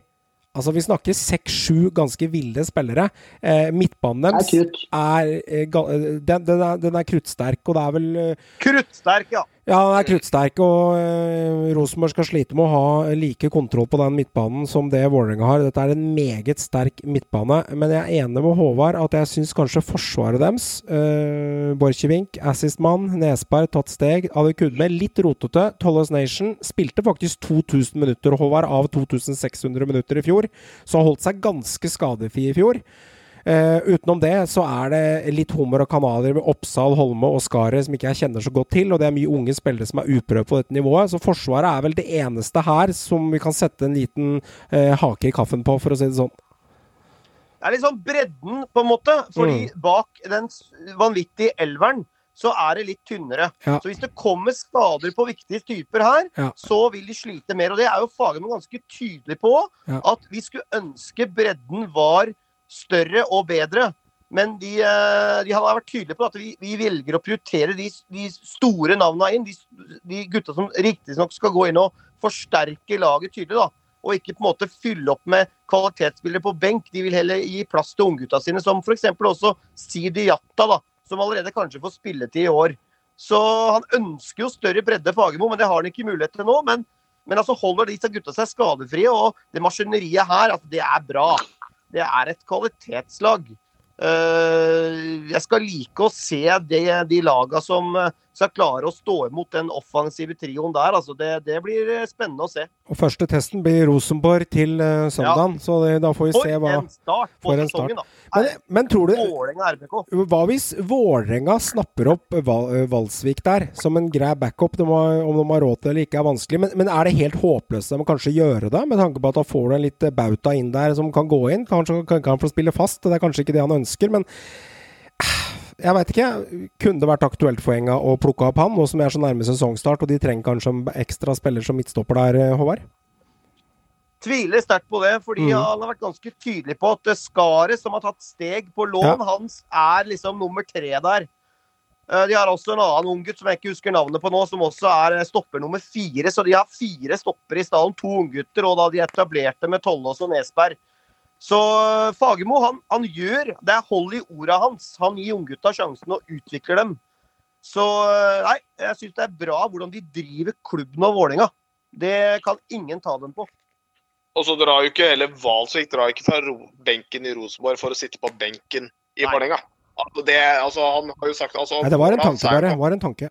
Altså, vi snakker seks-sju ganske ville spillere. Eh, midtbanen deres er er, eh, eh, den, den, er, den er kruttsterk, og det er vel eh, Kruttsterk, ja. Ja, den er kruttsterk, og eh, Rosenborg skal slite med å ha like kontroll på den midtbanen som det Vålerenga har. Dette er en meget sterk midtbane, men jeg er enig med Håvard at jeg syns kanskje forsvaret deres eh, Borchgrevink, assistmann, Nesberg, tatt steg. Hadde Kudme litt rotete. Tollos Nation spilte faktisk 2000 minutter, Håvard, av 2600 minutter i fjor, så har holdt seg ganske skadefri i fjor. Eh, utenom det så er det litt hummer og kanadier ved Oppsal, Holme og Skaret som ikke jeg kjenner så godt til, og det er mye unge spillere som er uprøvd på dette nivået. Så Forsvaret er vel det eneste her som vi kan sette en liten uh, hake i kaffen på, for å si det sånn. Det er liksom bredden, på en måte. Fordi bak den vanvittige elveren så er det litt tynnere. Ja. Så hvis det kommer skader på viktige typer her, Ja. så vil de slite mer. Og det er jo Fagermo ganske tydelig på. Ja. At vi skulle ønske bredden var større og bedre. Men de, eh, de har vært tydelige på at vi, vi velger å prioritere de, de store navnene inn. De, de gutta som riktignok skal gå inn og forsterke laget tydelig. da og ikke på en måte fylle opp med kvalitetsspillere på benk. De vil heller gi plass til unggutta sine, som f.eks. også Sidi Jatta, da, som allerede kanskje får spilletid i år. Så han ønsker jo større bredde, Fagermo, men det har han ikke mulighet til nå. Men, men altså holder disse gutta seg skadefrie, og det maskineriet her, altså, det er bra. Det er et kvalitetslag. Eh, jeg skal like å se de, de laga som eh, skal klare å stå imot den offensive trioen der. Altså, det, det blir eh, spennende å se. Og første testen blir Rosenborg til uh, søndagen, så det, da får vi For se hva en start på for en sesongen, da. men, men tror du RBK. Hva hvis Vålerenga snapper opp Val eh, Valsvik der, som en grei backup? De har, om de har råd til det eller ikke, er vanskelig. Men, men er det helt håpløst de kanskje gjøre det, med tanke på at da får du en litt eh, bauta inn der som kan gå inn? Kanskje kan, kan han få spille fast, det er kanskje ikke det han ønsker, men eh, jeg veit ikke. Kunne det vært aktuelt for Enga å plukke opp han, nå som vi er så nærme sesongstart, og de trenger kanskje en ekstra spiller som midtstopper der, eh, Håvard? Tviler sterkt på det, fordi Mm. han har vært ganske tydelig på at eh, Skaret, som har tatt steg på lån, hans er liksom nummer tre der. Eh, De har også en annen unggutt som jeg ikke husker navnet på nå, som også er stopper nummer fire. Så de har fire stoppere i stallen, to unggutter, og da de etablerte med Tollås og Nesberg. Så eh, Fagermo han, han gjør Det er hold i orda hans. Han gir unggutta sjansen og utvikler dem. Så eh, nei, jeg syns det er bra hvordan de driver klubben og Vålerenga. Det kan ingen ta dem på. Og så drar jo ikke hele Valsvik drar ikke fra ro benken i Rosenborg for å sitte på benken i. Vålerenga. Altså, det, altså, han har jo sagt altså, Nei, det var en tanke, bare. Det var en tanke.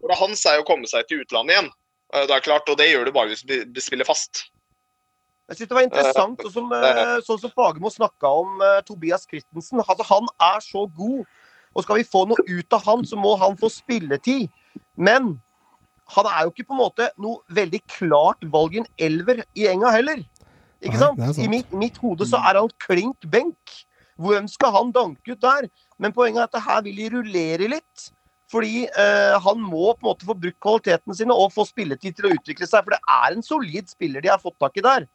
målet hans er jo å komme seg til utlandet igjen. Eh, Det er klart, og det gjør du bare hvis du spiller fast. Jeg synes det var interessant, sånn som, eh, sånn som Fagermo snakka om eh, Tobias Christensen. Altså, han er så god. Og skal vi få noe ut av han, så må han få spilletid. Men han er jo ikke på en måte noe veldig klart valg i en elver i enga heller. Ikke sant? er sant. I mitt, mitt hode så er han klink benk. Hvem skal han danke ut der? Men poenget er at det her vil de rullere litt. Fordi eh, han må på en måte få brukt kvalitetene sine og få spilletid til å utvikle seg. For det er en solid spiller de har fått tak i der.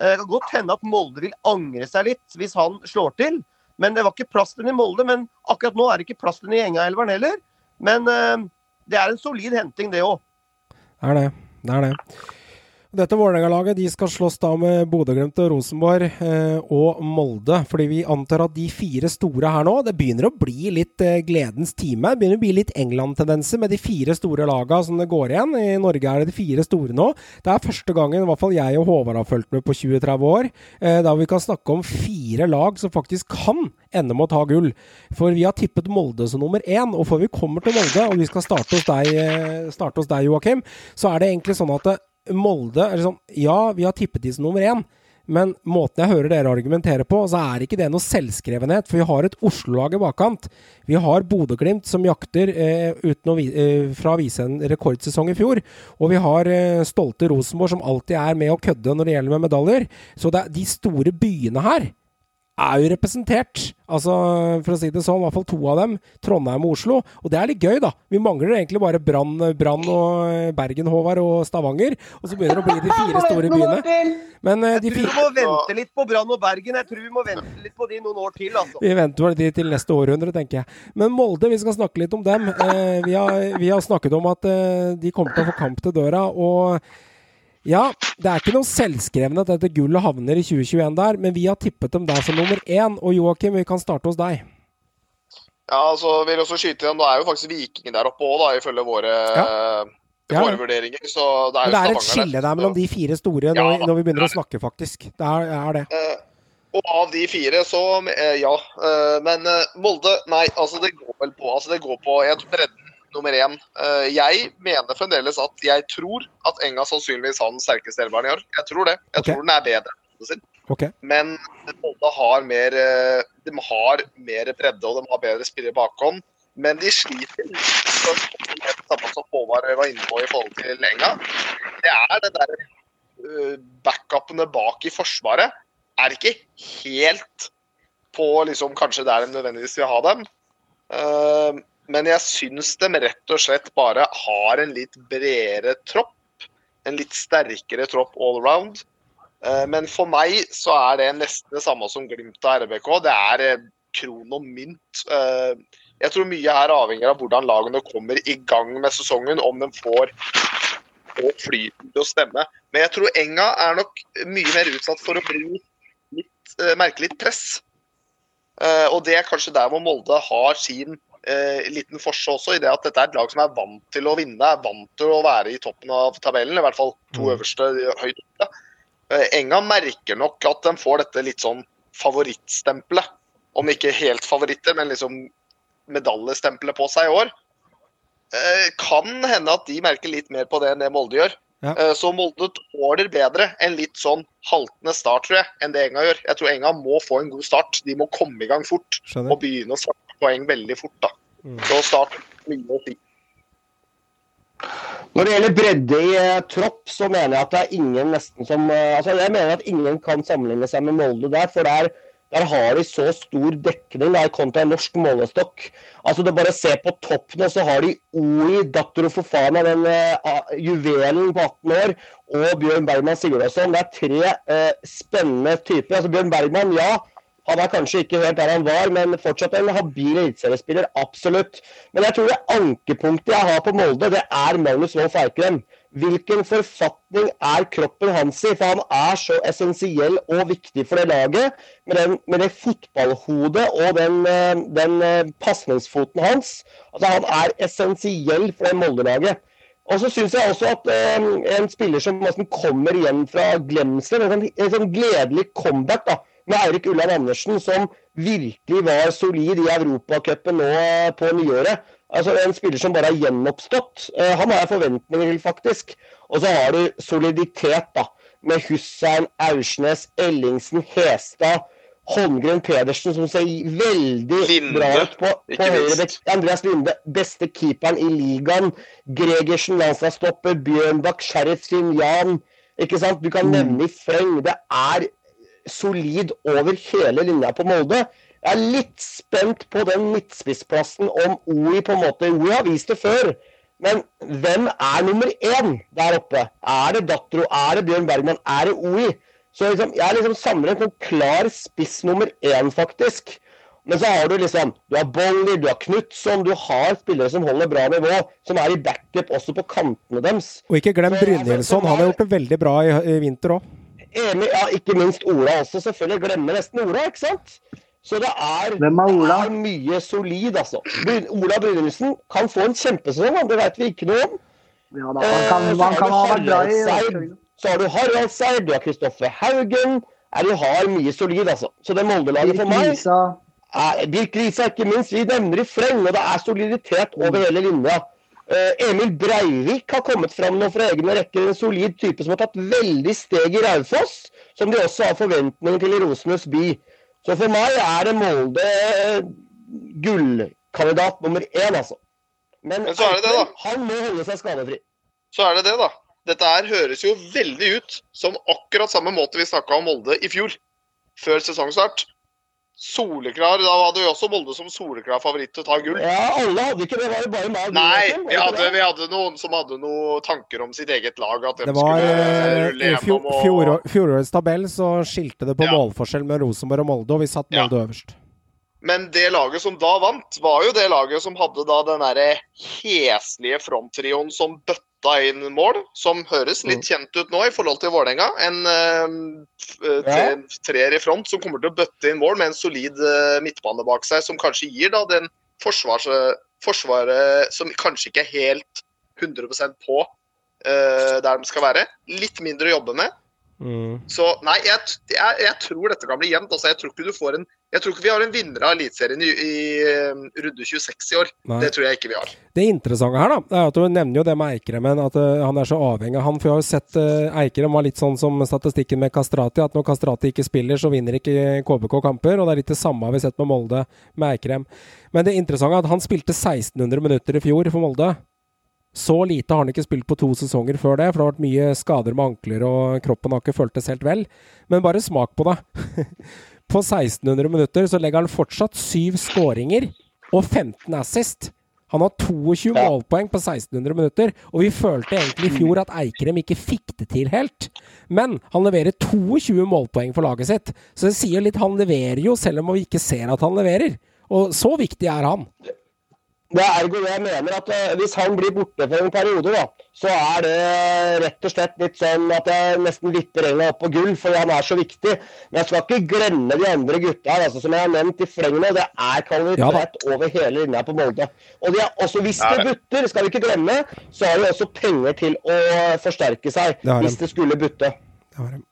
Eh, Det kan godt hende at Molde vil angre seg litt hvis han slår til. Men det var ikke plass til den i Molde. Men akkurat nå er det ikke plass til den i Enga-elveren heller. Men eh, det er en solid henting, det òg. Det er det. Det er det. Dette Vålerenga-laget de skal slåss da med Bodø-Glimt og Rosenborg eh, og Molde. Fordi vi antar at de fire store her nå Det begynner å bli litt eh, gledens time. Det begynner å bli litt England-tendenser med de fire store laga som det går igjen. I Norge er det de fire store nå. Det er første gangen i hvert fall jeg og Håvard har fulgt med på 20-30 år. Eh, da vi kan snakke om fire lag som faktisk kan ende med å ta gull. For vi har tippet Molde som nummer én. Og før vi kommer til Molde, og vi skal starte hos deg, eh, starte deg Joakim, så er det egentlig sånn at eh, Molde er sånn, Ja, vi har tippet de som nummer én. Men måten jeg hører dere argumentere på, så er ikke det noe selvskrevenhet. For vi har et Oslo-lag i bakkant. Vi har Bodø-Glimt som jakter eh, å eh, fra å vise en rekordsesong i fjor. Og vi har eh, stolte Rosenborg som alltid er med å kødde når det gjelder med medaljer. Så det de store byene her er jo representert. Altså, for å si det sånn, i hvert fall to av dem. Trondheim og Oslo. Og det er litt gøy, da. Vi mangler egentlig bare Brann Brann og Bergen, Håvard og Stavanger. Og så begynner det å bli de fire store byene. Men uh, de Jeg tror vi må vente litt på Brann og Bergen. Jeg tror vi må vente litt på de noen år til, altså. vi venter vel de til neste århundre, tenker jeg. Men Molde, vi skal snakke litt om dem. Uh, vi, har, vi har snakket om at uh, de kommer til å få kamp til døra. Og ja, det er ikke noe selvskrevne at dette gullet havner i 2021 der, men vi har tippet dem der som nummer én. Og Joakim, vi kan starte hos deg. Ja, altså, vil også skyte igjen, Nå er jo faktisk Vikingen der oppe òg, ifølge våre, Ja, Ja. våre er vurderinger. Så det er Men det er et skille der mellom de fire store når, Ja, vi, når vi begynner å snakke, faktisk. Det er, er det. Eh, og av de fire, så eh, ja. Eh, men eh, Molde, nei. Altså, det går vel på altså, det går på jeg tror bredden nummer én. Eh, jeg mener fremdeles at jeg tror at Enga sannsynligvis har den sterkeste elveren i år. Jeg tror det. Jeg okay. tror den er bedre enn sin. Ok. Men Molde har mer eh, De har mer bredde, og de har bedre spillere bakhånd. Men de sliter litt med samme som Håvard var inne på i forhold til Enga. Det er det der eh, backupene bak i Forsvaret er ikke helt på liksom, kanskje der de nødvendigvis vil ha dem. Men jeg syns de rett og slett bare har en litt bredere tropp. En litt sterkere tropp all around. Eh, Men for meg så er det nesten det samme som Glimt av RBK. Det er eh, kron og mynt. Eh, Jeg tror mye her avhenger av hvordan lagene kommer i gang med sesongen, om de får, får flyten til å stemme. Men jeg tror Enga er nok mye mer utsatt for å bli litt, merkelig press. Og det er kanskje der hvor Molde har sin eh, liten forse også, i det at dette er et lag som er vant til å vinne, er vant til å være i toppen av tabellen, i hvert fall to øverste høyt oppe. Eh, Enga merker nok at de får dette litt sånn favorittstempelet. Om ikke helt favoritter, men liksom medaljestempelet på seg i år. Eh, Kan hende at de merker litt mer på det enn det Molde gjør. Ja. Eh, Så Molde tåler bedre en litt sånn haltende start, tror jeg, enn det Enga gjør. Jeg tror Enga må få en god start. De må komme i gang fort Skjønner. og begynne å samle poeng veldig fort. da. Mm. Så start mye å si. Når det gjelder bredde i eh, tropp, så mener jeg at det er ingen nesten som eh, altså Jeg mener at ingen kan sammenligne seg med Molde der, for der, der har de så stor dekning der kontra en norsk målestokk. Altså det Bare se på toppen, og så har de Oi, Dattero Fofana, den uh, juvelen på 18 år, og Bjørn Bergman Sigurdasson. Det er tre uh, spennende typer. Altså Bjørn Bergman, ja. Han er kanskje ikke helt der han var, men fortsatt en habil eliteseriespiller. Absolutt. Men jeg tror det ankepunktet jeg har på Molde, det er Magnus Wolff Eikrem. Hvilken forfatning er kroppen hans i? For han er så essensiell og viktig for det laget. Med, den, med det fotballhodet og den, eh, den eh, pasningsfoten hans. Altså, han er essensiell for det Molde-laget. Og så syns jeg også at eh, en spiller som kommer igjen fra glemselen, en, sånn- en sånn gledelig comeback da, med Eirik Ulland Andersen, som virkelig var solid i Europacupen nå eh, på nyåret. Altså En spiller som bare har gjenoppstått. Eh, han har jeg forventninger til, faktisk. Og så har du soliditet, da. Med Hussein, Aursnes, Ellingsen, Hestad, Holmgren Pedersen, som ser veldig Linde, bra ut på, på høyre Andreas Linde, beste keeperen i ligaen. Gregersen, landslagsstopper. Bjørnbakk, Sheriff Sinjan. Ikke sant? Du kan nevne i fleng. Det er solid over hele linja på Molde. Jeg er litt spent på den midtspissplassen om OI på en måte OI har vist det før. Men hvem er nummer én der oppe? Er det Datro? Er det Bjørn Bergman? Er det OI? Så liksom, jeg liksom samler en klar spiss nummer én, faktisk. Men så har du liksom Du har Bolly, du har Knutson, du har spillere som holder bra nivå, som er i backup også på kantene deres. Og ikke glem Brynjelsson. Han har gjort det veldig bra i, i vinter òg. Enig, ja, ikke minst Ola også. Selvfølgelig glemmer nesten Ola, ikke sant? Så det er, er Ola? det er mye solid, altså. Ola Brynildsen kan få en kjempesesong, det vet vi ikke noe om. Ja, da, han kan, Eh, han har kan ha vært bra i. Så har du Harald Seid, du har Kristoffer Haugen. Er du har mye solid, altså. Så det Molde-laget for meg er Birk Risa, ikke minst. Vi nevner i fleng, og det er soliditet over hele linja. Eh, Emil Breivik har kommet fram nå fra egne rekker. En solid type som har tatt veldig steg i Raufoss, som de også har forventninger til i Rosenes by. Så for meg er det Molde eh, gullkandidat nummer én, altså. Men, Men så er det det, da. han må holde seg skadefri. Så er det det, da. Dette her høres jo veldig ut som akkurat samme måte vi snakka om Molde i fjor. Før sesongstart. Soleklar. Da hadde vi også Molde som soleklar favoritt til å ta gull. Ja, alle hadde ikke det. Var det bare meg Nei, vi hadde, vi hadde noen som hadde noen tanker om sitt eget lag. At de Det var skulle eh, I fjor, fjorårets tabell så skilte det på Ja. målforskjell med Rosenborg og Molde, og vi satt Ja. Molde øverst. Men det laget som da vant, var jo det laget som hadde da den derre heslige fronttrioen som bøtta inn mål, som høres litt kjent ut nå i forhold til Vålerenga. En eh, eh, tre, treer i front som kommer til å bøtte inn mål med en solid eh, midtbane bak seg, som kanskje gir da den forsvars, forsvaret som kanskje ikke er helt 100% på eh, der de skal være. Litt mindre å jobbe med. Mm. Så nei, jeg, jeg, jeg tror dette kan bli jevnt. Altså, jeg tror ikke du får en Jeg tror ikke vi har en vinner av Eliteserien i, i eh, runde 26 i år. Nei. Det tror jeg ikke vi har. Det interessante her, da, er at du nevner jo det med Eikremen, at uh, han er så avhengig av han. For jeg har jo sett uh, Eikrem var litt sånn som statistikken med Kastrati, at når Kastrati ikke spiller, så vinner ikke KBK kamper. Og det er litt det samme vi har sett med Molde med Eikrem. Men det interessante er at han spilte 1600 minutter i fjor for Molde. Så lite har han ikke spilt på to sesonger før det, for det har vært mye skader med ankler, og kroppen har ikke føltes helt vel. Men bare smak på det. på 1600 minutter så legger han fortsatt syv skåringer og 15 assist. Han har 22 målpoeng på 1600 minutter, og vi følte egentlig i fjor at Eikrem ikke fikk det til helt. Men han leverer 22 målpoeng for laget sitt, så det sier litt han leverer jo, selv om vi ikke ser at han leverer. Og så viktig er han. Det er ergo det jeg mener at eh, hvis han blir borte for en periode, da, så er det rett og slett litt sånn at jeg nesten vipper Enga opp på gull, fordi han er så viktig. Men jeg skal ikke glemme de andre gutta her, altså, som jeg har nevnt i fleng nå. Det er kvalitet over hele linja på Molde. Og de er også, hvis det det. butter, skal vi ikke glemme, så har de også penger til å forsterke seg Det hvis det skulle butte. Det.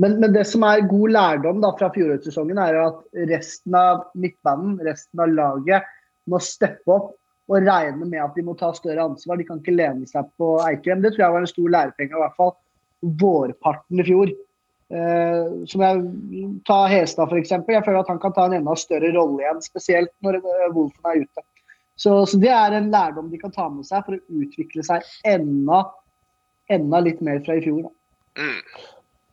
Men, men det som er god lærdom da fra fjorårssesongen, er at resten av midtbanen, resten av laget, må steppe opp og regne med at de må ta større ansvar. De kan ikke lene seg på Eikrem. Det tror jeg var en stor lærepenge, i hvert fall vårparten i fjor. Eh, som jeg Ta Hestad f.eks. Jeg føler at han kan ta en enda større rolle igjen, spesielt når eh, Wolfen er ute. Så, så det er en lærdom de kan ta med seg for å utvikle seg enda, enda litt mer fra i fjor. Da. Mm.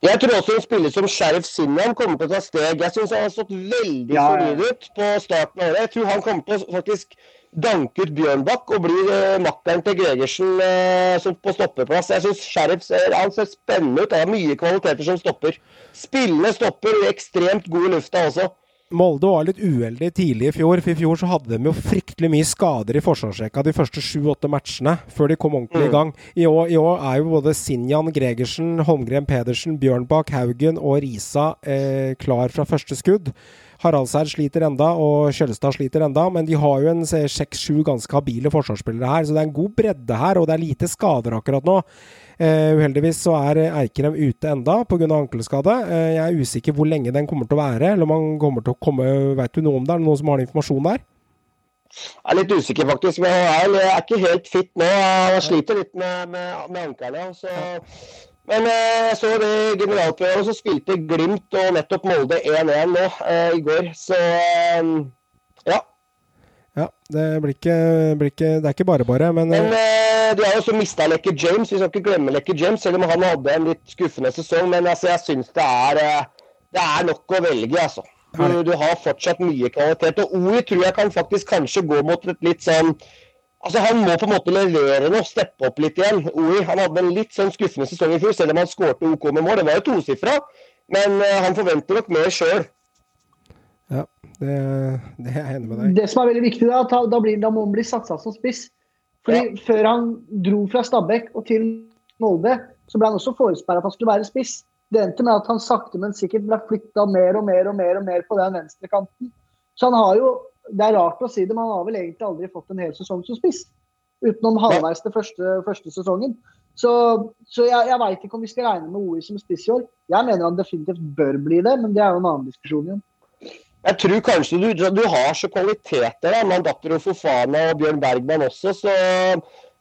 Jeg tror også en spiller som Sheriff Sinnan kommer til å ta steg. Jeg syns han har stått veldig Ja, ja. solid ut på starten av året. Jeg tror han kommer til å faktisk danke ut Bjørnbakk og bli eh, makkeren til Gregersen eh, på stoppeplass. Jeg syns Sheriff ser, han ser spennende ut. Han har mye kvaliteter som stopper. Spillende stopper, ekstremt god i lufta også. Molde var litt uheldig tidlig i fjor, for i fjor så hadde de jo fryktelig mye skader i forsvarsrekka de første sju-åtte matchene, før de kom ordentlig i gang. I år, I år er jo både Sinjan, Gregersen, Holmgren Pedersen, Bjørnbakk, Haugen og Risa eh, klar fra første skudd. Haraldseid sliter enda, og Kjølstad sliter enda, men de har jo en seks-sju ganske habile forsvarsspillere her, så det er en god bredde her, og det er lite skader akkurat nå. Eh, uheldigvis så er Eikrem ute enda pga. ankelskade. Uh, jeg er usikker hvor lenge den kommer til å være, eller om han kommer til å komme Vet du noe om det? Er det noen som har informasjon der? Jeg er litt usikker, faktisk. Men jeg er, ikke helt fit nå. Jeg sliter litt med, med, med ankelen. Så Men jeg så det generalprøven, så spilte Glimt og nettopp Molde 1-1 nå eh, i går. Så eh. Ja, det blir ikke, blir ikke Det er ikke bare bare, men Men eh, du har jo også mista Lekke James. Vi skal ikke glemme Lekke James, selv om han hadde en litt skuffende sesong. Men altså, jeg syns det er eh, Det er nok å velge, altså. Du, du har fortsatt mye kvalitet. Og Oli tror jeg kan faktisk kanskje gå mot et litt sånn Altså Han må på en måte levere noe, steppe opp litt igjen. OI han hadde en litt sånn skuffende sesong i fjor, selv om han skårte OK med mål. Det var jo tosifra, men eh, han forventer nok mer sjøl. Ja, det, det er jeg enig med deg. Det som er veldig viktig, da, da, blir, da må han bli satsa som spiss. Fordi Før han dro fra Stabæk og til Molde, så ble han også forespeila at han skulle være spiss. Det endte med at han sakte, men sikkert ble flytta mer og mer og mer og mer på den venstrekanten. Så han har jo, det er rart å si det, men han har vel egentlig aldri fått en hel sesong som spiss. Utenom halvveis til første, første sesongen. Så, så jeg, jeg veit ikke om vi skal regne med OI som spiss i år. Jeg mener han definitivt bør bli det, men det er jo en annen diskusjon igjen. Jeg tror kanskje du, du har så kvaliteter, da. og Fofana og Bjørn Bergman også, så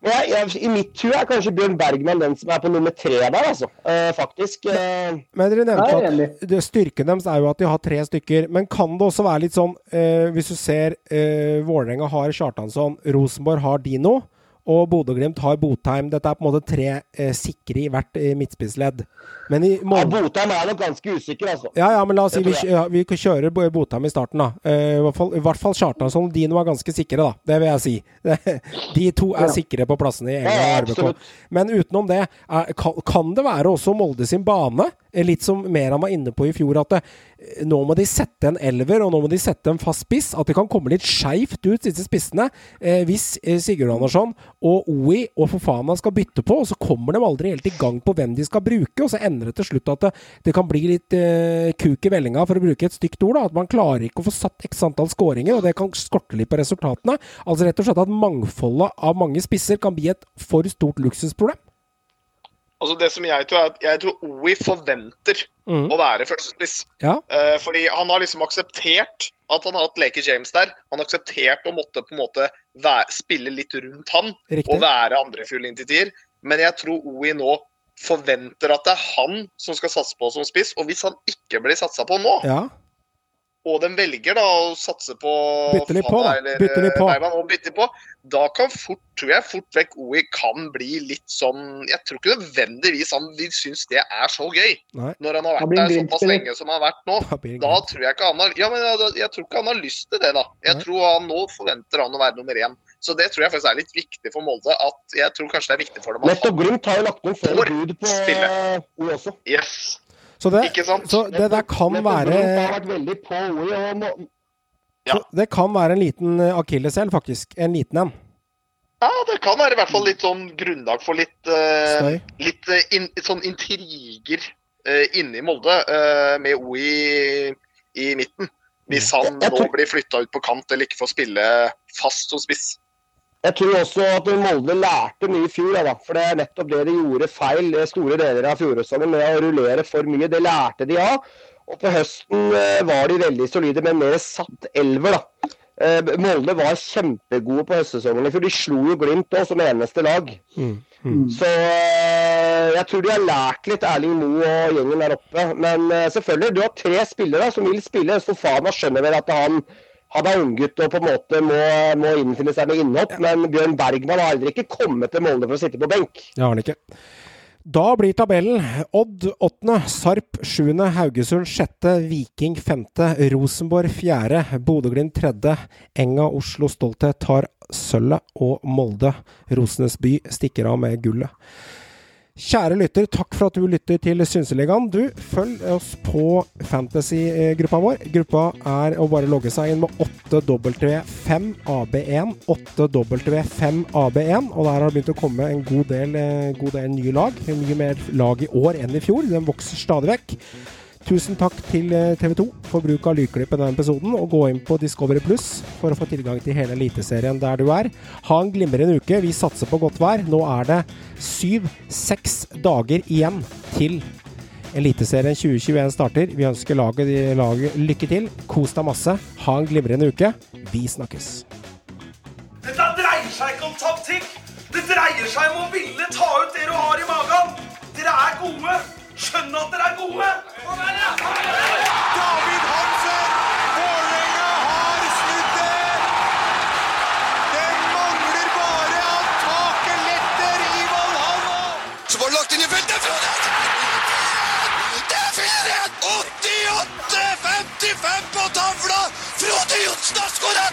men jeg, jeg, I mitt hue er kanskje Bjørn Bergman den som er på nummer tre der, altså. Eh, faktisk. Eh, Men dere er nevnte at det, styrken deres er jo at de har tre stykker. Men kan det også være litt sånn, eh, hvis du ser eh, Vålerenga har Kjartansson, Rosenborg har Dino, og Bodø-Glimt har Botheim. Dette er på en måte tre eh, sikre i hvert eh, midtspissledd. Men i ja, Botheim er nok ganske usikker, altså. ja, ja, men la oss si vi, ja, vi kjører Botheim i starten, da. Eh, I hvert fall, i hvert fall Kjartansson og Dino er ganske sikre, da. Det vil jeg si. De to er Ja. sikre på plassene i England og RBK. Men utenom det, er, kan, det være også Molde sin bane? Eh, Litt som Meran var inne på i fjor, at det, eh, nå må de sette en elver, og nå må de sette en fast spiss. At det kan komme litt skeivt ut, disse spissene. Eh, hvis Sigurd Andersson og OI og Fofana skal bytte på, og så kommer de aldri helt i gang på hvem de skal bruke, og så ender det til slutt at det, det kan bli litt eh, kuk i vellinga, for å bruke et stygt ord. da, At man klarer ikke å få satt x antall skåringer, og det kan skorte litt på resultatene. Altså rett og slett at mangfoldet av mange spisser kan bli et for stort luksusproblem. Altså det som Jeg tror er at jeg tror OI forventer mm. å være førstespiss. Ja. Eh, fordi han har liksom akseptert at han har hatt Leke James der. Han har akseptert å måtte på en måte være, spille litt rundt han Riktig. og være andrefull inntil Men jeg tror OI nå forventer at det er han som skal satse på som spiss. Og hvis han ikke blir satsa på nå, Ja. Og de velger da å satse på Bytte litt på, da. Eller, Bytte litt på. eh, og bytte på, da kan fort, tror jeg fort vekk OI kan bli litt sånn Jeg tror ikke nødvendigvis han vil synes det er så gøy, Nei. når han har vært der såpass lenge som han har vært nå. Da Da tror jeg ikke han har Ja, men jeg, jeg tror ikke han har lyst til det, da. Jeg Nei. tror han nå forventer han å være nummer én. Så det tror jeg faktisk er litt viktig for Molde. At jeg tror kanskje det er viktig for dem at Nettopp Glimt har jo lagt noen flere bud på spille. eh, OI også. Yes. Så det, Ikke sant? så det der kan være Ja. Det kan være en liten eh, akilleshæl, faktisk. En liten en. Ja, det kan være i hvert fall litt sånn grunnlag for litt, uh, litt uh, in, sånn intriger uh, inne i Molde, eh, med OI i, i midten. Hvis han Jeg nå tror- blir flytta ut på kant eller ikke får spille fast som spiss. Jeg tror også at Molde lærte mye i fjor, da, for det er nettopp det de gjorde feil store deler av fjoråretsesongen med å rullere for mye. Det lærte de av. Og på høsten eh, var de veldig solide med en mer satt elver. da. Eh, Molde var kjempegode på høstsesongen i fjor. De slo jo Glimt òg som eneste lag. Mm. Så eh, jeg tror de har lært litt Erling Moe og gjengen der oppe. Men selvfølgelig, du har tre spillere som vil spille. Fofana skjønner vel at han han er unggutt og på en måte må, må innfinne seg med innhopp, men Bjørn Bergman har aldri ikke kommet til Molde for å sitte på benk. Det har han ikke. Da blir tabellen Odd 8., Sarp 7., Haugesund 6., Viking 5., Rosenborg 4., Bodø-Glimt 3., Enga Oslo Stolthet tar sølvet, og Molde Rosenes by stikker av med gullet. Kjære lytter, takk for at du lytter til Synseligaen. Du, følg oss på fantasy-gruppa vår. Gruppa er å bare logge seg inn med 8W5AB1. 8W5AB1. Og der har det begynt å komme en god del, eh, god del nye lag. Mye mer lag i år enn i fjor. Den vokser stadig vekk. Tusen takk til TV 2 for bruk av lydklipp i denne episoden, og gå inn på Discovery Pluss for å få tilgang til hele Eliteserien der du er. Ha en glimrende uke. Vi satser på godt vær. Nå er det syv-seks dager igjen til Eliteserien 2021 starter. Vi ønsker laget, laget lykke til. Kos deg masse. Ha en glimrende uke. Vi snakkes. Dette dreier seg ikke om taktikk. Det dreier seg om å ville ta ut det du har i magen. Dere er gode! Skjønn at dere er gode! David Hansen! Vålerenga har snudd det! Det mangler bare at taket letter i Valhalla! Så var det lagt inn i feltet! Frode! Det er 4-1! 88-55 på tavla! Frode Johnsen har skåra